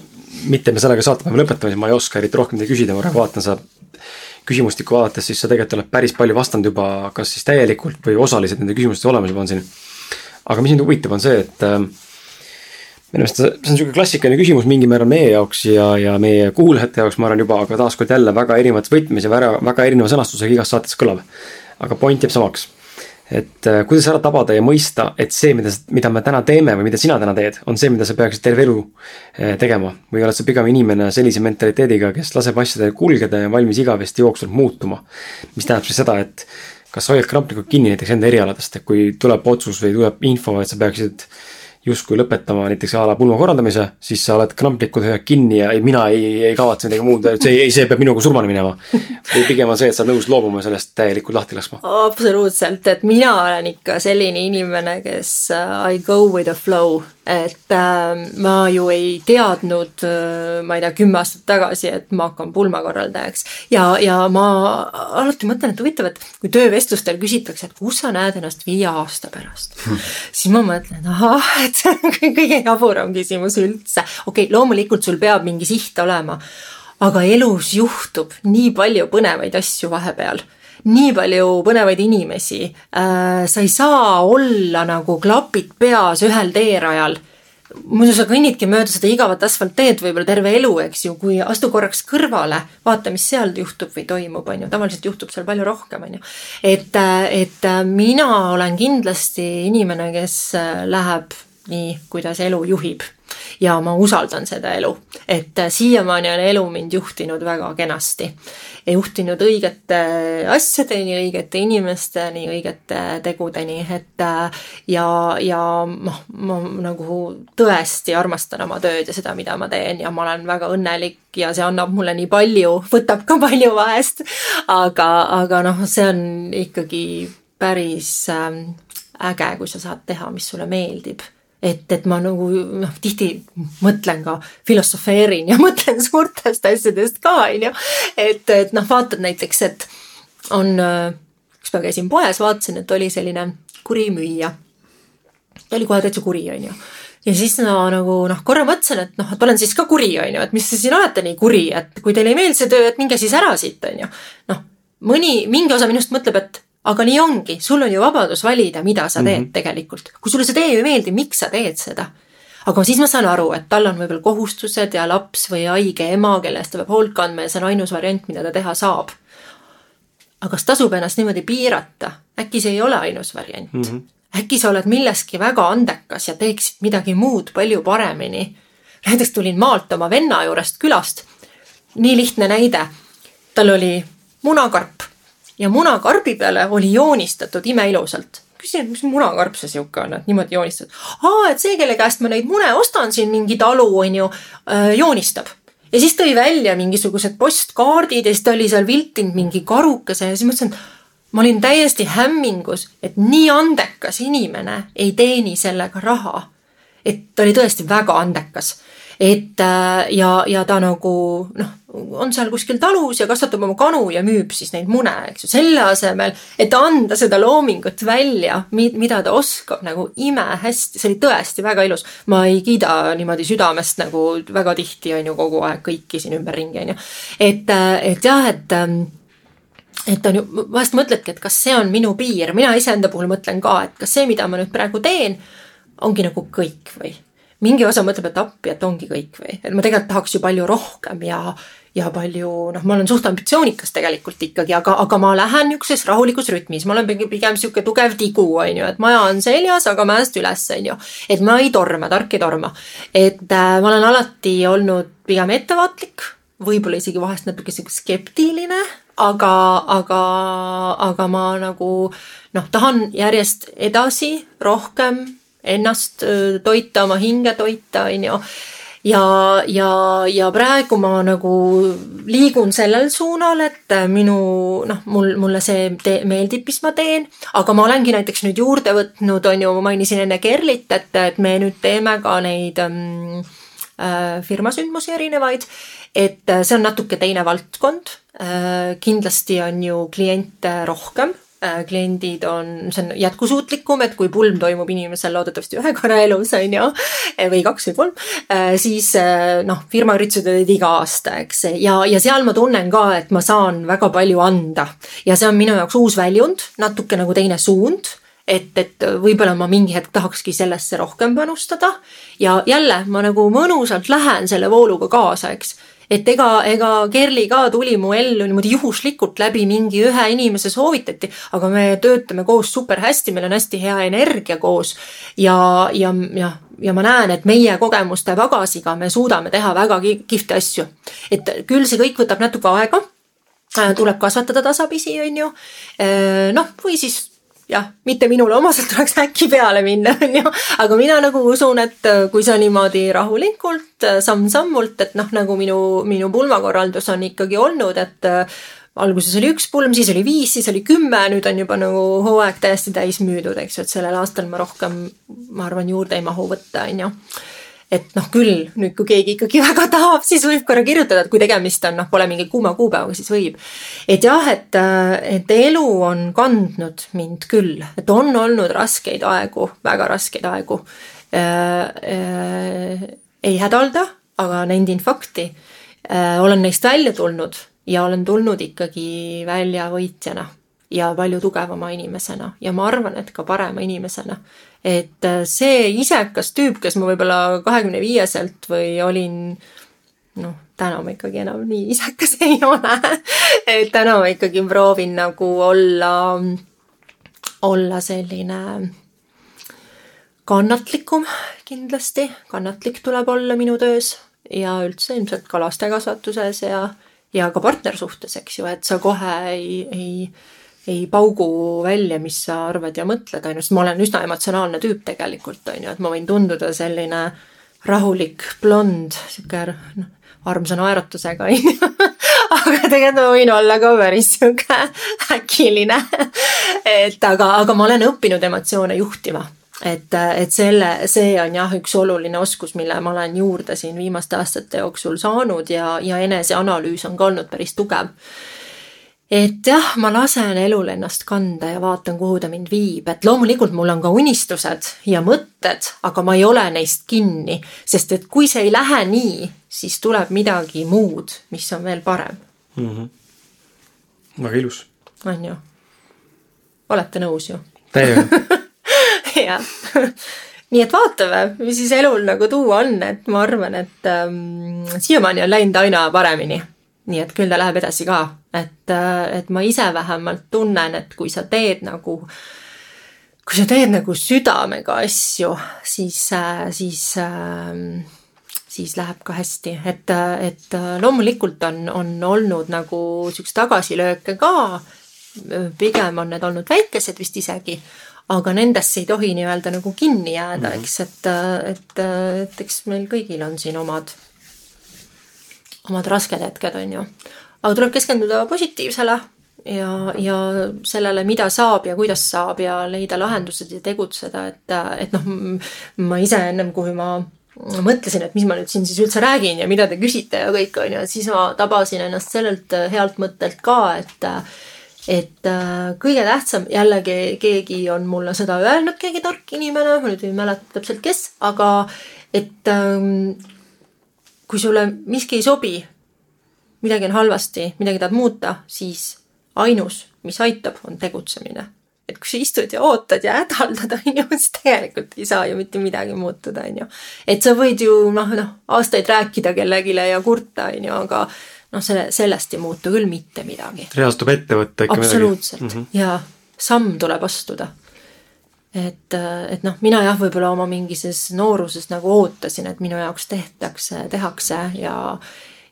mitte me sellega saatepäeva lõpetame, siis ma ei oska eriti rohkem midagi küsida, ma praegu vaatan, sa küsimustikku vaadates, siis sa tegelikult oled päris palju vastanud juba, kas siis täielikult või osaliselt nende küsimuste olemas juba on siin aga mis mind huvitab, on see, et äh, minu meelest see on niisugune klassikaline küsimus mingil määral meie jaoks ja, ja meie kuulajate jaoks, ma arvan juba, aga taaskord jälle väga erinevas võtmes ja väga, väga erineva sõnastusega igas saates kõlab. aga point jääb samaks. et äh, kuidas ära tabada ja mõista, et see, mida, mida me täna teeme või mida sina täna teed, on see, mida sa peaksid terve elu äh, tegema. või oled sa pigem inimene sellise mentaliteediga, kes laseb asjadel kulgeda ja valmis igavesti jooksvalt muutuma. mis tähendab siis seda, et kas sa hoiad kramplikult kinni näiteks enda erialadest, et kui tuleb otsus või tuleb info, et sa peaksid justkui lõpetama näiteks a la pulma korraldamise, siis sa oled kramplikult hoiad kinni ja ei, mina ei, ei kavatse midagi muud, see, ei, see peab minuga surmani minema. või pigem on see, et sa oled nõus loobuma sellest täielikult lahti laskma. absoluutselt, et mina olen ikka selline inimene, kes uh, I go with the flow et äh, ma ju ei teadnud äh,, ma ei tea, kümme aastat tagasi, et ma hakkan pulmakorraldajaks. ja, ja ma alati mõtlen, et huvitav, et kui töövestlustel küsitakse, et kus sa näed ennast viie aasta pärast hmm., siis ma mõtlen, ahah, et see on kõige jaburam küsimus üldse. okei okay,, loomulikult sul peab mingi siht olema, aga elus juhtub nii palju põnevaid asju vahepeal nii palju põnevaid inimesi äh,. sa ei saa olla nagu klapid peas ühel teerajal muidu sa kõnnidki mööda seda igavat asfaltteed võib-olla terve elu, eks ju, kui astu korraks kõrvale, vaata, mis seal juhtub või toimub, on ju, tavaliselt juhtub seal palju rohkem, on ju. et, et mina olen kindlasti inimene, kes läheb nii, kuidas elu juhib. Ja ma usaldan seda elu, et äh, siiamaani on elu mind juhtinud väga kenasti. juhtinud õigete asjadeni, õigete inimesteni, õigete tegudeni, et äh, ja, ja noh, ma nagu tõesti armastan oma tööd ja seda, mida ma teen ja ma olen väga õnnelik ja see annab mulle nii palju, võtab ka palju vahest, aga, aga noh, see on ikkagi päris ähm, äge, kui sa saad teha, mis sulle meeldib et, et ma nagu noh, tihti mõtlen ka, filosofeerin ja mõtlen suurtest asjadest ka, on ju. et, et noh, vaatad näiteks, et on, üks päev käisin poes, vaatasin, et oli selline kuri müüja. ta oli kohe täitsa kuri, on ju ja siis no nagu noh, korra mõtlesin, et noh, et olen siis ka kuri, on ju, et mis te siin olete nii kuri, et kui teile ei meeldi see töö, et minge siis ära siit, on ju. noh, mõni, mingi osa minust mõtleb, et aga nii ongi, sul on ju vabadus valida, mida sa teed mm -hmm. tegelikult. kui sulle see tee ei meeldi, miks sa teed seda? aga siis ma saan aru, et tal on võib-olla kohustused ja laps või haige ema, kelle eest ta peab hoolt kandma ja see on ainus variant, mida ta teha saab. aga kas tasub ennast niimoodi piirata? äkki see ei ole ainus variant mm? -hmm. äkki sa oled milleski väga andekas ja teeksid midagi muud palju paremini? näiteks tulin maalt oma venna juurest külast. nii lihtne näide. tal oli munakarp ja munakarbi peale oli joonistatud imeilusalt. küsin, et mis munakarp see sihuke on, et niimoodi joonistatud. aa, et see, kelle käest ma neid mune ostan siin, mingi talu on ju, äh, joonistab ja siis tõi välja mingisugused postkaardid ja siis ta oli seal viltinud mingi karukese ja siis mõtlesin, et ma olin täiesti hämmingus, et nii andekas inimene ei teeni sellega raha. et ta oli tõesti väga andekas et äh, ja, ja ta nagu noh, on seal kuskil talus ja kasvatab oma kanu ja müüb siis neid mune, eks ju, selle asemel, et anda seda loomingut välja, mida ta oskab nagu imehästi, see oli tõesti väga ilus. ma ei kiida niimoodi südamest nagu väga tihti on ju kogu aeg kõiki siin ümberringi on ju. et, äh, et jah, et ähm, et on ju, vahest mõtledki, et kas see on minu piir, mina iseenda puhul mõtlen ka, et kas see, mida ma nüüd praegu teen, ongi nagu kõik või mingi osa mõtleb, et appi, et ongi kõik või, et ma tegelikult tahaks ju palju rohkem ja, ja palju, noh, ma olen suht ambitsioonikas tegelikult ikkagi, aga, aga ma lähen niisuguses rahulikus rütmis, ma olen pigem, niisugune tugev tigu, on ju, et maja on seljas, aga mäest üles, on ju. et ma ei torma, tark ei torma. et äh, ma olen alati olnud pigem ettevaatlik, võib-olla isegi vahest natuke skeptiline, aga, aga, aga ma nagu noh, tahan järjest edasi rohkem ennast toita, oma hinge toita, on ju. ja, ja, ja praegu ma nagu liigun sellel suunal, et minu noh, mul, mulle see te, meeldib, mis ma teen, aga ma olengi näiteks nüüd juurde võtnud, on ju, ma mainisin enne Kerlit, et, et me nüüd teeme ka neid ähm, firmasündmusi erinevaid, et see on natuke teine valdkond. kindlasti on ju kliente rohkem Äh, kliendid on, see on jätkusuutlikum, et kui pulm toimub inimesel loodetavasti ühe korra elus, on ju, äh, või kaks või kolm, äh, siis noh, firmaüritused olid iga aasta, eks, ja, ja seal ma tunnen ka, et ma saan väga palju anda. ja see on minu jaoks uus väljund, natuke nagu teine suund et, et võib-olla ma mingi hetk tahakski sellesse rohkem panustada. Ja jälle ma nagu mõnusalt lähen selle vooluga kaasa, eks et ega, ega Kerli ka tuli mu ellu niimoodi juhuslikult läbi mingi ühe inimese soovitati, aga me töötame koos super hästi, meil on hästi hea energia koos ja, ja, ja, ja ma näen, et meie kogemuste pagasiga me suudame teha väga kihvte asju. et küll see kõik võtab natuke aega tuleb kasvatada tasapisi, on ju. noh, või siis jah, mitte minule omaselt tuleks äkki peale minna, on ju, aga mina nagu usun, et kui sa niimoodi rahulikult samm-sammult, et noh, nagu minu, minu pulmakorraldus on ikkagi olnud, et alguses oli üks pulm, siis oli viis, siis oli kümme, nüüd on juba nagu hooaeg täiesti täis müüdud, eks ju, et sellel aastal ma rohkem, ma arvan, juurde ei mahu võtta, on ju. Et noh, küll nüüd, kui keegi ikkagi väga tahab, siis võib korra kirjutada, et kui tegemist on, noh, pole mingi kuuma kuupäevaga, siis võib. et jah, et, et elu on kandnud mind küll, et on olnud raskeid aegu, väga raskeid aegu äh,. Äh, ei hädalda, aga nendin fakti äh,. olen neist välja tulnud ja olen tulnud ikkagi välja võitjana ja palju tugevama inimesena ja ma arvan, et ka parema inimesena. Et äh, see isekas tüüp, kes ma võib-olla kahekümne viieselt või olin noh, täna ma ikkagi enam nii isekas ei ole. Et täna ma ikkagi proovin nagu olla, olla selline kannatlikum kindlasti, kannatlik tuleb olla minu töös ja üldse ilmselt ka lastekasvatuses ja ja ka partnersuhtes, eks ju, et sa kohe ei, ei, ei paugu välja, mis sa arvad ja mõtled, on ju, sest ma olen üsna emotsionaalne tüüp tegelikult, on ju, et ma võin tunduda selline rahulik blond, sihuke noh, armsa naeratusega, on ju. aga tegelikult ma võin olla ka päris sihuke äkiline. et aga, aga ma olen õppinud emotsioone juhtima et, et selle, see on jah, üks oluline oskus, mille ma olen juurde siin viimaste aastate jooksul saanud ja, ja eneseanalüüs on ka olnud päris tugev. Et jah, ma lasen elul ennast kanda ja vaatan, kuhu ta mind viib, et loomulikult mul on ka unistused ja mõtted, aga ma ei ole neist kinni, sest et kui see ei lähe nii, siis tuleb midagi muud, mis on veel parem mm. -hmm. väga ilus. on ju? olete nõus ju? täiega jah nii et vaatame, mis siis elul nagu tuua on, et ma arvan, et ähm, siiamaani on läinud aina paremini. nii et küll ta läheb edasi ka, et, äh, et ma ise vähemalt tunnen, et kui sa teed nagu, kui sa teed nagu südamega asju, siis, äh, siis äh, siis läheb ka hästi, et, et loomulikult on, on olnud nagu siukseid tagasilööke ka. pigem on need olnud väikesed vist isegi, aga nendesse ei tohi nii-öelda nagu kinni jääda mm, -hmm. eks, et, et, et eks meil kõigil on siin omad, omad rasked hetked, on ju. Aga tuleb keskenduda positiivsele ja, ja sellele, mida saab ja kuidas saab ja leida lahendused ja tegutseda, et, et noh, ma ise ennem, kui ma mõtlesin, et mis ma nüüd siin siis üldse räägin ja mida te küsite ja kõik, on ju, siis ma tabasin ennast sellelt healt mõttelt ka, et et kõige tähtsam, jällegi keegi on mulle seda öelnud, keegi tark inimene, ma nüüd ei mäleta täpselt, kes, aga et ähm, kui sulle miski ei sobi, midagi on halvasti, midagi tahad muuta, siis ainus, mis aitab, on tegutsemine. et kui sa istud ja ootad ja hädaldad, on ju, siis tegelikult ei saa ju mitte midagi muutuda, on ju. et sa võid ju noh, noh, aastaid rääkida kellelegi ja kurta, on ju, aga noh, selle, sellest ei muutu küll mitte midagi. reaalselt tuleb ette võtta ikka absoluutselt midagi. Mm -hmm. ja samm tuleb astuda. et, et noh, mina jah, võib-olla oma mingises nooruses nagu ootasin, et minu jaoks tehtakse, tehakse ja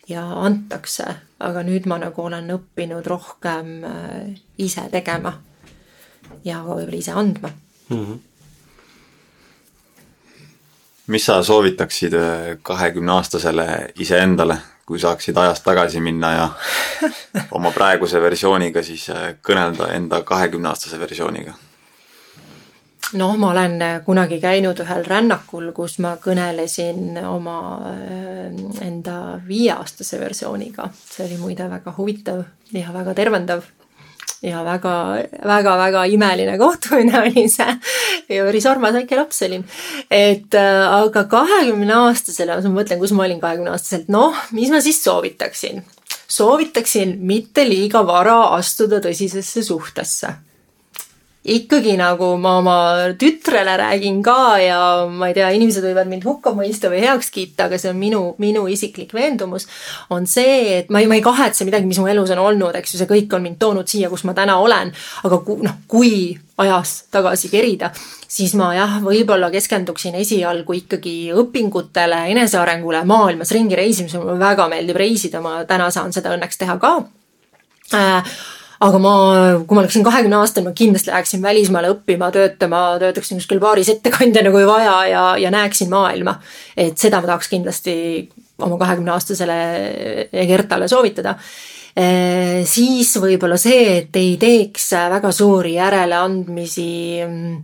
ja antakse, aga nüüd ma nagu olen õppinud rohkem äh, ise tegema ja ka võib-olla ise andma mm. -hmm mis sa soovitaksid äh, kahekümne aastasele iseendale, kui saaksid ajas tagasi minna ja oma praeguse versiooniga siis äh, kõnelda enda kahekümneaastase versiooniga? Noh, ma olen äh, kunagi käinud ühel rännakul, kus ma kõnelesin oma äh, enda viieaastase versiooniga. see oli muide väga huvitav ja väga tervendav ja väga, väga, väga imeline kohtumine oli see ja päris armas väike laps olin. et äh, aga kahekümne aastasele, ma mõtlen, kus ma olin kahekümne aastaselt, noh, mis ma siis soovitaksin? soovitaksin mitte liiga vara astuda tõsisesse suhtesse ikkagi nagu ma oma tütrele räägin ka ja ma ei tea, inimesed võivad mind hukka mõista või heaks kiita, aga see on minu, minu isiklik veendumus, on see, et ma ei, ma ei kahetse midagi, mis mu elus on olnud, eks ju, see kõik on mind toonud siia, kus ma täna olen, aga ku, noh, kui ajas tagasi kerida, siis ma jah, võib-olla keskenduksin esialgu ikkagi õpingutele, enesearengule, maailmas ringi reisimisele, mulle väga meeldib reisida, ma täna saan seda õnneks teha ka. Äh, aga ma, kui ma oleksin kahekümne aastane, ma kindlasti läheksin välismaale õppima, töötama, töötaksin kuskil baaris ettekandjana, kui vaja ja, ja näeksin maailma. et seda ma tahaks kindlasti oma kahekümne aastasele Egertale soovitada siis võib-olla see, et ei teeks väga suuri järeleandmisi mm,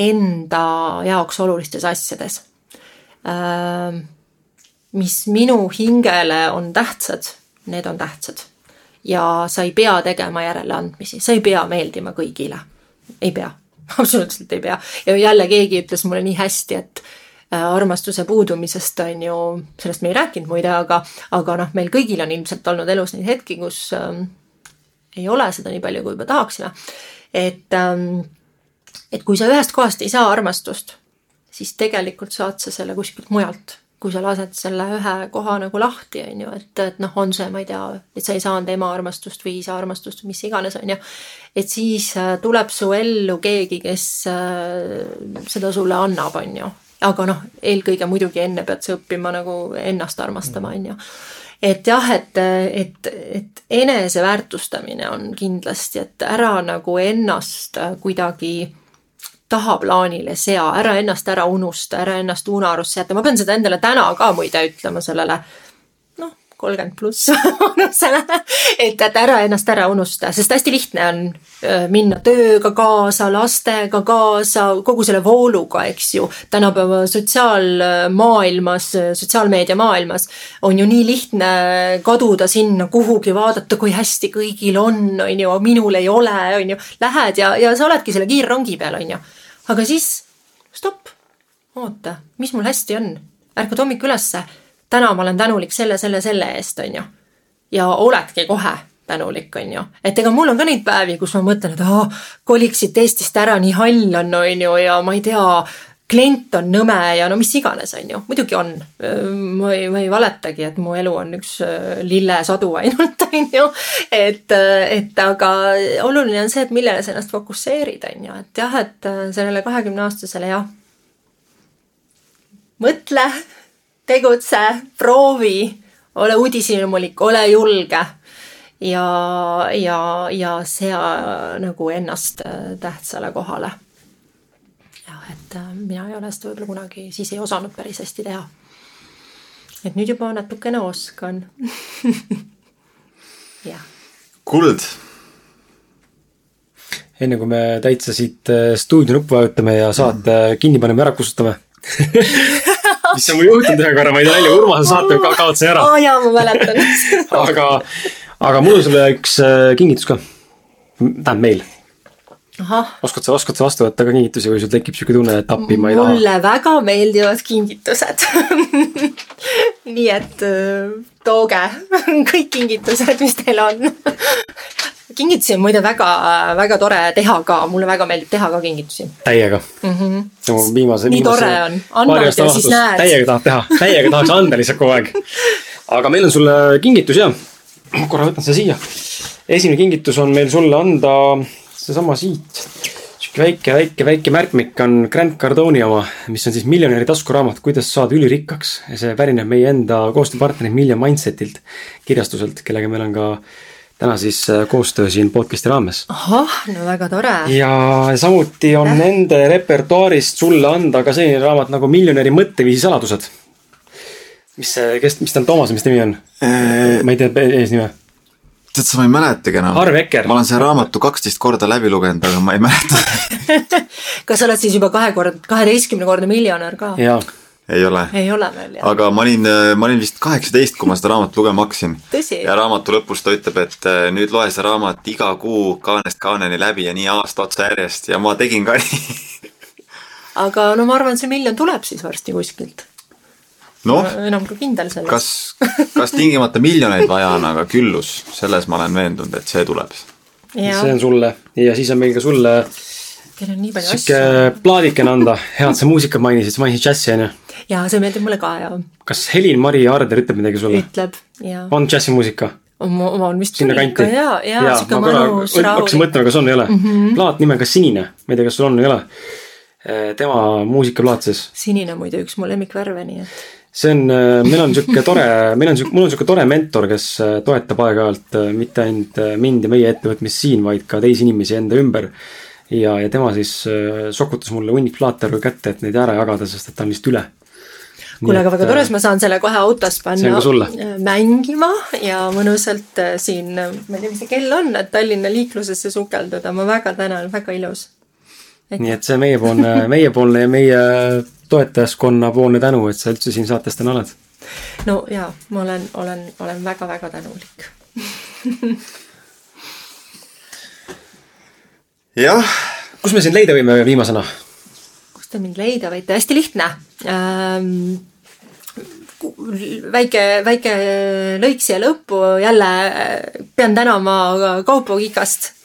enda jaoks olulistes asjades. Mis minu hingele on tähtsad, need on tähtsad ja sa ei pea tegema järeleandmisi, sa ei pea meeldima kõigile. ei pea, absoluutselt ei pea. ja jälle keegi ütles mulle nii hästi, et äh, armastuse puudumisest on ju, sellest me ei rääkinud muide, aga, aga noh, meil kõigil on ilmselt olnud elus neid hetki, kus ähm, ei ole seda nii palju, kui me tahaksime. et ähm,, et kui sa ühest kohast ei saa armastust, siis tegelikult saad sa selle kuskilt mujalt kui sa lased selle ühe koha nagu lahti, on ju, et, et noh, on see, ma ei tea, et sa ei saanud ema armastust või isa armastust või mis iganes, on ju. et siis äh, tuleb su ellu keegi, kes äh, seda sulle annab, on ju. aga noh, eelkõige muidugi enne pead sa õppima nagu ennast armastama, on ju et jah, et, et, et eneseväärtustamine on kindlasti, et ära nagu ennast kuidagi tahaplaanile sea, ära ennast ära unusta, ära ennast unarusse jätta, ma pean seda endale täna ka muide ütlema sellele noh, kolmkümmend pluss vanusele, et, et ära ennast ära unusta, sest hästi lihtne on minna tööga kaasa, lastega kaasa, kogu selle vooluga, eks ju. tänapäeva sotsiaalmaailmas, sotsiaalmeedia maailmas on ju nii lihtne kaduda sinna kuhugi, vaadata, kui hästi kõigil on, on ju, minul ei ole, on ju. Lähed ja, ja sa oledki selle kiirrongi peal, on ju aga siis stopp, oota, mis mul hästi on, ärkad hommik ülesse, täna ma olen tänulik selle, selle, selle eest, on ju. ja oledki kohe tänulik, on ju. et ega mul on ka neid päevi, kus ma mõtlen, et aa, koliks siit Eestist ära, nii hall on, on ju, ja ma ei tea, klient on nõme ja no mis iganes, on ju, muidugi on. ma ei, ma ei valetagi, et mu elu on üks äh, lillesadu ainult, on ju. et, äh, et aga oluline on see, et millele sa ennast fokusseerid, on ju, et jah, et äh, sellele kahekümne aastasele jah. mõtle, tegutse, proovi, ole uudishimulik, ole julge ja, ja, ja sea nagu ennast tähtsale kohale et äh, mina ei ole seda võib-olla kunagi siis ei osanud päris hästi teha. et nüüd juba natukene oskan jah. kuld. enne kui me täitsa siit äh, stuudio nuppu vajutame ja saate mm. kinni paneme, ära kustutame mis on mul juhtunud ühe korra, ma ei tea välja, Urmase saate ka kaotasin ära. aa jaa, ma mäletan aga, aga mul on sulle üks äh, kingitus ka. tähendab meil oskad sa, oskad sa vastu võtta ka kingitusi, kui sul tekib sihuke tunne, et appi ma ei taha? mulle väga meeldivad kingitused nii et äh, tooge kõik kingitused, mis teil on kingitusi on muide väga, väga tore teha ka, mulle väga meeldib teha ka kingitusi. täiega mm. -hmm. No, viimase, nii viimase tore on, annad ja siis näed. täiega tahad teha, täiega tahaks anda lihtsalt kogu aeg. aga meil on sulle kingitus ja, korra võtan selle siia. esimene kingitus on meil sulle anda seesama siit, sihuke väike, väike, väike märkmik on Grant Cardoni oma, mis on siis miljonäri taskuraamat, kuidas saada ülirikkaks. ja see pärineb meie enda koostööpartnerilt Million Mindsetilt, kirjastuselt, kellega meil on ka täna siis äh, koostöö siin podcast'i raames. ahah, no väga tore. ja samuti on äh. nende repertuaarist sulle anda ka selline raamat nagu Miljonäri mõtteviisi saladused. mis see, kes, mis ta on, Toomas, mis nimi on äh...? ma ei tea eesnime tead sa, ma ei mäletagi enam. Ma olen selle raamatu kaksteist korda läbi lugenud, aga ma ei mäleta kas sa oled siis juba kahe kord, kaheteistkümnekordne miljonär ka? ei ole. ei ole veel, jah. aga ma olin, ma olin vist kaheksateist, kui ma seda raamatut lugema hakkasin. ja raamatu lõpus ta ütleb, et äh, nüüd loe see raamat iga kuu kaanest kaaneni läbi ja nii aasta otsa järjest ja ma tegin ka nii aga no ma arvan, see miljon tuleb siis varsti kuskilt noh, enam ka kindel selles. kas, kas tingimata miljoneid vaja on, aga küllus, selles ma olen veendunud, et see tuleb. see on sulle ja siis on meil ka sulle Teil on nii palju asju. sihuke plaadikene anda, hea, et sa muusikat mainisid, sa mainisid džässi on ju? jaa, see meeldib mulle ka ja. kas Helin-Mari Aarder ütleb midagi sulle? ütleb, jaa. on džässimuusika? on, on vist sinna kanti. jaa, jaa, sihuke mõnus rahulik. hakkasin mõtlema, kas on või ei ole mm. -hmm. plaat nimega Sinine, ma ei tea, kas sul on või ei ole. tema muusikaplaat siis. sinine muide üks mu lemmikvärve, nii et see on, äh, meil on sihuke tore, meil on sihuke, mul on sihuke tore mentor, kes äh, toetab aeg-ajalt äh, mitte ainult mind ja meie ettevõtmist siin, vaid ka teisi inimesi enda ümber. ja, ja tema siis sokutas mulle hunnik plaate kätte, et neid ära jagada, sest et ta on lihtsalt üle kuule, aga väga tore, siis ma saan selle kohe autos panna mängima ja mõnusalt siin, ma ei tea, mis see kell on, et Tallinna liiklusesse sukelduda, ma väga tänan, väga ilus. nii et see meiepoolne, meiepoolne ja meie toetajaskonna poolne tänu, et sa üldse siin saates täna oled. no jaa, ma olen, olen, olen väga-väga tänulik jah. kus me sind leida võime viimasena? kus te mind leida võite, hästi lihtne ähm, väike, väike lõik siia lõppu, jälle pean tänama Kaupo Kikast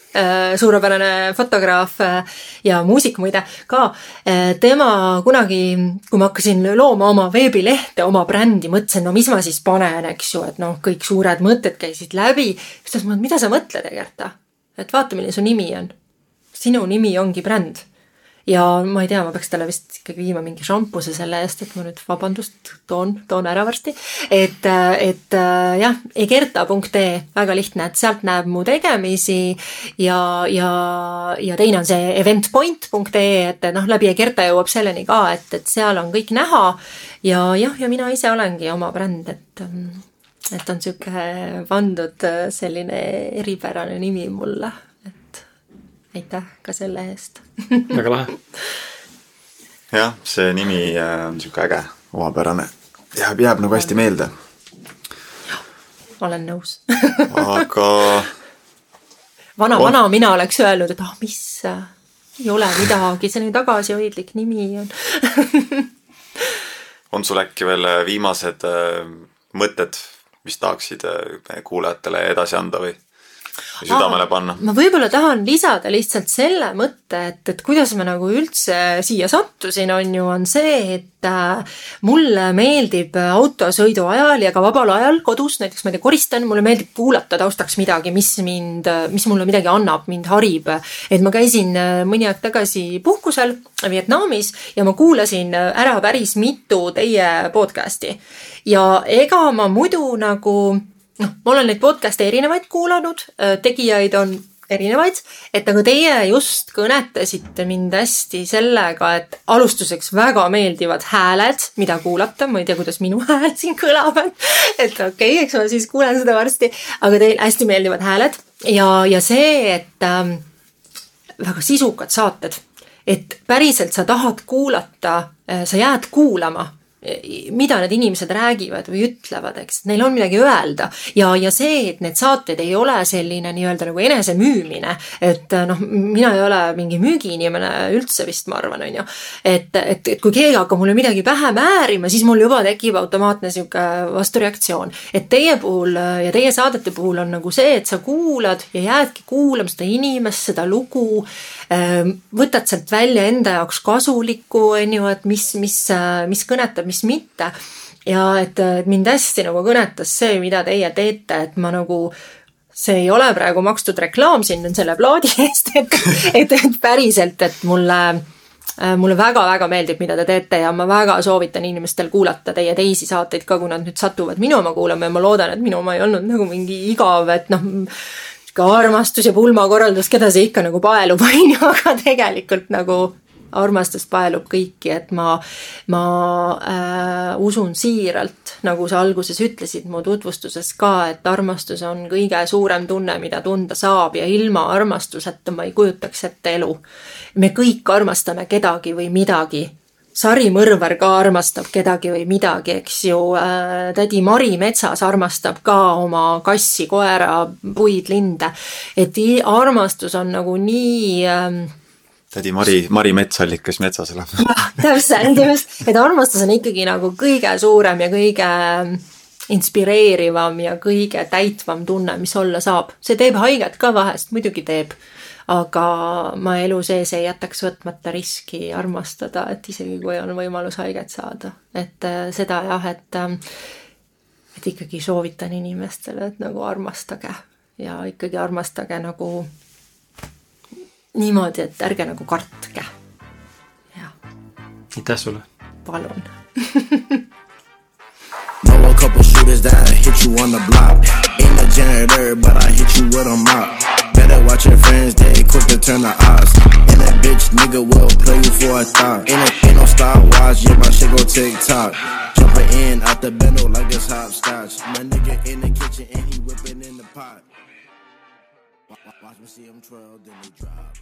suurepärane fotograaf äh, ja muusik muide ka. Äh, tema kunagi, kui ma hakkasin looma oma veebilehte, oma brändi, mõtlesin, no mis ma siis panen, eks ju, et noh, kõik suured mõtted käisid läbi. siis ta ütles mulle, et mida sa mõtled, Egerta? et vaata, milline su nimi on. sinu nimi ongi bränd ja ma ei tea, ma peaks talle vist ikkagi viima mingi šampuse selle eest, et ma nüüd vabandust toon, toon ära varsti. et, et jah, egerta.ee, väga lihtne, et sealt näeb mu tegemisi ja, ja, ja teine on see eventpoint.ee, et noh, läbi Egerta jõuab selleni ka, et, et seal on kõik näha. ja jah, ja mina ise olengi oma bränd, et et on sihuke pandud selline eripärane nimi mulle aitäh ka selle eest väga lahe. jah, see nimi äh, on sihuke äge, omapärane, jääb, jääb nagu hästi meelde. olen nõus aga. vana vana mina oleks öelnud, et ah oh,, mis, äh, ei ole midagi, selline tagasihoidlik nimi on on sul äkki veel äh, viimased mõtted, mis tahaksid kuulajatele edasi anda või? Südamele panna. ma võib-olla tahan lisada lihtsalt selle mõtte, et, et kuidas ma nagu üldse siia sattusin, on ju, on see, et äh, mulle meeldib autosõidu ajal ja ka vabal ajal kodus, näiteks ma ei tea, koristan, mulle meeldib kuulata taustaks midagi, mis mind, mis mulle midagi annab, mind harib. et ma käisin äh, mõni aeg tagasi puhkusel Vietnamis ja ma kuulasin ära päris mitu teie podcast'i ja ega ma muidu nagu noh, ma olen neid podcast'e erinevaid kuulanud, tegijaid on erinevaid, et aga teie just kõnetasite mind hästi sellega, et alustuseks väga meeldivad hääled, mida kuulata, ma ei tea, kuidas minu hääl siin kõlab, et et okei okay,, eks ma siis kuulen seda varsti, aga teil hästi meeldivad hääled. Ja, ja see, et ähm, väga sisukad saated, et päriselt sa tahad kuulata, äh, sa jääd kuulama mida need inimesed räägivad või ütlevad, eks, neil on midagi öelda ja, ja see, et need saated ei ole selline nii-öelda nagu enesemüümine, et noh, mina ei ole mingi müügiinimene üldse vist, ma arvan, on ju. et, et, et kui keegi hakkab mulle midagi pähe määrima, siis mul juba tekib automaatne sihuke vastureaktsioon. et teie puhul ja teie saadete puhul on nagu see, et sa kuulad ja jäädki kuulama seda inimest, seda lugu, võtad sealt välja enda jaoks kasulikku, on ju, et mis, mis, mis kõnetab, mis mitte. ja et, mind hästi nagu kõnetas see, mida teie teete, et ma nagu see ei ole praegu makstud reklaam siin selle plaadi eest, et, et, et päriselt, et mulle mulle väga-väga meeldib, mida te teete ja ma väga soovitan inimestel kuulata teie teisi saateid ka, kui nad nüüd satuvad minu oma kuulama ja ma loodan, et minu oma ei olnud nagu mingi igav, et noh, sihuke armastus ja pulmakorraldus, keda see ikka nagu paelub, on ju, aga tegelikult nagu armastus paelub kõiki, et ma, ma äh, usun siiralt, nagu sa alguses ütlesid mu tutvustuses ka, et armastus on kõige suurem tunne, mida tunda saab ja ilma armastuseta ma ei kujutaks ette elu. me kõik armastame kedagi või midagi Sari Mõrvar ka armastab kedagi või midagi, eks ju. Äh, tädi Mari metsas armastab ka oma kassi, koera, puid, linde. et armastus on nagu nii äh, tädi Mari, Mari Metsallik, kes metsas elab. täpselt, just, et armastus on ikkagi nagu kõige suurem ja kõige inspireerivam ja kõige täitvam tunne, mis olla saab. see teeb haiget ka vahest, muidugi teeb. Aga ma elu sees ei jätaks võtmata riski armastada, et isegi kui on võimalus haiget saada. et äh, seda jah, et, äh, et ikkagi soovitan inimestele, et nagu armastage ja ikkagi armastage nagu niimoodi, et ärge nagu kartke. jah. aitäh sulle. palun then I hit you on the block. Ain't a janitor, but I hit you with a mop. Better watch your friends, they quick to turn the odds. And that bitch nigga will play you for a thought. Ain't no, ain't no Star Wars, yeah, my shit go TikTok. Jumping in out the bendo like it's hopscotch. My nigga in the kitchen and he whipping in the pot. Watch me see him twirl, then he drop.